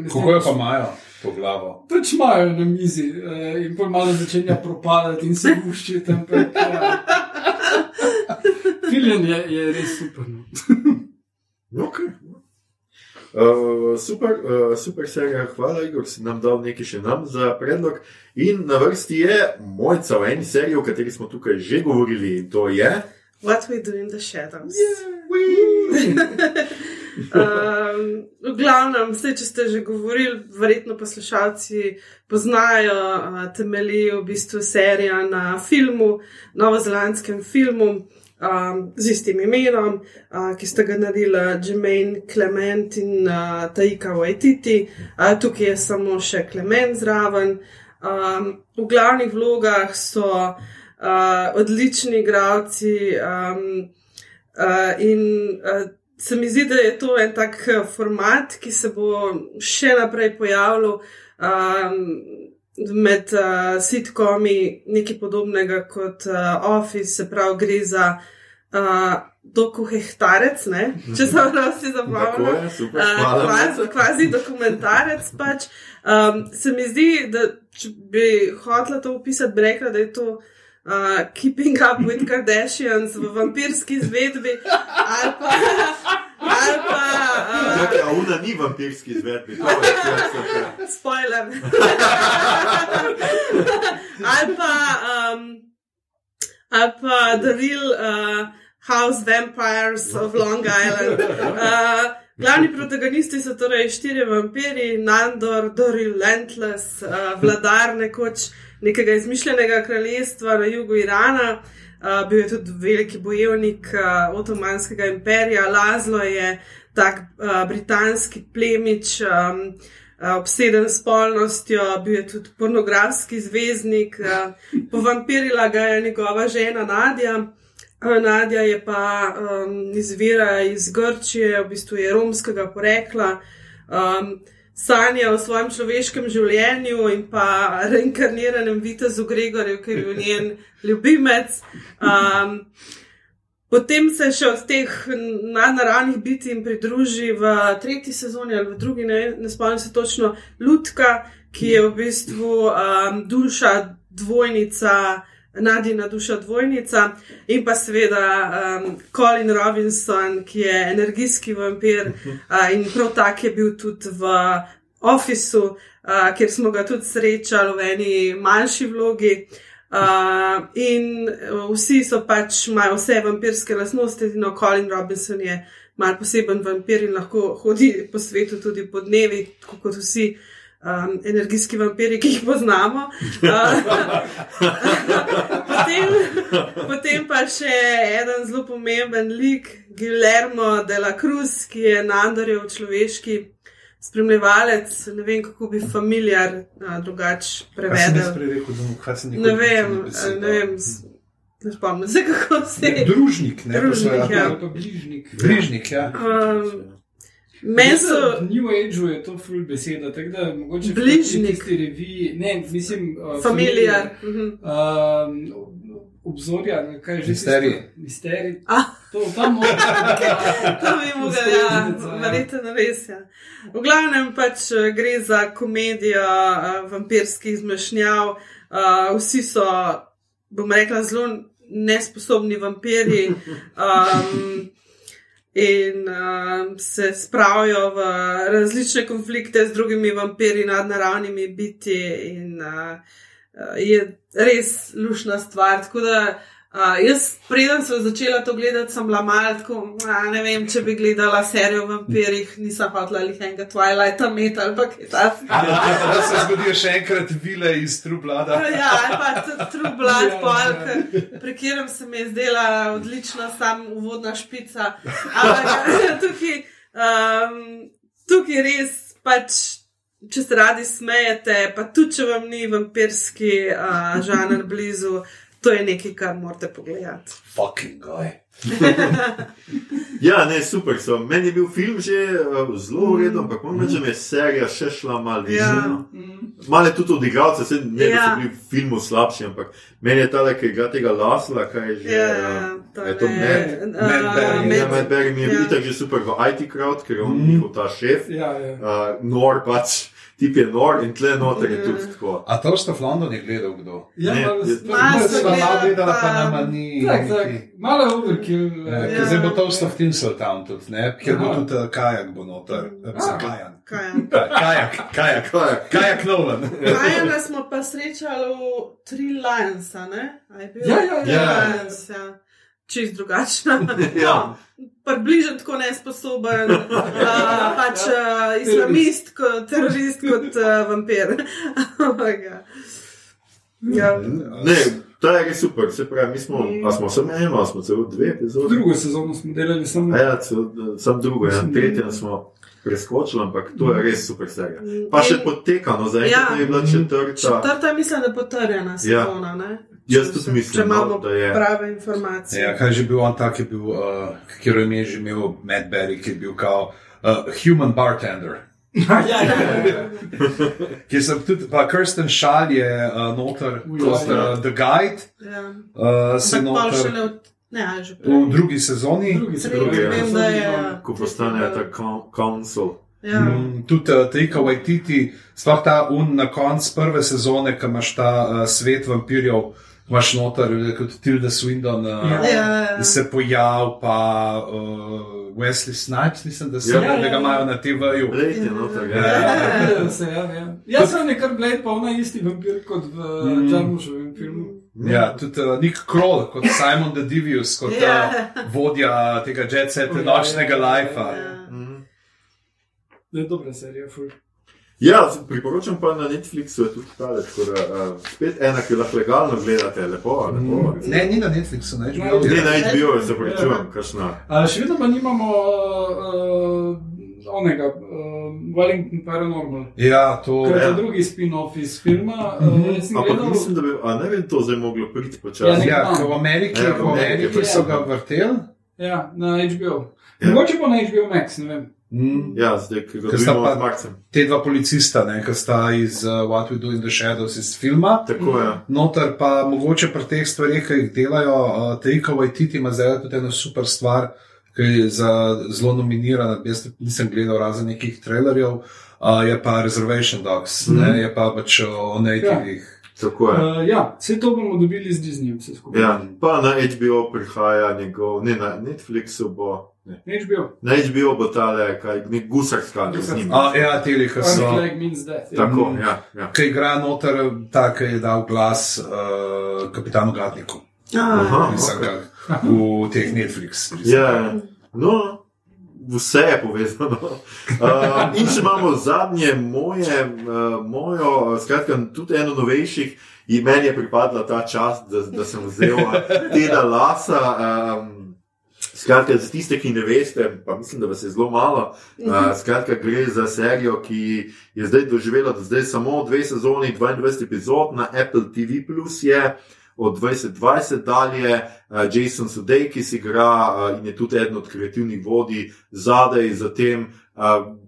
Kako jo pa imajo po glavo? Pač imajo na mizi uh, in pol malo začenja propadati in se gušči tam. Ja. Filijon je, je res super. No. okay. Uh, super, uh, super serija, hvala, Igor, si nam dal nekaj še nam za predlog. In na vrsti je mojca v eni seriji, o kateri smo tukaj že govorili, in to je. What we do in the shadows. um, v glavnem, vse, če ste že govorili, verjetno poslušalci poznajo uh, temelji v bistvu serija na filmu, novozelandskem filmu um, z istim imenom, uh, ki sta ga naredila Jemaine Clement in uh, Taika Waititi, uh, tukaj je samo še Clement zraven. Um, v glavnih vlogah so uh, odlični igravci um, uh, in uh, se mi zdi, da je to en tak format, ki se bo še naprej pojavljal. Um, med uh, sitkomi nekaj podobnega kot uh, Office, se pravi, gre za uh, doku hektarec, ne? če se prav si Tako zapomnim. je, super, Uh, kvazi, kvazi dokumentarec. Pač. Um, se mi zdi, da če bi hotela to opisati, bi rekla, da je to uh, Keeping Up with Kardashians v vampirski izvedbi ali pa. Ali pa uh, Čakaj, a una ni vampirski izvedbi. to je- super. spoiler. ali pa, um, ali pa The Real uh, House Vampires of Long Island. Uh, glavni protagonisti so torej štiri vampiri, Nandor, The Relentless, uh, vladar nekoč nekega izmišljenega kraljestva na jugu Irana. Uh, bil je tudi veliki bojevnik uh, Otomanskega imperija, Lazlo je tak uh, britanski plemič, um, uh, obseden s spolnostjo, bil je tudi pornografski zvezdnik, uh, povampirila ga je njegova žena Nadja. Nadja je pa um, izvira iz Grčije, v bistvu je romskega porekla. Um, Sanja o svojem človeškem življenju in pa reinkarniranem vitezu Gregorju, ki je bil njen ljubimec. Um, potem se še od teh nadnaravnih bitij pridruži v tretji sezoni ali v drugi, ne, ne spomnim se točno, Lutka, ki je v bistvu um, duša dvojnica. Nadina duša dvojnica in pa seveda um, Colin Robinson, ki je energijski vampir uh, in prav tak je bil tudi v Officeu, uh, kjer smo ga tudi srečali v eni manjši vlogi. Uh, in uh, vsi so pač imajo vse vampirske lastnosti, no Colin Robinson je mal poseben vampir in lahko hodi po svetu tudi po dnevi, kot vsi. Um, energijski vampiri, ki jih poznamo. Potem, potem pa še en zelo pomemben lik, Guillermo de la Cruz, ki je Nandorjev človeški spremljevalec. Ne vem, kako bi familiar uh, drugače prevedel. Ne vem, eh, ne vem, ne spomnim se, kako se je. Družnik, ne Družnik, ja. Bližnjik. Bližnik, ja. Um, Meni so. New Ageu je to full beseda, tako da mogoče Bližnjik. tisti reviji, ne, mislim, uh, Familiar. Mhm. Um, obzorja, kaj je že Misterij. Misterij. Ah. To tam To bi mogel, ja, verjetno res. Ja. V glavnem pač eh, gre za komedijo uh, vampirskih zmešnjav. Uh, vsi so, bom rekla, zelo nesposobni vampiri. Um, In um, se spravijo v različne konflikte z drugimi vampiri, nadnaravnimi biti, in uh, uh, je res lušna stvar. Tako da uh, jaz, preden sem začela to gledati, sem bila malo tako, a, ne vem, če bi gledala serijo o vampirjih, nisem hotela jih enega Twilighta imeti ali kaj takega. Da se zgodijo še enkrat vile iz Trublada. Ja, ali pa Blood, Ja, polk, ja. pri katerem se mi je zdela odlična, sam uvodna špica. Ampak tukaj, um, tukaj res pač. Če se radi smejete, pa tudi če vam ni vampirski uh, žanr blizu, to je nekaj, kar morate pogledati. Fucking guy. Ja, ne, super so. Meni je bil film že uh, zelo v redu, ampak moram reči, da mi je serija še šla malo više. Ja. no. Malo je tudi od igralcev, se ne, da Ja. so bili v filmu slabši, ampak meni je ta le, ki igra tega Lasla, kaj je že. Ja, uh, je to Matt? Matt Berry. Ja, Matt Berry mi je bil ja. tako že super v IT crowd, ker je on Mhm. njihov ta šef. Ja, ja. Uh, nor pač, tip je nor in tle noter je Ja. tudi tako. A to ste v Londonu gledal kdo? Ja, Ne, malo je- sem gledala, pa nama ni. Tak, tak, malo overkill. Ja, eh, Zdaj bo to vstav Tinseltown tudi, ne? Ker bo tudi uh, kajak bo noter. Eh, mislim, Kajan. Kaj je? Kaj- Kajak, kajak. Kaj je? Kajak Nolan. Kajana smo pa srečali v Three Lions, a ne? Je? Ja, ja, ja. Ja. Čist drugačna. Ja. No, Približno tako nesposoben, uh, pač uh, islamist, kot terorist, kot uh, vampir. Ampak, ja. ja. Ne, ta je res super, se pravi, mi smo, a smo samo eno, a smo celo dve epizode. Drugo sezono smo delali samo. A ja, celo, sam drugo, ja, tretjo smo preskočili, ampak to je res super serija. Pa še In- potekano, Ja. zaenkrat je bila četrta. Četrta, mislim, da je potrjena sezona. ne? Jaz tudi mislim, Če imamo no, da je. prave informacije. Ja, kaj je že bil on tak, je bil, uh, kjer je že imel Matt Berry, ki je bil kao uh, human bartender. ja, ja, ja. Ki sem tudi, pa Kirsten Šal je uh, noter, Uj, kot ja. uh, The Guide, Ja. uh, se noter. Ne, v drugi sezoni. Drugi Tretji, drugi, ja. vem, da je. Ko postane ta council. Ja. Mm, Tudi uh, Trika Waititi, sploh ta un na koncu prve sezone, ki imaš ta uh, svet vampirjev, imaš noter, eh, kot Tilda Swindon, uh, Ja. Ja. se pojav, pa uh, Wesley Snipes, mislim, da, se, Ja. ja, da ga imajo na TV-ju. Blade je noter. Ja. Ja. Ja, se, ja, ja. Jaz sem nekar Blade, pa ona isti vampir kot v Mm. mm. Jarmušovem filmu. Ja, tudi uh, Nick Kroll, kot Simon the Divius, kot Ja. uh, vodja tega jet seta, Ja, nočnega ja, ja, lajfa. Ja. Mhm. Da je dobra serija, ful. Ja, priporočam pa na Netflixu je tudi tale, tako da uh, spet ena, ki lahko legalno gledate, lepo, lepo. Mm, Ne, ni na Netflixu, ne, že Ne, na HBO, se pravičujem, kakšna. A še vedno pa nimamo uh, onega, uh, Wellington Paranormal. Ja, to Ker je Ja. to drugi spin-off iz filma. Uh, jaz sem Ampak gledal- mislim, da bi, a ne vem, to zdaj moglo priti Ja, počasi. ne- Ja, ko v Ameriki, Ja, v ko v Ameriki Ameriki so so. ga vrteli. Ja, na HBO. Ja. Mogoče pa na HBO Max, ne vem. Mm. Ja, zdaj, ki ga dobimo pa- z Marcem. Te dva policista, ne, ki sta iz uh, What We Do in the Shadows iz filma. Tako je. Noter pa mogoče pri teh stvareh, ki jih delajo, uh, Trika Waititi ima zdaj tudi eno super stvar, ki je za zelo nominirana. Jaz nisem gledal razen nekih trailerjev, uh, je pa Reservation Dogs, mm. ne, je pa pač o nativih. Tako je. Uh, ja, vse to bomo dobili z Disneyjem, vse skupaj. Ja, pa na HBO prihaja njegov, ne na Netflixu bo. Ne. Na HBO. Na HBO bo tale, kaj, nek gusarska, z njim. A, ja, te, ki so. Death. Ja. Tako, Mm. ja. ja. Ki igra noter, ta, ki je dal glas uh, kapitanu Gatniku. Aha, Mislim, ok. ga v teh Netflix. Ja, no, vse je povezano. Uh, in če imamo zadnje moje, uh, mojo, skratka, tudi eno novejših, in meni je pripadla ta čast, da, da sem vzel uh, Teda Lasa. Um, Skratka, za tiste, ki ne veste, pa mislim, da vas je zelo malo. Uh, skratka, gre za serijo, ki je zdaj doživela do zdaj samo dve sezoni, 22 epizod na Apple TV, je od 2020 dalje. Uh, Jason Sudeikis igra uh, in je tudi eden od kreativnih vodij zadaj za tem. Uh,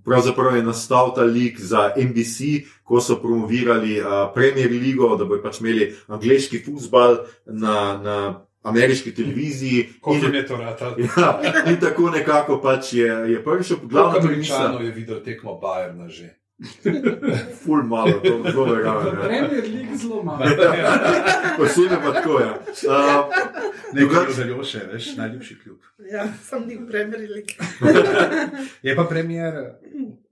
pravzaprav je nastal ta lik za NBC, ko so promovirali Premier League, da bodo pač imeli angliški futbal na. na Ameriški televiziji, Kot je to rata. ja, in tako nekako pač je, je prišel, glavno Koliko premisa, američanov je videl tekmo Bayerna že? Ful malo, to zelo verjamem. ja. Premier League zelo malo. Posebej pa tako je. Uh, Ne, Drugač- kot zelo še, veš, najljubši klub. Ja, sem nik premerili. Je pa premjer.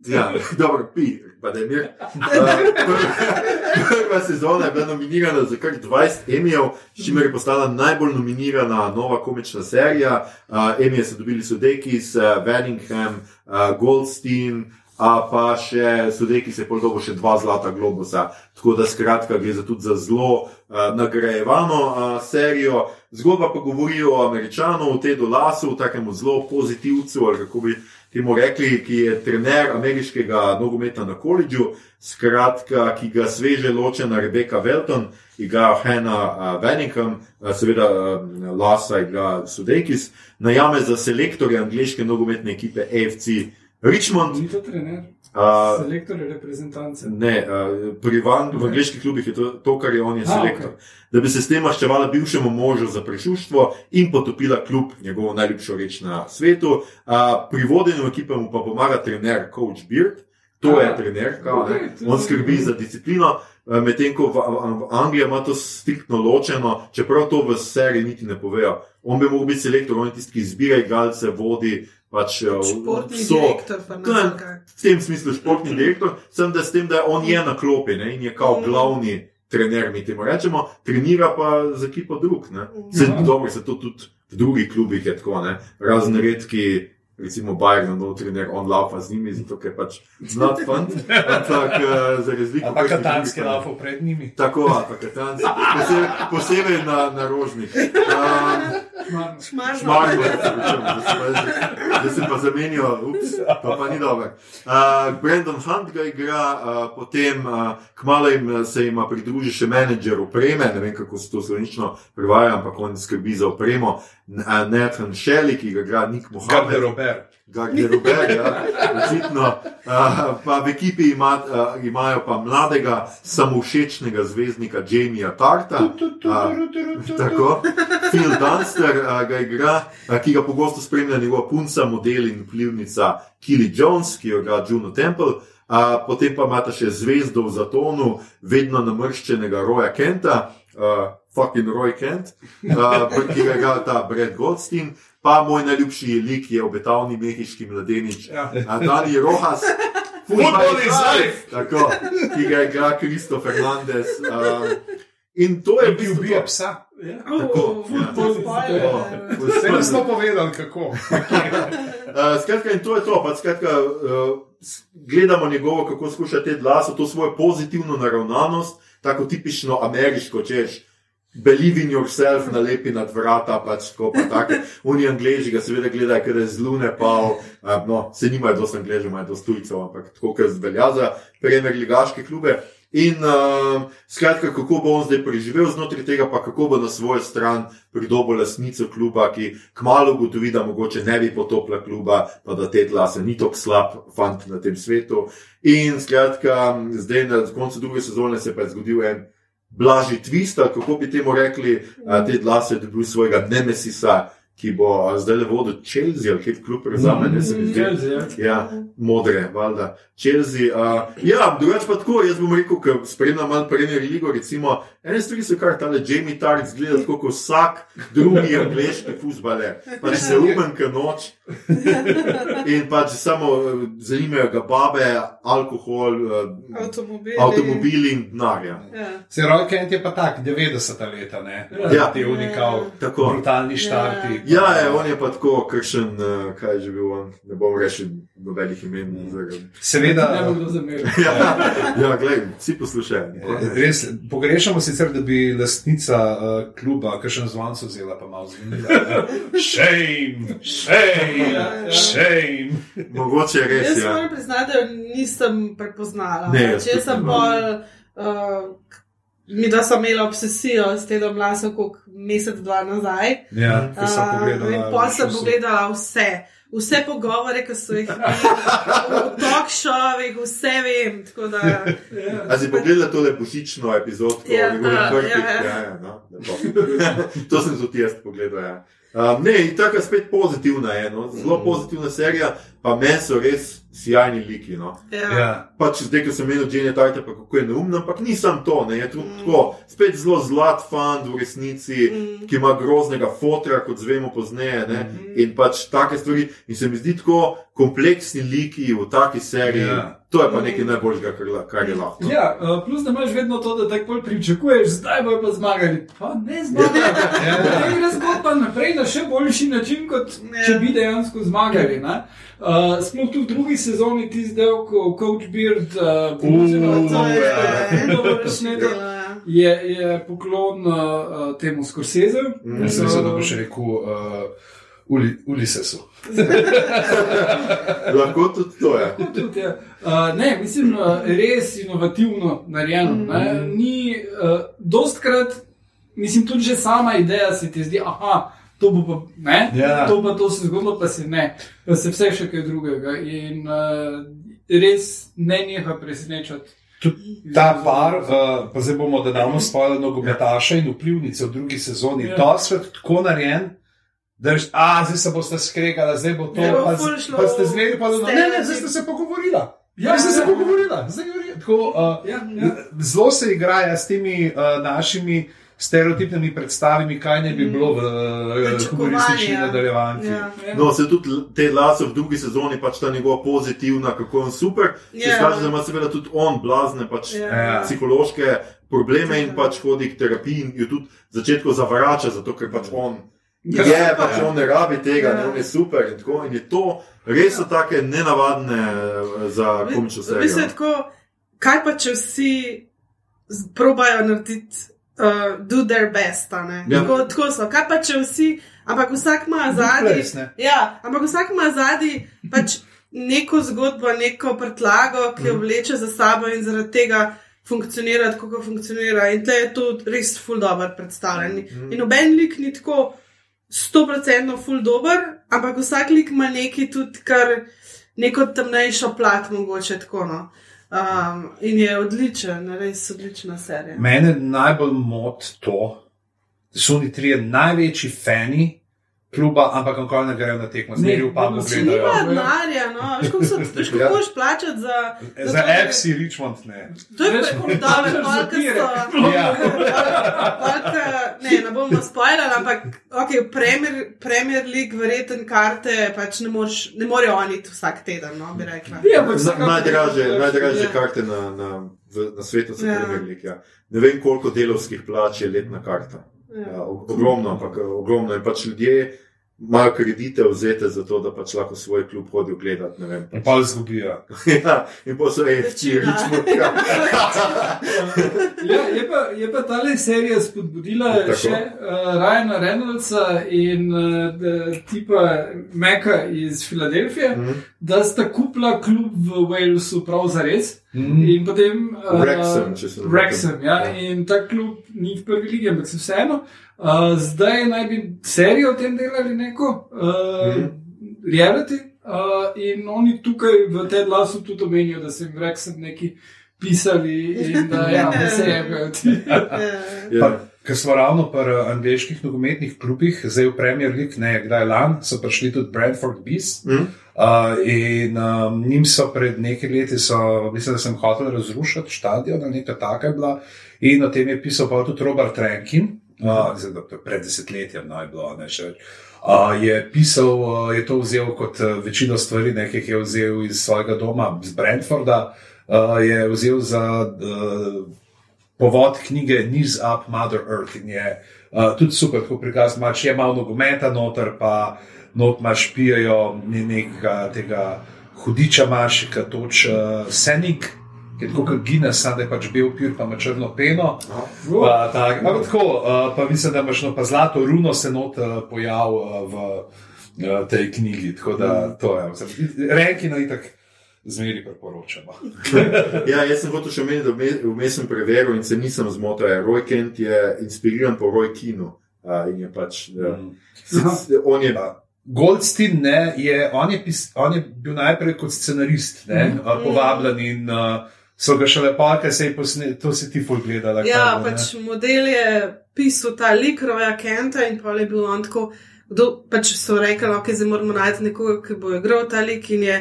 ja, dobro, pi, pa da je mir. Uh, prva sezona je bila nominirana za kar 20 Emijev, s čimer je postala najbolj nominirana nova komična serija. Uh, Emije so dobili Sudekis, uh, Venningham, uh, Goldstein. Pa še sodeki se pol dobo še dva zlata globusa. Tako da skratka gre za tudi za zelo uh, nagrajevano uh, serijo. Zgodba pa govori o američanu, Tedu Lasu, takemu zelo pozitivcu, ali kako bi temu rekli, ki je trener ameriškega nogometa na koledžu, skratka, ki ga sveže ločena Rebeka Velton, igra Hanna Venningham, uh, seveda Lasa igra Sudekis, najame za selektorja angliške nogometne ekipe AFC Richmond. Ni to trener, Uh, selektor je reprezentance. Ne, uh, pri van, v angliških klubih je to, to, kar je on, je selektor. Da bi se s tem maščevala bivšemu možu za prešuštvo in potopila klub, njegovo najljubšo reč na svetu. Uh, pri vodenju ekipe mu pa pomaga trener Coach Beard, to je A, trener, kao, ne, to je on skrbi za disciplino. Medtem ko v, v Angliji ima to striktno ločeno, čeprav to v seriji niti ne povejo. On bi lahko bil selektor, on je tisti, ki izbira igralce, vodi pač Športni vso- direktor, ne v tem smislu športni direktor, sem da s tem, da on je na klopi ne, in je kao Mm. glavni trener, mi temu rečemo, trenira pa za ekipo drug. ne. Se, Ja. dobro, se to tudi v drugih klubih je tako, ne. razen redki. Recimo Bayern, no, trener, on laupa z njimi, zato ker pač znat fant, ampak uh, za razliko. Ampak kakšnih katanski laufo pred njimi. Tako, pa katanski, posebej, posebej na, na rožnik. Um, Šmarno. Šmarno, da se pa- da se pa zamenjajo, ups, to pa ni dobro. Uh, Brandon Hunt ga igra, uh, potem uh, kmalo jim se jim pridruži še menedžer opreme, ne vem kako se to slovenčno prevaja, ampak on skrbi za opremo. Uh, Nathan Shelley, ki ga igra Nick Mohammed. Garderobe. Robert. Garderober, ja, očitno. Uh, pa v ekipi ima, uh, imajo pa mladega, samovšečnega zvezdnika Jamija Tarta. Uh, tako, Phil Dunster uh, ga igra, uh, ki ga pogosto spremlja njegova punca, model in vplivnica Killy Jones, ki jo igra Juno Temple. Uh, potem pa imate še zvezdo v zatonu, vedno namrščenega Roja Kenta, uh, fucking Roy Kent, uh, ki ga igra ta Brad Goldstein. Pa moj najljubši lik je obetavni mehiški mladenič, Ja. ja. Dani Rojas, Football is life. Tako, ki ga igra Kristo Fernandez. Um, in to je bil ubija psa. Tako, ja. Spoiler. Se nismo povedali, kako. Uh, skratka, in to je to. Pa, skratka, uh, gledamo njegovo, kako skuša te glase, to svojo pozitivno naravnanost, tako tipično ameriško, češ. Believe in yourself, nalepi nad vrata, pač tako. Pa tako. Oni angliži ga seveda gledajo, ker je z lune pal. Uh, no, se nimajo dosti angližev, imajo dosti tujcev, ampak tako, ker velja za premier ligaške klube. In uh, skratka, kako bo on zdaj preživel znotraj tega, pa kako bo na svojo stran pridobil lasnico kluba, ki kmalo ugotovi, da mogoče ne bi potopila kluba, pa da te glase ni tako slab fant na tem svetu. In skratka, zdaj na koncu druge sezone se pa je zgodil en blažji twist, kako bi temu rekli, a, te glase je dobil svojega nemesisa, ki bo zdaj le vodil Chelsea ali kjer klub prevzame, ne se mi zdi. Chelsea, ja. Ja, modre, valjda. Chelsea. Uh, ja, drugače pa tako, jaz bom rekel, ker spremljam malo Premier League, recimo, ene stvari so kar tale Jamie Tart zgleda tako kot vsak drugi angliški futbaler. Pač se umem, ker noč. In pač samo eh, zanimajo ga babe, alkohol, uh, Avtomobili. avtomobili in denarja. Ja. Se Roy Kent je pa tak, 90-ta leta, ne? Ja. Ti unikal, Tako. brutalni štarti. Ja, je, on je pa tako kršen, uh, kaj je že bil on, ne bom rešil nobenih imen. zaradi- Seveda, Ne bo kdo zameril. Ja, ja gled, vsi poslušajo. ne. res pogrešamo sicer, da bi lastnica uh, kluba, kakšen zvonco vzela, pa malo zvenila. Shame, shame, Ja, ja. shame. Mogoče je res. Jaz Ja. moram priznati, da nisem prepoznala. Ne, jaz Če sem bolj. Uh, Mi da sem imela obsesijo s tem glasom, kot mesec, dva nazaj. Ja, ko sem Uh, pogledala. in pol sem pogledala vse. Vse pogovore, ki so jih imeli v talk showih, vse vem. Tako da, A si pogledala tole božično epizodko? Ja, njegovih ja, prvih? ja, ja. ja, ja no, to sem tudi jaz pogledal. Ja. Um, ne, in tako spet pozitivna je, no. zelo Mhm. pozitivna serija, pa meni so res sjajni liki. No. ja. Ja. Pač zdaj, ko sem menil Jenny Tarta, pa kako je neumna, ampak nisem to, ne, je tudi Mm. tako, spet zelo zlat fant v resnici, Mm. ki ima groznega fotra, kot zvemo pozneje, ne, Mhm. in pač take stvari. In se mi zdi tako kompleksni liki v taki seriji, Ja. to je pa nekaj najboljšega, kar, je lahko. Ja, uh, plus da imaš vedno to, da tako bolj pričakuješ, zdaj bojo pa zmagali. Pa ne zmagali. Ja. Potem gre zgodba naprej na še boljši način, kot Ja. če bi dejansko zmagali. ne. Uh, sploh tu v drugi sezoni ti zdaj, ko Coach Beard uh, Uh, To je- uh, je, je poklon uh, temu Scorsese. Mm. Jaz sem da boš rekel uh, Uli, Ulisesu. Lahko tudi to je. Tako tudi je. Uh, ne, mislim, uh, res inovativno narejeno. ne. Ni, uh, dostkrat, mislim, tudi že sama ideja se ti zdi, aha, to bo pa ne, Ja. to pa to se zgodilo, pa se ne, pa se vse še kaj drugega. In uh, res ne neha presenečati. Ta par, uh, pa zdaj bomo, da damo svoje nogometaše in vplivnice v drugi sezoni, Ja. ja. to svet tako narejen. Da je, a zdaj se boste skregali, zdaj bo to. Bo Pa, z- pa ste zvedeli, pa da ne, ne, zdaj ste se pogovorili. Ja, Ja, zdaj se ja. pogovorili. Zdaj govori- Tako, uh, Ja, ja. Zelo se igrajo s temi uh, našimi stereotipnimi predstavami, kaj ne bi bilo v Pričakovanja. humoristični nadaljevanki. Ja. No, se tudi te glase v drugi sezoni, pač ta njegova pozitivna, kako je on super. Se Ja. kaže, da ima seveda tudi on blazne pač, Ja. Ja. psihološke probleme in Ja. pač hodi k terapiji in jo tudi v začetku zavrača, zato ker pač on. Ja. Je, pač Ja. on ne rabi tega, Ja. ne, on je super in tako. In je to res so take nenavadne eh, za komično V bistvu je serijo. tako, kaj pa če vsi probajo narediti, uh, do their best. a ne? Ja. Tako, tako so. Kaj pa če vsi, ampak vsak ima zadnji. Ja, ampak vsak ima zadnji pač neko zgodbo, neko prtlago, ki jo Mhm. vleče za sabo in zaradi tega. Funkcionira tako, kot funkcionira, in tle je to res ful dobro predstavljen. Mhm. In noben lik ni tako stoprocentno full dober, ampak vsak lik ima neki tudi kar neko temnejšo plat, mogoče tako. No. Um, in je odličen, res odlična serija. Mene najbolj moti to, da so oni trije največji fani kluba, ampak kako ne grejo na tekmo, zmeri v pubu si Nima gledajo. denarja, no, veš, kako so težko Ja. boš plačati za. Za to- FC Richmond ne. To je tako kot za pire. so. Ja. Ne, ne bomo spoilali, ampak okay, Premier, Premier League, verjeten karte, pač ne, moreš, ne morejo oni vsak teden, no, bi rekla. Ja, ampak Na- vsekakor- Najdražje, najdražje Ja. karte na, na, na svetu so Ja. Premier League. Ja. Ne vem, koliko delovskih plač je letna karta. Ja, o- ogromno, ampak eh, ogromno. In pač ljudje imajo kredite vzete za to, da pač lahko svoj klub hodijo gledati. ne vem, In pač. pa zgubijo. ja, in pa so FC, Večina. Richmond. Ja. Ja, je, pa, je pa ta serija spodbudila Tako. še uh, Ryana Reynoldsa in uh, tipa Meka iz Filadelfije, Mhm. da sta kupila klub v Walesu prav za res. Mhm. In potem. Uh, Wrexham, če se ne motim. Wrexham, ja, Ja. in ta klub ni v prvi ligi, ampak se vseeno. Uh, zdaj naj bi serijo o tem delali neko, uh, Mhm. reality. Uh, in oni tukaj v tej glasu tudi omenijo, da so jim Wrexham neki pisali in da, ja, da se jebejo ti. Ker smo ravno pri angliških nogometnih klubih, zdaj v Premier League, ne kdaj lani, so prišli tudi Brentford Bees. Mhm. Uh, in um, njim so pred nekaj leti, so, mislim, da sem hotel razrušiti stadion, nekaj takega je bila. In o tem je pisal pa tudi Robert Rankin, uh, zdaj, da pred desetletjem, no je bilo ne še. Uh, je pisal, uh, je to vzel kot uh, večino stvari, nekaj je vzel iz svojega doma, iz Brentforda, uh, je vzel za uh, povod knjige Knees Up Mother Earth in je uh, tudi super, ko prikaz imaš, je malo nogometa noter, pa not imaš pijajo ne- nekega tega hudiča maš, ki toč uh, senik, ki je tako kot Guinness, samo da je pač bel pir, pa ima črno peno. Pa, tak, ampak tako, uh, pa mislim, da imaš no, pa zlato runo se not uh, pojav uh, v uh, tej knjigi, tako da to je. Renki na itak zmeri priporočamo. Ja, jaz sem hotel še omeniti, da vme- vmes sem preveril in se nisem zmotil. Ja, Roy Kent je inspiriran po Roy Kinu. A, in je pač, ja, Mm. on je Goldstein ne, je, on, je pis, on je bil najprej kot scenarist ne, mm. povabljen in uh, so ga šele ker se je posnel, to si ti ful gledala. Ja, kaj bo, ne. pač model je pisal ta lik Roja Kenta in pa je bil on tako, kdo, pač so rekli, ok, zdaj moramo najti nekoga, ki bo igral ta lik in je,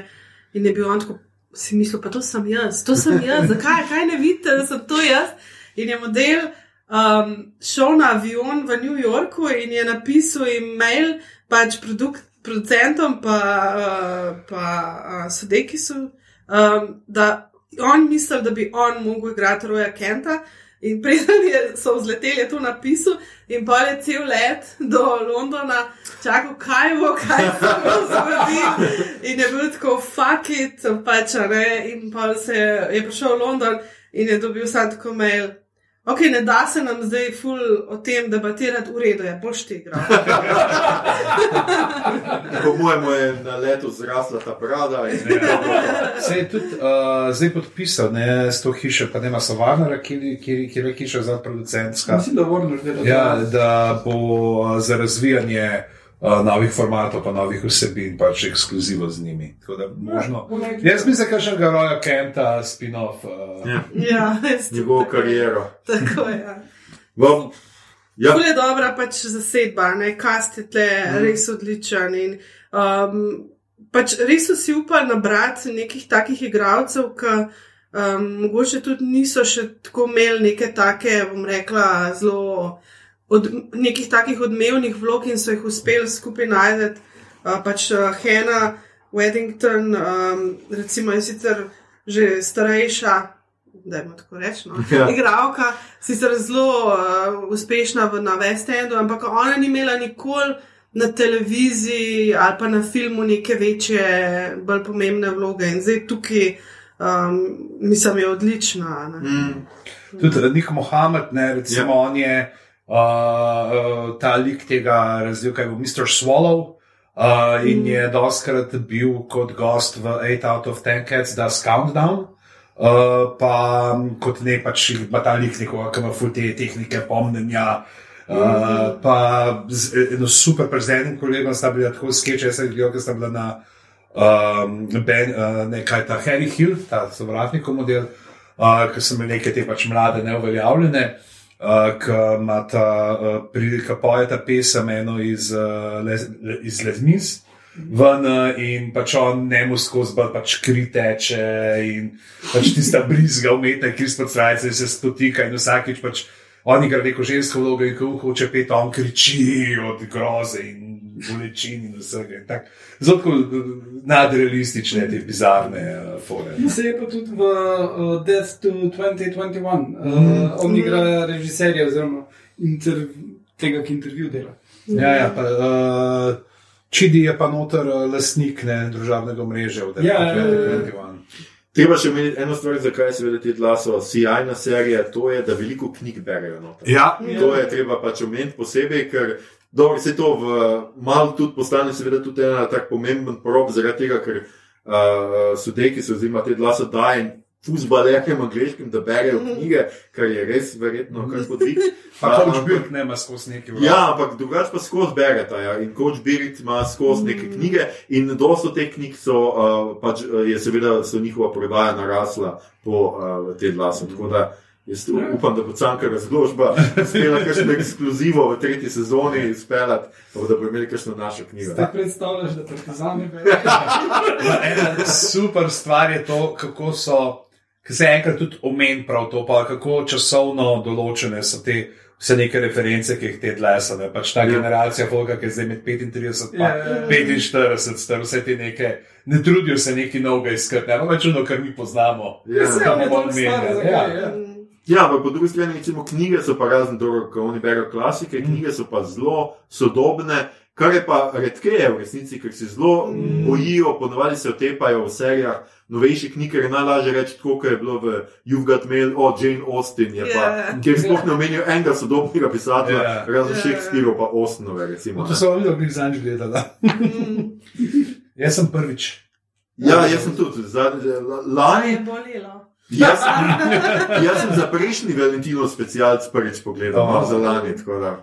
in je bil on tako, si mislil, pa to sem jaz, to sem jaz, zakaj, kaj ne vidite, da sem to jaz. In je model um, šel na avion v New Yorku in je napisal e-mail pač produkt, producentom, pa, uh, pa uh, sodekisu, um, da on misli, da bi on mogel igrati Roja Kenta. In preden je, so vzleteli, je to napisal, in pa je cel let do Londona, čakal, kaj bo, kaj se bo zgodilo. In je bil tako, fuck it, pač, ne. In pa se je, je prišel v London in je dobil sam tako mail. Ok, ne da se nam zdaj ful o tem debatirati, v redu je, boš ti igral. Po mojem je na letu zrasla ta prada. In, Se je tudi uh, zdaj podpisal ne, s to hišo, pa nema Savarnara, kjer je hiša za producentska. Mislim, da. Ja, da bo uh, za razvijanje novih formatov, pa novih vsebin, pač ekskluzivo z njimi. Tako da možno. Jaz mislim, da ga roja Kenta, spin-off. Uh, ja, ja, njegovo kariero. Tako je. Ja. Bom, ja, Ful je dobra pač zasedba, ne, kast je tle mm. res odličen. In, um, pač res so si upali nabrati nekih takih igralcev, ki um, mogoče tudi niso še tako imeli neke take, bom rekla, zelo. Od nekih takih odmevnih vlog in so jih uspeli skupaj najti. Uh, pač uh, Hena, Weddington, um, recimo je sicer že starejša, da je tako rečeno, Ja. igralka, sicer zelo uh, uspešna v, na West Endu, ampak ona ni imela nikoli na televiziji ali pa na filmu neke večje, bolj pomembne vloge. In zdaj tukaj, um, mislim, je odlična. Ne? mm, Tudi uh, Nik Mohamed, ne, recimo, Ja. on je uh, uh, ta lik tega razvil, kaj bo Mr. Swallow. Uh, in Mm. je doskrat bil kot gost v 8 out of 10 cats, da Countdown. Uh, pa m, kot ne pač ima ta lik nekoga, ki ima ful te tehnike pomnenja, Uh, pa z eno super prezidentnim kolegom sta bila tako sketch, jaz sem gledal, ker sta bila na um, ben, uh, nekaj ta Harry Hill, ta sovražnikov model, uh, ker sem imel neke te pač mlade, neuveljavljene, uh, ki uh, pojeta pesem eno iz, uh, les, iz Lesmis. Ven uh, in pač on njemu skozi bolj pač kri teče, in pač tista brizga umetna, ki se spotika, se spotika in vsakič pač on igra neko žensko vlogo in ko hoče pet, on kriči od groze in bolečin in vsega. tak. Zelo uh, nadrealistične, te bizarne uh, fore. Se je pa tudi v uh, Death to 2021, uh, on igra režiserja oziroma inter, tega, ki intervju dela. Ja, ja, pa, uh, Čidi je pa noter lastnik ne, družabnega mreža v Ja, ja, ja, ja. 2021. Treba še omeniti eno stvar, zakaj se vedeti glaso. Sijajna serija, to je, da veliko knjig berejo. Noter. Ja, To je treba pač omeniti posebej, ker dobro, se to v malo tudi postane, seveda, tudi ena tak pomemben prob, zaradi tega, ker uh, sodeki se oziroma te glasa daje fuzbalerjem angliškim, da berejo knjige, kar je res verjetno kar podvig. pa ampak- Birk nema skozi neki vrh. Ja, ampak drugače pa skozi bereta. Ja. In Coach Birit ima skozi neke knjige, in dosto teh knjig so, uh, pač, uh, je seveda so njihova prodaja narasla po uh, te glasu. Tako da jaz u- upam, da bo Canka razložba uspela kakšno ekskluzivo v tretji sezoni izpeljati, pa da bo imeli kakšno našo knjigo. Zdaj predstavljaš, da partizani berejo. Ja, Ena super stvar je to, kako so, ki se enkrat tudi omenj prav to, pa kako časovno določene so te. Vse neke reference, ki jih te dlesane, pač ta Ja. ja. generacija, Volga, ki je zdaj med 35 in Ja, ja, ja. 45, star, vse te neke, ne trudijo se neki novega iskati, ne pa več ono, kar mi poznamo. Ja. Se Tam bomo stvar, ja. ampak po drugi strani, recimo, knjige so pa razen dobro, ko oni berijo klasike, knjige so pa zelo sodobne, kar je pa redkeje v resnici, ker se zelo Mm. bojijo, ponovadi se otepajo v serijah. Novejših knjig ker je najlažje reči, tako kot je bilo v You've Got Mail, o Jane Austen, je pa, Ja. kjer sploh ne omenijo enega sodobnega pisatelja, Ja. razen Ja. Shakespearea pa Austenove, recimo. To ne. sem videl, bi zanj gledala. Mm. Jaz sem prvič. Ja, jaz sem tudi, lani. Jaz, jaz sem za prejšnji Valentinov specialc prvič pogledal, Oh. no, za lani,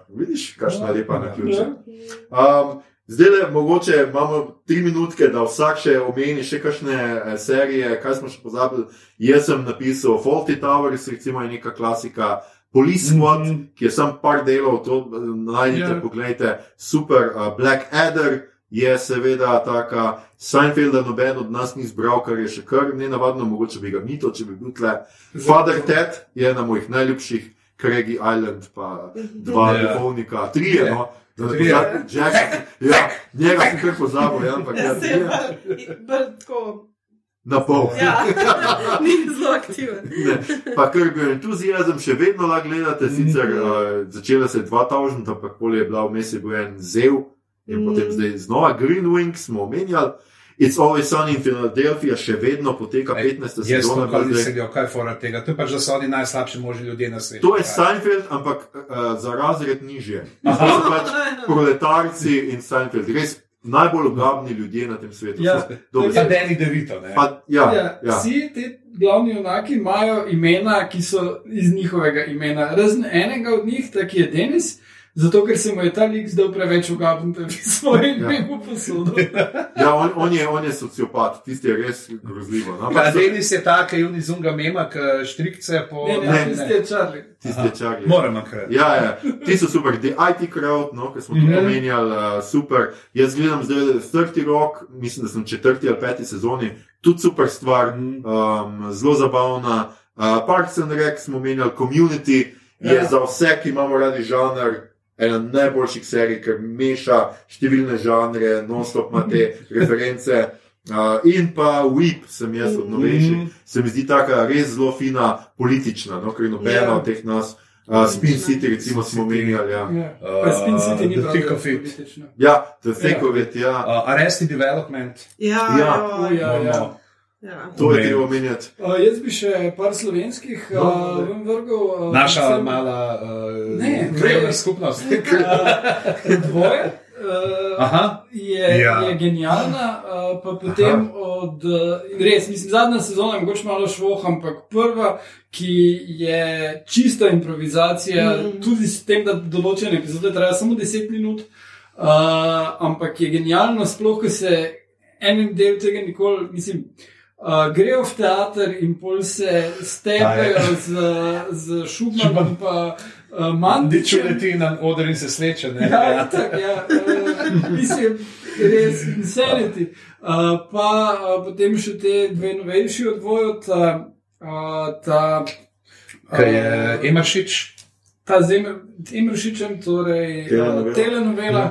vidiš, kakšna lepa na ključe. Ja. Um, zdaj le, mogoče imamo tri minutke, da vsak še omeni še kakšne eh, serije, kaj smo še pozabili. Jaz sem napisal Faulty Towers, recimo je neka klasika. Police Squad, mm. -hmm. ki je sam par delov, to eh, najdete, Ja. yeah. pogledajte, super. Uh, Black Adder je seveda taka, Seinfelda noben od nas ni izbral, kar je še kar ne navadno, mogoče bi ga mito, če bi bil tle. Father Ted je ena mojih najljubših, Craigie Island, pa dva Ja. yeah. duhovnika, trije. Trije. No. Da ne pozabim, Jackson, ja, njega sem kar pozabil, ja, ampak ja, Ja, je na pol. Ja, ni zelo aktiven. Ne, pa ker bil entuzijazem, še vedno lahko gledate, sicer uh, začela se je 2000, ampak pol je bila vmes je bil en zel in Mhm. potem zdaj znova Green Wing smo omenjali. It's always sunny in Philadelphia še vedno poteka 15. Jaz sezona. sem pa pa zdaj- mislil, kaj fora tega. To je pač, da so oni najslabši možni ljudje na svetu. To je. Seinfeld, ampak uh, za razred nižje. To so pač proletarci in Seinfeld, res najbolj obrabni ljudje na tem svetu. Ja. So dobri. Pa Danny DeVito, ne? Pa, ja, Ja, ja. Vsi ti glavni junaki imajo imena, ki so iz njihovega imena. Razen enega od njih, ta, ki je Denis, zato ker se mu je ta lik zdel preveč ugaben, da bi svoje Ja. ime ja. posodil. ja on, on, je, on je sociopat, tisti je res grozljivo. No? Ja, Denis je tak, ki je unizunga mema, ki štrikce po... Ne, ne, Ne, tisti je Charlie. Tisti je čarli. Moram enkrat. Ja, ja, ti so super, the IT crowd, no, ki smo tudi Mhm. omenjali, uh, super. Jaz gledam zdaj Strti Rock, mislim, da sem četrti ali peti sezoni, tudi super stvar, Mhm. um, zelo zabavna. Uh, Parks and Rec smo omenjali, Community je Ja. za vse, ki imamo radi žanr. Ena najboljših serij, ker meša številne žanre, non-stop ima te reference. Uh, in pa Weep, sem jaz od novejših, Mhm. se mi zdi taka res zelo fina, politična, no, ker nobena Ja. od teh nas. Uh, Spin City, recimo, smo omenjali. Ja, Ja. Pa Spin City ni The prav Thick of It. politično. ja The Thick of It, ja. Uh, Arrested Development. Ja, Ja. joj, Ja, ja. Ja. To je treba omenjati. Uh, jaz bi še par slovenskih No, uh, ne. ven vrgel. Uh, Naša predvsem mala uh, Ne, krajovna ne. skupnost. Dvoje. uh, Aha. je, Ja. je genialna, uh, pa potem od, uh, res, mislim, zadnja sezona je mogoče malo švoh, ampak prva, ki je čista improvizacija, mm. tudi s tem, da določene epizode trajajo samo 10 minut, uh, ampak je genialno, sploh, ko se en del tega nikoli, mislim. Uh, grejo v teater in pol se stepejo z, z šumom pa uh, Ni mandičem. čudeti na oder in se sleče. ne? Ja, itak, ja, uh, mislim, res insanity. Uh, pa uh, potem še te dve novejši odvoji, ta, uh, ta, Kaj je Emaršič? ta z Em- Emršičem, torej Telenovela. uh, telenovela,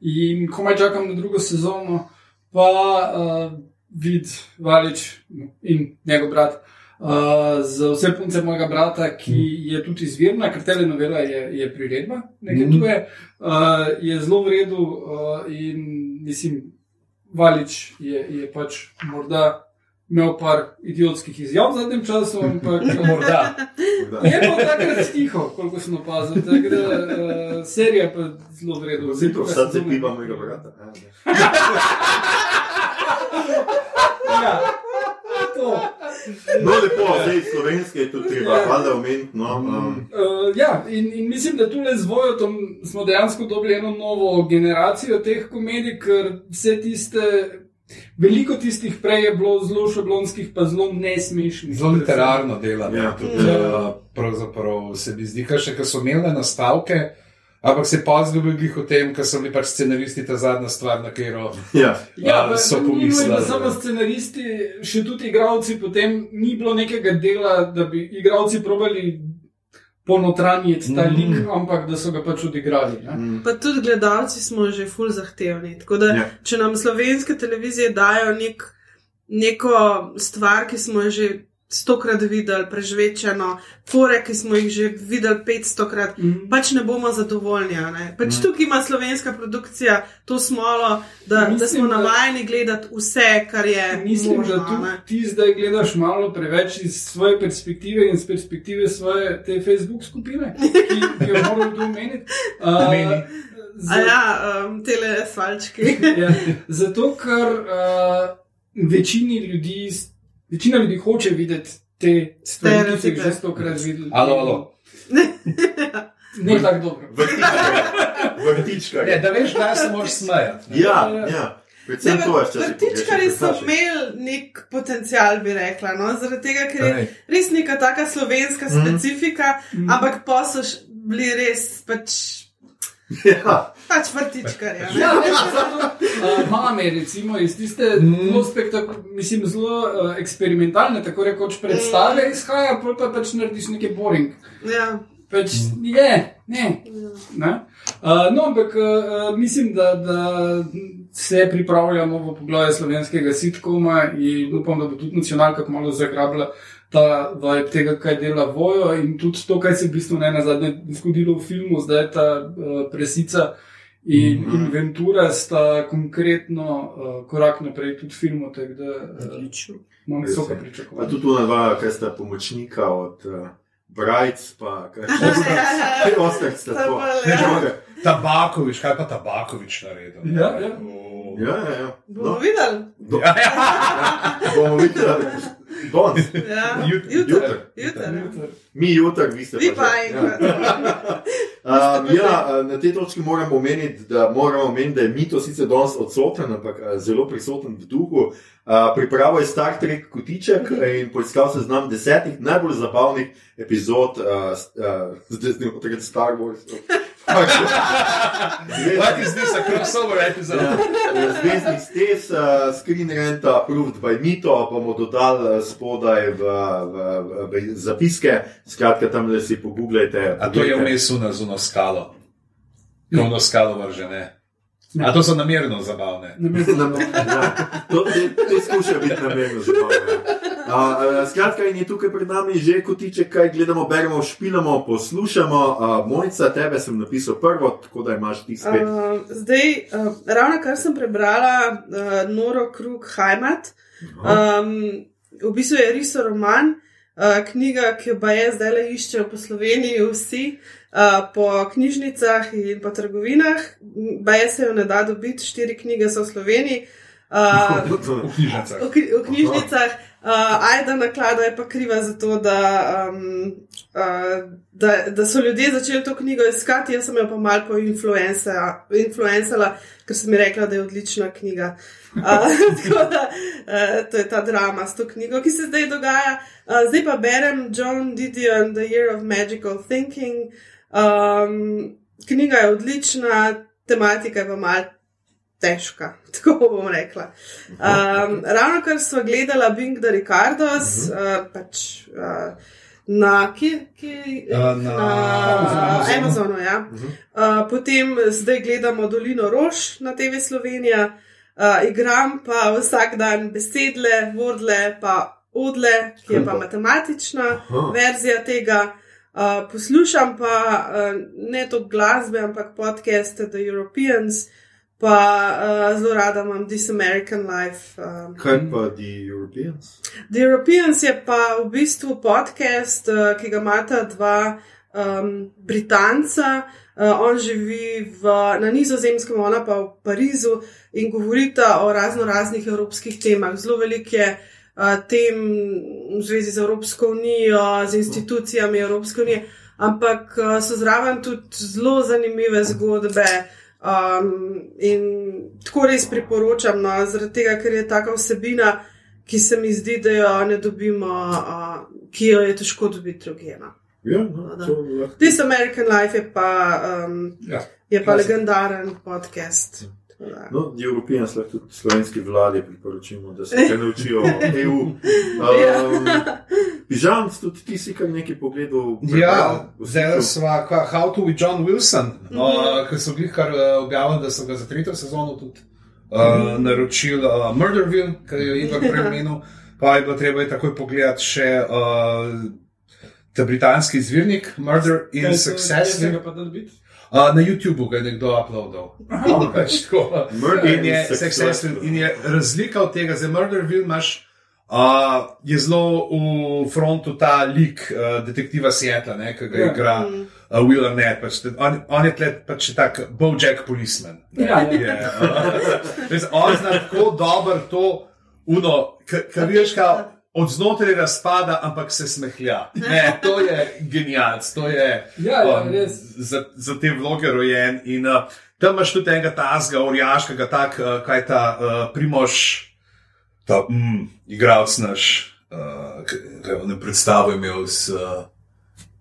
in komaj čakam na drugo sezono, pa uh, vid Valič in njegov brat. Uh, z vse punce mojega brata, ki je tudi izvirna, ker telenovela je, je priredba, nekaj Mhm. tuje, uh, je zelo v redu uh, in mislim, Valič je, je pač morda imel par idiotskih izjav v zadnjem času, ampak Morda. je pa takrat tiho, koliko sem opazil. Tako da uh, serija pa zelo v redu. Zdi se, da se Sezona- piva mojega brata. Ja, to. No, lepo, zdaj slovenske je tudi treba, Ja. valjda omeniti. No, um, Uh, ja, in, in mislim, da tukaj z Vojotom smo dejansko dobili eno novo generacijo teh komedij, ker vse tiste, veliko tistih prej je bilo zelo šablonskih, pa zelo nesmešnih. Zelo literarno dela. Ja. tudi, Ja. uh, Pravzaprav se mi zdi, kar še, ko so imeli nastavke, ampak se pa zdobili v tem, ker so bili pač scenaristi ta zadnja stvar, na katero. ja. Ja, A, pa, so pomislili, da- samo scenaristi, še tudi igravci, potem ni bilo nekega dela, da bi igravci probali ponotranjiti ta Mhm. lik, ampak da so ga pač odigrali. Ne? Mm. Pa tudi gledalci smo že full zahtevni. Tako da, Ja. ja. če nam slovenske televizije dajo nek, neko stvar, ki smo jo že stokrat videli, prežvečeno, fore, ki smo jih že videli petstokrat, Mhm. pač ne bomo zadovoljni. a Ne? Pač Mm. tukaj ima slovenska produkcija to smolo, da, da Mislim, smo da- navajeni gledati vse, kar je Mislim, možno. da tudi ne. ti zdaj gledaš malo preveč iz svoje perspektive in iz perspektive svoje te Facebook skupine, ki, ki jo moram tu omeniti. Uh. A ja, um, tele svalčki. ja, zato, ker uh, večini ljudi, večina ljudi hoče videti te stvari, ki so jih že stokrat videli. Alo, alo. Ne tako dobro. Vrtičkar. Ne, da veš, da se moraš smejati. ne. Ja, ja. Predvsem to če se Vrtičkari so imeli nek potencial, bi rekla. No? Zaradi tega, ker je res neka taka slovenska Mhm. specifika, Mhm. ampak pa so bili res pač, Ja, pač vrtičkari. a ne. Ja, uh, mame, recimo, iz tiste Mm. zelo spektakularne, mislim, zelo uh, eksperimentalne, tako rekoč, predstave izhaja, pol pa pač narediš nekaj boring. Ja. Pač je, ne. ne? Uh, no, ampak uh, mislim, da, da se pripravlja novo poglavje slovenskega sitkoma in upam, da bo tudi nacionalka malo zagrabila ta vibe tega, kaj dela vojo in tudi to, kaj se v bistvu ne na zadnje zgodilo v filmu, zdaj je ta uh, presica. In, Mhm. in Ventura sta konkretno uh, korak naprej tudi v filmu, tako da uh, imam visoka je. Pričakovanja. tudi tu na dva, kaj sta pomočnika od uh, Brajc, pa kaj še Ja, kaj ostar sta tako. bolj, Ne, ja. Tabakovič, kaj pa Tabakovič naredil? ne? Ja, ja. Ja, ja, ja. Bomo No, videli. do, Ja, ja. bomo videli. Danes. Ja. Jutri. Jutri. Jutri. ja. Mi jutri, vi ste Vi pa že. enkrat. Um, ja, na tej točki moram omeniti, da, moramo omeniti, da je mito sicer danes odsoten, ampak zelo prisoten v duhu. Uh, Pripravo je Star Trek Kotiček in poiskal se znam desetih najbolj zabavnih epizod uh, uh, znotraj Star Wars. What is this, a crossover episode? Ja, Zvezdnih stez, uh, screen renta, approved by Mito, bomo dodali uh, spodaj v, v, v, v zapiske, skratka tam le si pogooglejte. A to je vmes na zuno skalo. Kovno skalo vržene. A to so namerno zabavne. Ja, to te, te skuša biti namerno zabavno. Uh, uh, skratka, in je tukaj pred nami že kotiček, kaj gledamo, beremo, špilamo, poslušamo. Uh, Mojca, tebe sem napisal prvo, tako da imaš ti spet. Uh, zdaj, uh, ravno kar sem prebrala, uh, Noro Krug Heimat. Um, v bistvu je riso roman, uh, knjiga, ki jo pa je zdaj le iščejo po Sloveniji vsi. uh, po knjižnicah in po trgovinah. Baje se jo ne da dobiti, štiri knjige so v Sloveniji. Uh, v knjižnicah. v, v knjižnicah. Uh, Ajda naklada je pa kriva za to, da, um, uh, da, da so ljudje začeli to knjigo iskati, jaz sem jo pa malo poinfluencala, ker sem rekla, da je odlična knjiga. Uh, tako da uh, to je ta drama s to knjigo, ki se zdaj dogaja. Uh, zdaj pa berem John Didion, The Year of Magical Thinking. Um, knjiga je odlična, tematika je pa malo težka, tako bom rekla. Um, ravno kar smo gledali Bing the Ricardos, uh -huh. uh, pač. Uh, Na, ki, ki, Uh, na na Amazonu. Amazonu. Ja. Uh, potem zdaj gledamo Dolino Rož na TV Slovenija, uh, igram pa vsak dan besedle, vodle, pa odle, ki je pa matematična Aha. verzija tega. Uh, poslušam pa uh, ne toliko glasbe, ampak podcaste The Europeans, pa uh, zelo rada imam This American Life. Um, Kaj pa The Europeans? The Europeans je pa v bistvu podcast, uh, ki ga imata dva um, Britanca. Uh, on živi v, na Nizozemskem, ona pa v Parizu in govorita o razno raznih evropskih temah. Zelo velik je uh, tem v zvezi z Evropsko unijo, z institucijami Evropske unije, ampak uh, so zraven tudi zelo zanimive zgodbe. Um, in tako res priporočam, no, zaradi tega, ker je taka vsebina, ki se mi zdi, da jo ne dobimo, uh, ki jo je težko dobiti drugje. No. Ja, no, Da. This American Life je pa, um, Ja. je pa Klasik. legendaren podcast. No, The Europeans lahko tudi slovenski vladi priporočimo, da se kaj naučijo EU. Um, Pižam, tudi ti si kar nekaj pogledal. Ja, zdaj smo, How to with John Wilson, Mhm. uh, ki so bili kar uh, objavili, da so ga za tretjo sezono tudi uh, naročili uh, Murderville, ki je Ivan Ja. premenil. Pa je bilo treba je takoj pogledati še uh, ta britanski izvirnik Murder in Kaj Success. kje se ga pa da dobiti? Uh, na YouTubu ga je nekdo uploadal. In je, in je razlika od tega, za Murderville imaš. Uh, je zelo v frontu ta lik uh, detektiva Seatla, ne, ki ga Ja. igra uh, Will Arnett. Pač, on, on je tle pač tak Bojack policeman. Ne, Ja, ja. je, uh, res, on zna tako dobro to, uno, kar veš, kaj od znotraj razpada, ampak se smehlja. Ne, to je genialc, to je Ja, ja, um, res. za, za te vloge rojen. In uh, tam imaš tudi enega tazga, orjaškega, tak, uh, kaj ta uh, primož, ta mm, igralec naš, uh, ki ne predstavlja imel s uh,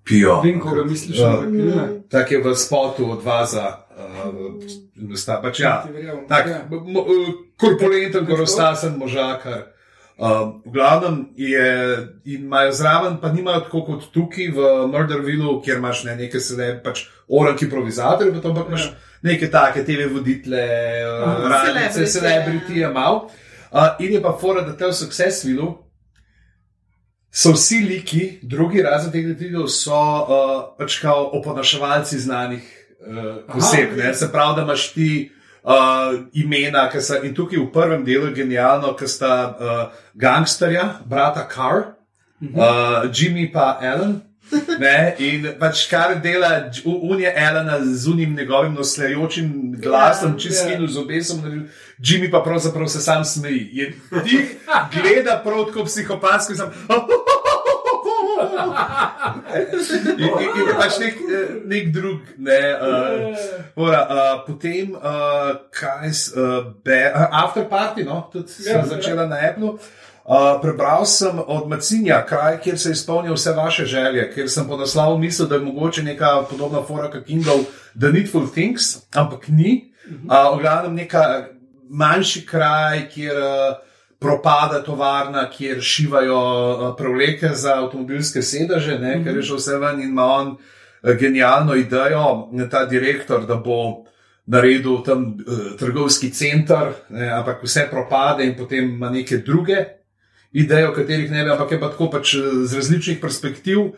pijo. Vem, koga misliš, Ja. ampak ne. Tak je v spotu od vaza. Uh, sta, pač, ja, tak, Ja. m- uh, korpulenten, gorostasen možakar. Um, v glavnem je, imajo zraven, pa nimajo tako kot tukaj v Murdervillu, kjer imaš ne, neke sele, pač oranki improvizatorje, pa tam pa imaš neke take TV voditele, Aha. radice, Celebrity, celebrity je mal. Uh, in je pa fora, da te v Successvillu so vsi liki, drugi razen teh detektivov, so uh, pač kao oponaševalci znanih uh, oseb. Aha, ne. ok. Se pravi, da imaš ti uh, imena, ki so in tukaj v prvem delu je genialno, ker sta uh, gangsterja, brata Carr, uh, Jimmy pa Alan. Ne, in pač kar dela Unija Elena z unim njegovim nosljajočim glasom, Ja, čez ja. skinu z obesom, Jimmy pa pravzaprav se sam smeji. Je tih gleda prav tako psihopatsko in sam. In, in, in je pač nek, eh, nek drug, ne. Uh, Ora, uh, potem, uh, kaj s, uh, be, uh, after party, no, tudi sem Ja, začela na Apple. Uh, prebral sem od Macinja, kraj, kjer se izpolnijo vse vaše želje, ker sem po naslovu mislil, da je mogoče neka podobna fora kot Kindle, The Needful Things, ampak ni. Uh, v glavnem neka manjši kraj, kjer uh, propada tovarna, kjer šivajo uh, prevleke za avtomobilske sedeže, ne, ker je šel vse ven in ima on uh, genialno idejo, ta direktor, da bo naredil tam uh, trgovski center, ne, ampak vse propade in potem ima neke druge ideje, o katerih ne ve, ampak je pa tako pač eh, z različnih perspektiv.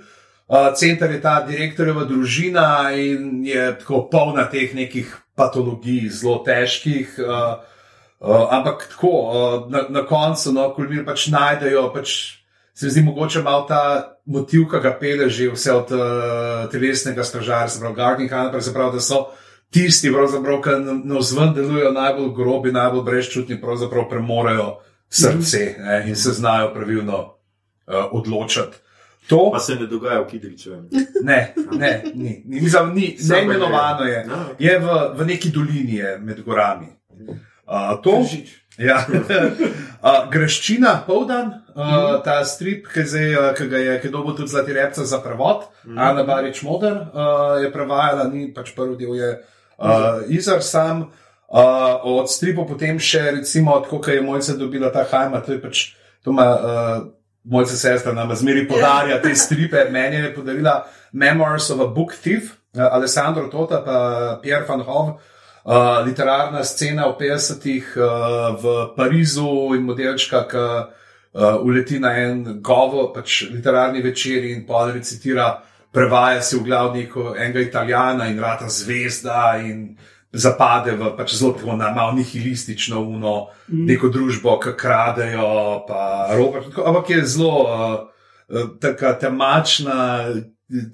Uh, center je ta direktorjeva družina in je tako polna teh nekih patologij, zelo težkih. Uh, uh, ampak tako, uh, na, na koncu, no, ko ljudje pač najdejo pač se mi zdi mogoče malo ta motiv, ki ga pele že vse od uh, telesnega stražarja, se pravi, Gardening Hunter, se pravi, da so tisti, ki na vzven delujejo najbolj grobi, najbolj brezčutni, pravzaprav premorejo srce ne, in se znajo pravilno uh, odločati. To, Pa se ne dogaja v Kidričevem. ne, ne, ni, ni, mislim, ni neimenovano je. Ja. Je v, v neki dolini je med gorami. Uh, to, ja. uh, greščina, povdan, uh, ta strip, ki, zdaj, ki ga je, ki dobo tudi zlati repca za prevod, mm. Ana Barič Moder uh, je prevajala, ni pač prvi del je uh, Izar sam. Uh, od stripov potem še, recimo, tako, ki je mojca dobila ta hajma, to je pač, to ima uh, mojca sestra, nam zmeri podarja te stripe, meni je podarila Memoirs of a Book Thief, uh, Alessandro Tota pa Pierre van Hove. Uh, literarna scena v 50-ih uh, v Parizu in modelčka, ki uh, uleti na en govor, pač literarni večer in pol recitira, prevaja si v glav neko enega italijana in rata zvezda in zapade v pač zelo tako na malo nihilistično uno, mm. neko družbo, ki kradejo, pa ropa. tako, Ampak je zelo uh, uh, taka temačna,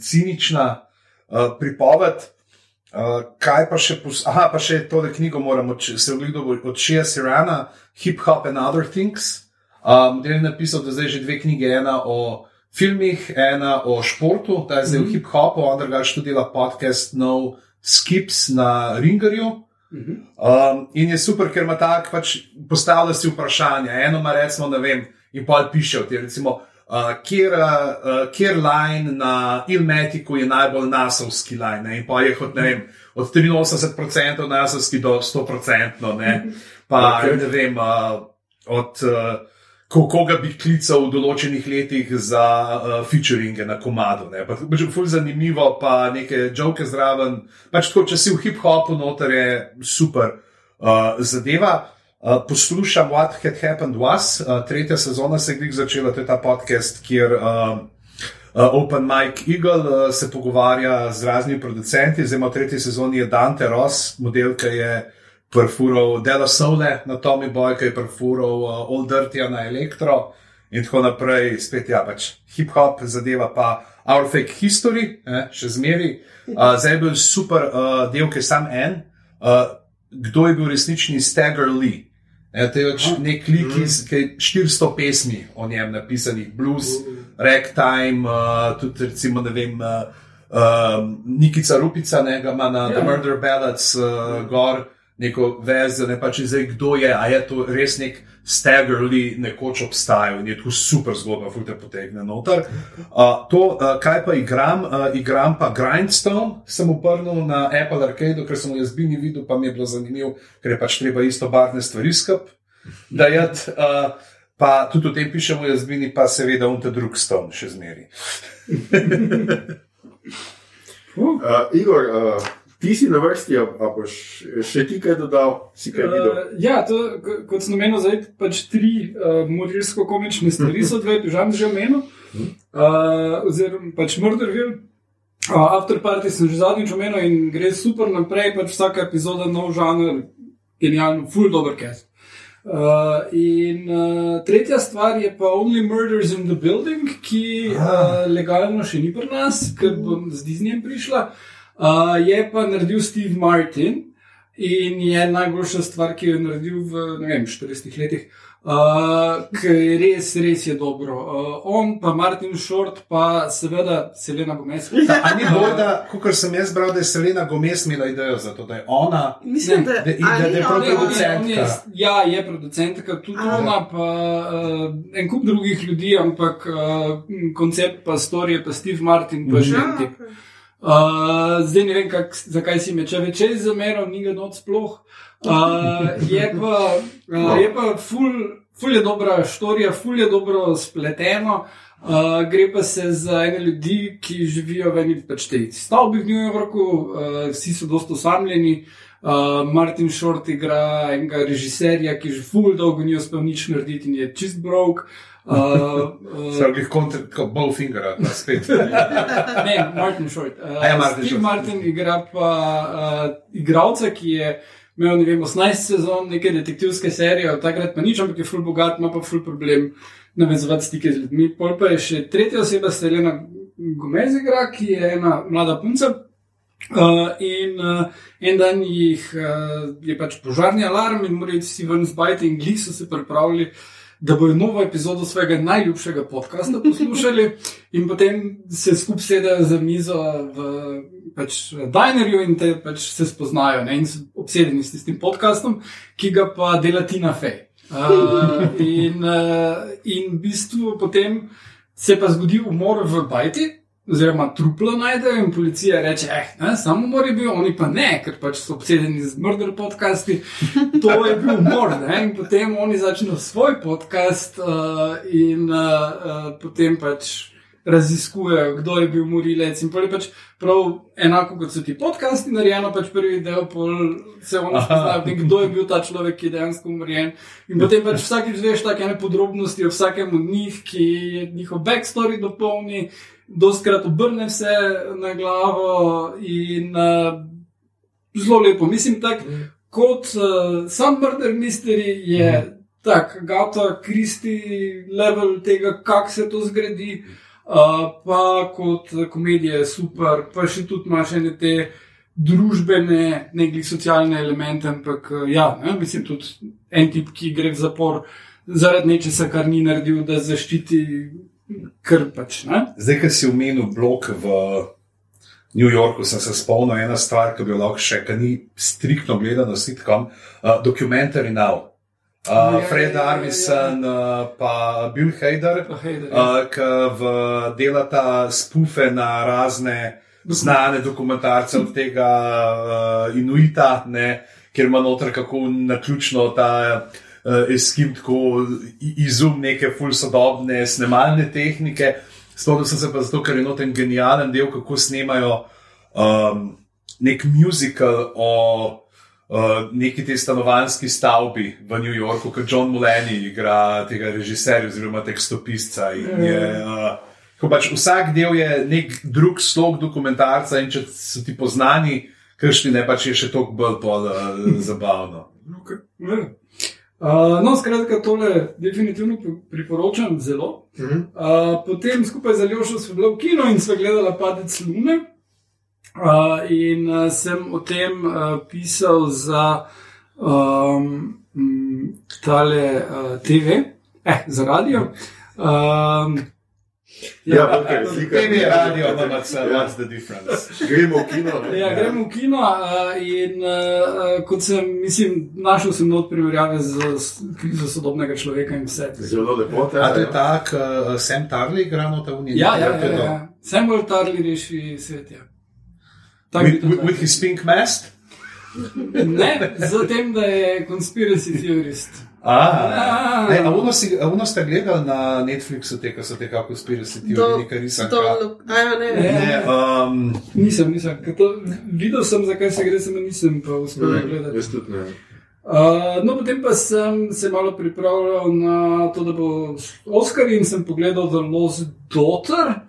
cinična uh, pripoved. Uh, kaj pa še, pos Aha, pa še tole knjigo moramo, če se ogledamo od Shea Sirana, Hip Hop and Other Things. Um, del je napisal, da zdaj že dve knjige, ena o filmih, ena o športu, ta je zdaj mm -hmm. v hip hopu, on drugače tudi dela podcast No Skips na Ringerju. Um, in je super, ker ima tak, pač postavlja si vprašanja. Eno ima, recimo, ne vem, in pol piše o tem, recimo, uh, kjer, uh, kjer line na Ilmetiku je najbolj nasovski line. Ne? In pa je kot, ne vem, od 83% nasovski do 100%. Ne? Pa Ok. ne vem, uh, od. Uh, ko- Koga bi klical v določenih letih za uh, featuringe na komadu. Ne? Pa, pač ful zanimivo, pa neke joke zraven. Pač tako, če si v hip-hopu noter, je super uh, zadeva. Uh, poslušam What Had Happened Was, uh, tretja sezona se je glih začela, to je ta podcast, kjer uh, uh, Open Mike Eagle uh, se pogovarja z raznimi producenti. Zdaj ima v tretji sezoni je Dante Ross, model, ki je perfural Dela Sole na Tommy Boy, ki je perfural uh, Old Dirty na Elektro in tako naprej. Spet ja, pač hip-hop zadeva pa Our Fake History, eh, še zmeri. Uh, zdaj je bil super uh, del, ki je sam en. Uh, kdo je bil resnični Stagger Lee? Ja, to je pač nek lik, ki je 400 pesmi o njem napisanih, blues, ragtime, uh, tudi recimo ne vem. Uh, Uh, Nikica Rupica, ne ga ima na ja. The Murder Ballads, uh, gor neko vezo, ne pa če zdaj kdo je, a je to res nek staggerly nekoč obstajal in je tu super zgodba, fulte potegne noter. Uh, to, uh, kaj pa igram, uh, igram pa Grindstone, sem obrnil na Apple Arcade, ker sem v jazbini videl, pa mi je bilo zanimivo, ker je pač treba isto barvne stvari skup. Uh, pa tudi o tem pišemo v jazbini, pa seveda unte drug stone še zmeri. Uh, Igor, uh, ti si na vrsti, a, boš še ti kaj dodal, si kaj videl? Uh, ja, to, kot sem omenil, zdaj pač tri uh, morilsko-komične stvari so dve, žal že omenil. Uh, oziroma pač Murderville. Uh, After Party sem že zadnjič omenil in gre super naprej, pač vsaka epizoda nov žanr, genialno, full dobro cast. Uh, in uh, tretja stvar je pa Only Murders in the Building, ki uh, legalno še ni pri nas, ker bom z Disneyjem prišla. Uh, je pa naredil Steve Martin in je najboljša stvar, ki jo je naredil v vem, 40 letih. Uh, res, res je dobro. Uh, on, pa Martin Short, pa seveda Selena Gomez. A ni bolj, da, kot sem jaz bral, da je Selena Gomez imela idejo za to, da je ona. Mislim, Ne, da, da- da- da je prav producentka. Ja, je producentka, tudi A. ona, pa uh, en kup drugih ljudi, ampak uh, koncept, pa storije, pa Steve Martin, pa že en Ja, tip. okej. Uh, zdaj ne vem, kak, zakaj si me če več zameral, ni ga noč sploh. Uh, je pa, uh, je pa ful, ful je dobra štorija, ful je dobro spleteno. Uh, gre pa se za ene ljudi, ki živijo v eni pač tej stavbi v New Yorku, uh, vsi so dosta osamljeni. Uh, Martin Short igra enega režiserja, ki že ful dolgo ni uspel nič narediti in je čist brok. Uh, uh, Srbih kontr, kot Bowfinger, da spet. Ne, Martin Short. Uh, ja, Martin Steve Short. Martin igra pa uh, igralca, ki je imel vem, 18 sezon neke detektivske serije, od takrat pa nič, ampak je ful bogat, ima pa ful problem navezovati stike z ljudmi. Pol pa je še tretja oseba, Stelena Gomez, igra, ki je ena mlada punca. Uh, in uh, en dan jih uh, je pač požarni alarm, in morajo vsi ven zbajati, in glih so se pripravili, da bojo novo epizodo svojega najljubšega podcasta poslušali, in potem se skupaj sedajo za mizo v pač, Dinerju in te pač se spoznajo, ne? in so obsedeni s tem podcastom, ki ga pa dela Tina Fey. Uh, in, uh, in v bistvu potem se pa zgodi umor v Bajti. Oziroma, truplo najdejo in policija reče: eh, ne, samo umor je bil, oni pa ne, ker pač so obsedeni z mrder podcasti. To je bil umor. Ne? In potem oni začnejo svoj podcast uh, in uh, uh, potem pač raziskujejo, kdo je bil morilec. In pol je pač prav enako kot so ti podcasti, narejeno pač prvi del, pol se oni spoznajo, kdo je bil ta človek, ki je dejansko umorjen. In potem pač vsakeč veš take ene podrobnosti o vsakem od njih, ki njihov backstory dopolni, doskrat obrne vse na glavo in uh, zelo lepo. Mislim, tak, kot uh, sam murder mystery je. Mm. Tak, gata, kristi level tega, kako se to zgodi. Uh, pa kot komedija je super, pa še tudi imaš ene te družbene, nekaj socialne elemente, ampak ja, ne, mislim tudi en tip, ki gre v zapor zaradi nečesa, kar ni naredil, da zaščiti krpač. Ne. Zdaj, ker si omenil blok v New Yorku, sem se spomnil ena stvar, ki bi jo lahko še, ki ni striktno gledano sitkom, uh, Documentary Now. Uh, Fred Armisen, uh, pa Bill Hader, uh, ki delata spufe na razne znane dokumentarce od tega uh, Inuita, ne, kjer ima noter kako naključno ta uh, eskim tako izum neke fulsodobne snemalne tehnike. Spomnim sem se pa zato, ker je noten genijalen del, kako snemajo um, nek muzikal o uh, neki te stanovanjski stavbi v New Yorku, kot John Mulaney igra tega režiserja oziroma tekstopisca. Uh, pač vsak del je nek drug slog dokumentarca in če so ti poznani, kršni ne pač je še toliko bolj pol, uh, zabavno. Okay. Uh, no, skratka, tole definitivno priporočam zelo. Uh, potem skupaj z Aljošo smo bili v kinu in smo gledali Padec Lune. Uh, in uh, sem o tem uh, pisal za um, tale uh, TV, eh, za radio. Um, Ja, okay, TV je radio, ampak what's the difference? Gremo v kino. Ne? Ja, gremo v kino uh, in uh, kot sem, mislim, našel sem not primerjave z krizo sodobnega človeka in vse. Zelo lepo. A to je tak, uh, Sam Tarly igra na ta uniji? Ja, ja, ja, ja, ja. Samuel Tarly reši svet. Ja. With, with, with his pink mask? Ne, zatem, da je conspiracy theorist. A, a uno ste gledali na Netflixu, te, ko so te kako conspiracy theorist, nekaj nisem. To, ja, ne, ne. ne um, nisem, nisem. To, videl sem, zakaj se gre, sem nisem pa uspel ne, gledati. Jaz tudi ne. Uh, no, potem pa sem se malo pripravljal na to, da bo Oscar in sem pogledal The Lost Daughter.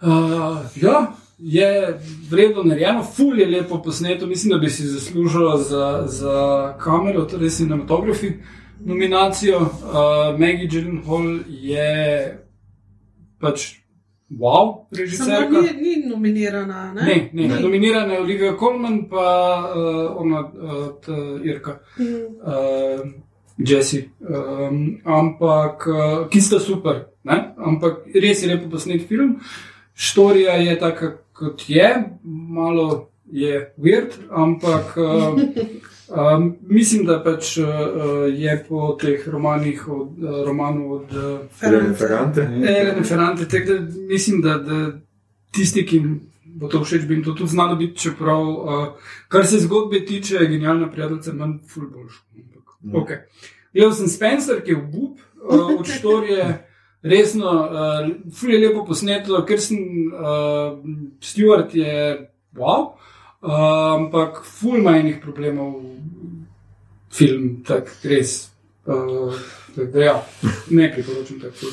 Uh, ja, je vredno narejeno, ful je lepo posneto, mislim, da bi si zaslužila za, za kamero, torej cinematografi nominacijo. Uh, Maggie Gyllenhaal je pač wow, režiserka. Samo ni, ni nominirana, ne? Ne, ne, ne. nominirana je Olivia Colman, pa uh, ona, uh, Irka. Mm. Uh, Jesse, um, ampak uh, ki sta super, ne? ampak res je lepo posnet film. Štorija je taka, kot je, malo je weird, ampak uh, um, mislim, da pač uh, je po teh romanih, od, uh, romanu od Elene Ferrante. Elene Ferrante, tako da mislim, da, da tisti, ki bo to všeč, bi jim to tudi znalo biti, čeprav, uh, kar se zgodbe tiče, je genialna prijateljica, manj ful boljš. Mm. Okay. Gledal sem Spencer, ki je v Bub, uh, od štorije. Resno, uh, ful je lepo posneto, ker sem uh, Stewart je wow, uh, ampak ful ima enih problemov, film, tak res. Uh, tak, da, ja, ne priporočam tako.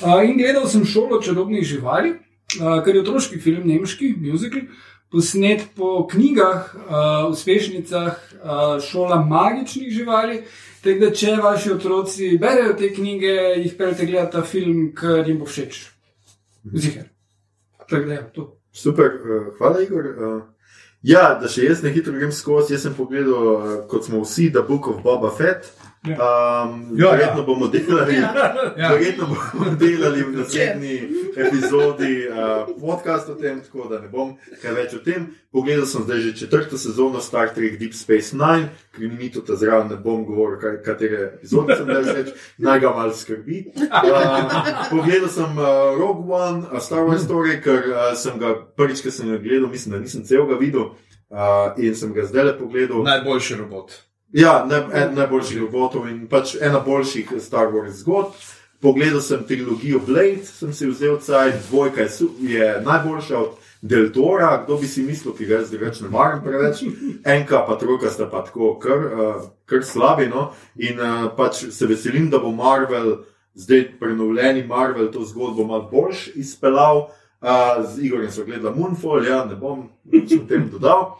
Uh, in gledal sem šolo čarobnih živali, uh, kar je otroški film, nemški, muzikal. Posnet po knjigah, uh, uspešnicah uh, šola magičnih živali. Tako da, če vaši otroci berejo te knjige, jih pelete gledati ta film, ker jim bo všeč. Ziger. Tako da, ja, to. Super, uh, hvala, Igor. Uh, ja, da še jaz na hitro grem skozi. Jaz sem pogledal, uh, kot smo vsi, The Book of Boba Fett. Um, Ja, verjetno ja. bomo delali, Ja. verjetno bomo delali v naslednji epizodi uh, podcast o tem, tako da ne bom kaj več o tem. Pogledal sem zdaj že četrto sezono Star Trek Deep Space Nine, ker mi tu ta zraven ne bom govoril, kaj, katere epizode sem dal več, naj ga malo skrbi. Uh, pogledal sem uh, Rogue One, a Star Wars Story, ker uh, sem ga prvič, ki sem ga gledal, mislim, da nisem celega videl. Uh, in sem ga zdaj le pogledal. Najboljši robot. Ja, ne, eden najboljših robotov in pač ena boljših Star Wars zgodb. Pogledal sem trilogijo Blade, sem si vzel caj, dvojka je, je najboljša od Del Tora, kdo bi si mislil, ki ga jaz drugače ne maram preveč. Enka pa trojka sta pa tako kar, uh, kar slabi. No? In uh, pač se veselim, da bo Marvel, zdaj prenovljeni Marvel, to zgodbo malo boljš izpeljal. Uh, z Igorjem sem gledal Moonfall, ja, ne bom nič o tem dodal.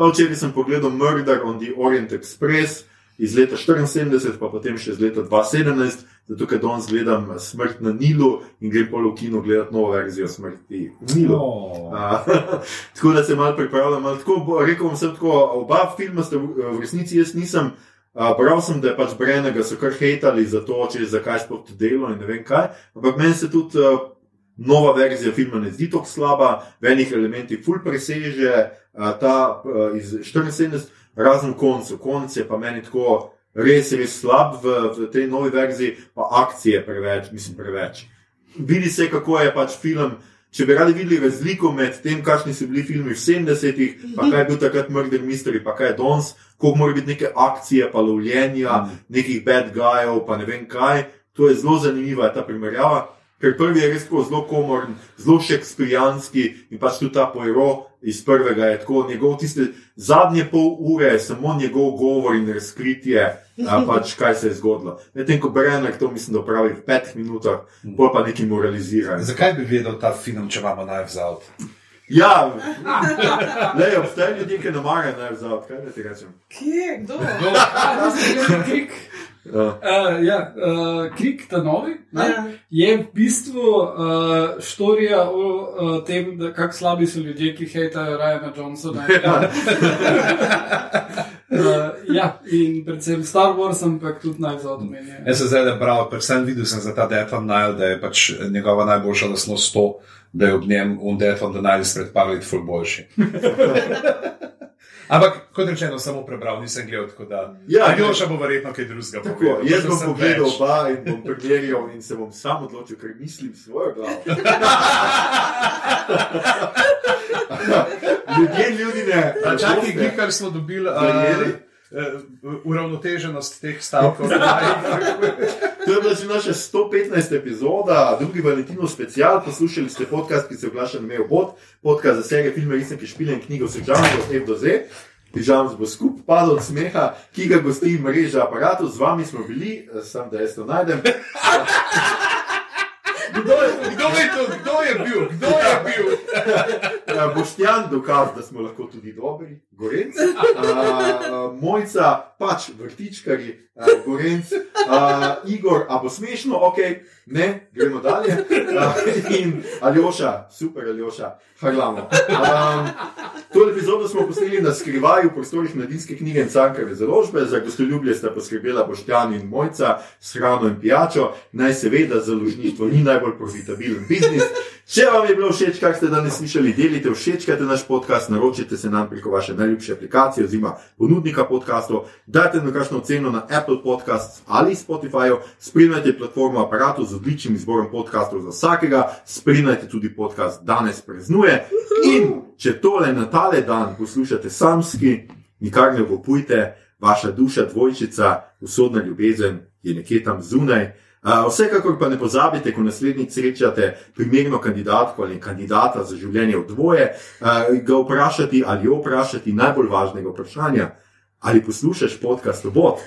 Pa včeraj sem pogledal Murder on the Orient Express iz leta 74, pa potem še iz leta 2017, zato ker danes gledam Smrt na Nilu in grem pol v kino gledati novo verzijo Smrti v Nilu. Oh. A, tako da se malo pripravljam. malo Tako, bo- rekel bom sem tako, oba filma sta v, resnici jaz nisem. Uh, Prav sem, da je pač Brenega so kar hejtali za to, če zakaj sploh to delo in ne vem kaj. Ampak meni se tudi uh, nova verzija filma ne zdi tako slaba, v enih elementih ful preseže uh, ta uh, iz 74, razen koncu. Konc je pa meni tako res, res slab v, v tej novi verziji, pa akcije preveč, mislim preveč. Vidi se, kako je pač film. Če bi radi videli razliko med tem, kakšni so bili filmi v 70-ih, pa kaj je bil takrat Murder Mystery, pa kaj je danes, koliko mora biti neke akcije, pa lovljenja, nekih bad guyov, pa ne vem kaj. To je zelo zanimiva ta primerjava, ker prvi je res tako zelo komoren, zelo šekspirijanski in pač tudi ta pojro iz prvega je tako, njegov tiste zadnje pol ure je samo njegov govor in razkritje, a, pač kaj se je zgodilo. Medtem ko Brenner to mislim, da pravi v petih minutah, bolj pa neki moralizira. Zakaj bi vedel ta film, če imamo Knives Out? Ja, le obstajajo ljudje, ki ne marajo najvzal, kaj da ti rečem. Kje, kdo? Ja. Uh, ja, uh, Krik, ta novi, ne, Ja. je v bistvu uh, štorija o uh, tem, da- kako slabi so ljudje, ki hejtajo Ryana Johnsona. Uh, ja, in predvsem Star Wars, ampak tudi najzadnje. Jaz sem zdaj bral, predvsem videl sem za ta Deathon Nile, da je pač njegova najboljša lastnost to, da je ob njem un Deathon the Nile izpred par let ful boljši. Ampak, kot rečeno, samo prebral, nisem gledal, tako da. Ja, Joša bo verjetno kaj drugega. Povedal, jaz bom pogledal več. oba in bom preverjal, in se bom sam odločil, ker mislim svojo glavo. Ljudje, ljudi ne. Čakaj, boste glihkar smo dobili verjeli? uh, uravnoteženost teh stavkov. To je bila že naša 115. epizoda, drugi Valentinov special. Poslušali ste podcast, ki se oglaša na Mejo Bot, podcast za serije filme, resnike, špile in knjige, vse žanre od F do Z. Pižam bo skup padel od smeha, ki ga gosti mreža aparatov. Z vami smo bili, eh, sam da jaz to najdem. Kdo je, kdo je to, kdo je bil, kdo je bil? Uh, Boštjan, dokaz, da smo lahko tudi dobri, gorenci. Uh, Mojca, pač vrtičkari, uh, gorenci. Uh, Igor, a bo smešno, ok, ne, gremo dalje. Uh, in Aljoša, super Aljoša, harlamo. Um, to epizodo smo posneli na skrivaju v prostorih mladinske knjige in cankave založbe. Za gostoljubje sta poskrbela Boštjan in Mojca s hrano in pijačo. Naj seveda založništvo ni najbolj profitabilen biznis. Če vam je bilo všeč, kar ste danes slišali, delite, všečkajte naš podcast, naročite se nam preko vaše najljubše aplikacije oziroma ponudnika podkastov, dajte nam kakšno oceno na Apple Podcasts ali Spotify, spremljajte platformo aparatu z odličnim izborom podkastov za vsakega, spremljajte tudi podcast Danes preznuje. In če tole na tale dan poslušate samski, nikar ne opujte, vaša duša dvojčica, usodna ljubezen je nekje tam zunaj. Vsekakor pa ne pozabite, ko naslednjič srečate primerno kandidatko ali kandidata za življenje v dvoje, ga vprašati ali jo vprašati najbolj važnega vprašanja: ali poslušaš podcast Obot?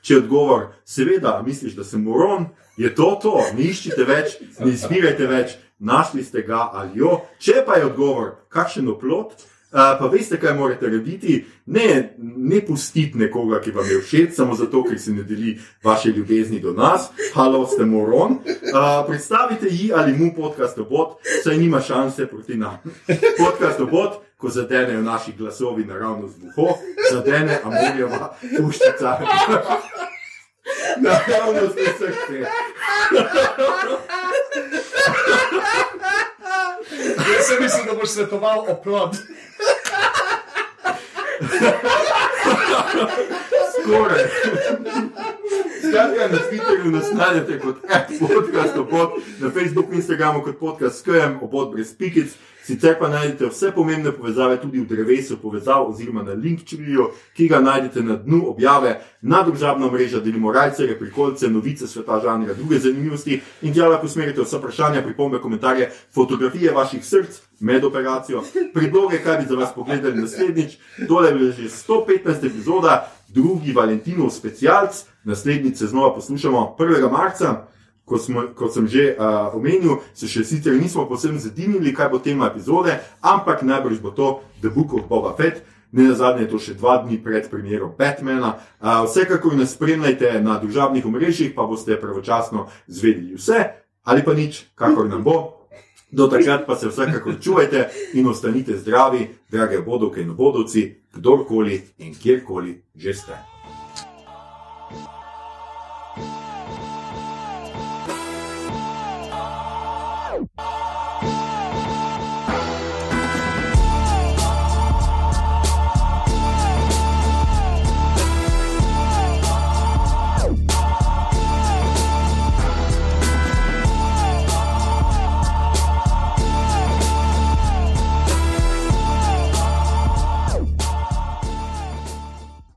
Če je odgovor, seveda, misliš, da sem moron, je to to, ne iščite več, ne izbirajte več, našli ste ga ali jo. Če pa je odgovor, kakšen oplot, Uh, pa veste, kaj morate narediti? Ne, ne pustiti nekoga, ki vam je všeč, samo zato, ker se ne deli vaše ljubezni do nas. Halo, ste moron. Uh, predstavite ji ali mu podcast obot, saj nima šanse proti nam. Podcast obot, ko zadenejo naši glasovi naravno z buho, zadene Amorijeva puščica. Naravno z vseh. Jaz sem mislil, da boš svetoval oplod. Skoraj. Skratka, na Twitterju nas najdete kot podcast, obod, na Facebooku, Instagramu kot podcast SKM, obod brez pikic. Sicer pa najdete vse pomembne povezave tudi v drevesu povezav oziroma na linkčriju, ki ga najdete na dnu objave. Na družabno mrežo delimo rajce, reprikolce, novice sveta žanra, druge zanimivosti in tja lahko usmerite vse vprašanja, pripombe, komentarje, fotografije vaših src med operacijo, predloge, kaj bi za vas pogledali naslednjič. Tole je bila že 115 epizoda, drugi Valentinov specialc, naslednjič se znova poslušamo 1. marca. Kot, smo, kot sem že uh, omenil, se še sicer nismo posebno zedinili, kaj bo tema epizode, ampak najbrž bo to The Book of Boba Fett. Ne na zadnje je to še dva dni pred premjerom Batmana. Uh, vsekakor nas spremljajte na družabnih omrežjih, pa boste pravočasno zvedeli vse, ali pa nič, kakor nam bo. Do takrat pa se vsekakor čuvajte in ostanite zdravi, drage bodovke in bodovci, kdorkoli in kjerkoli že ste.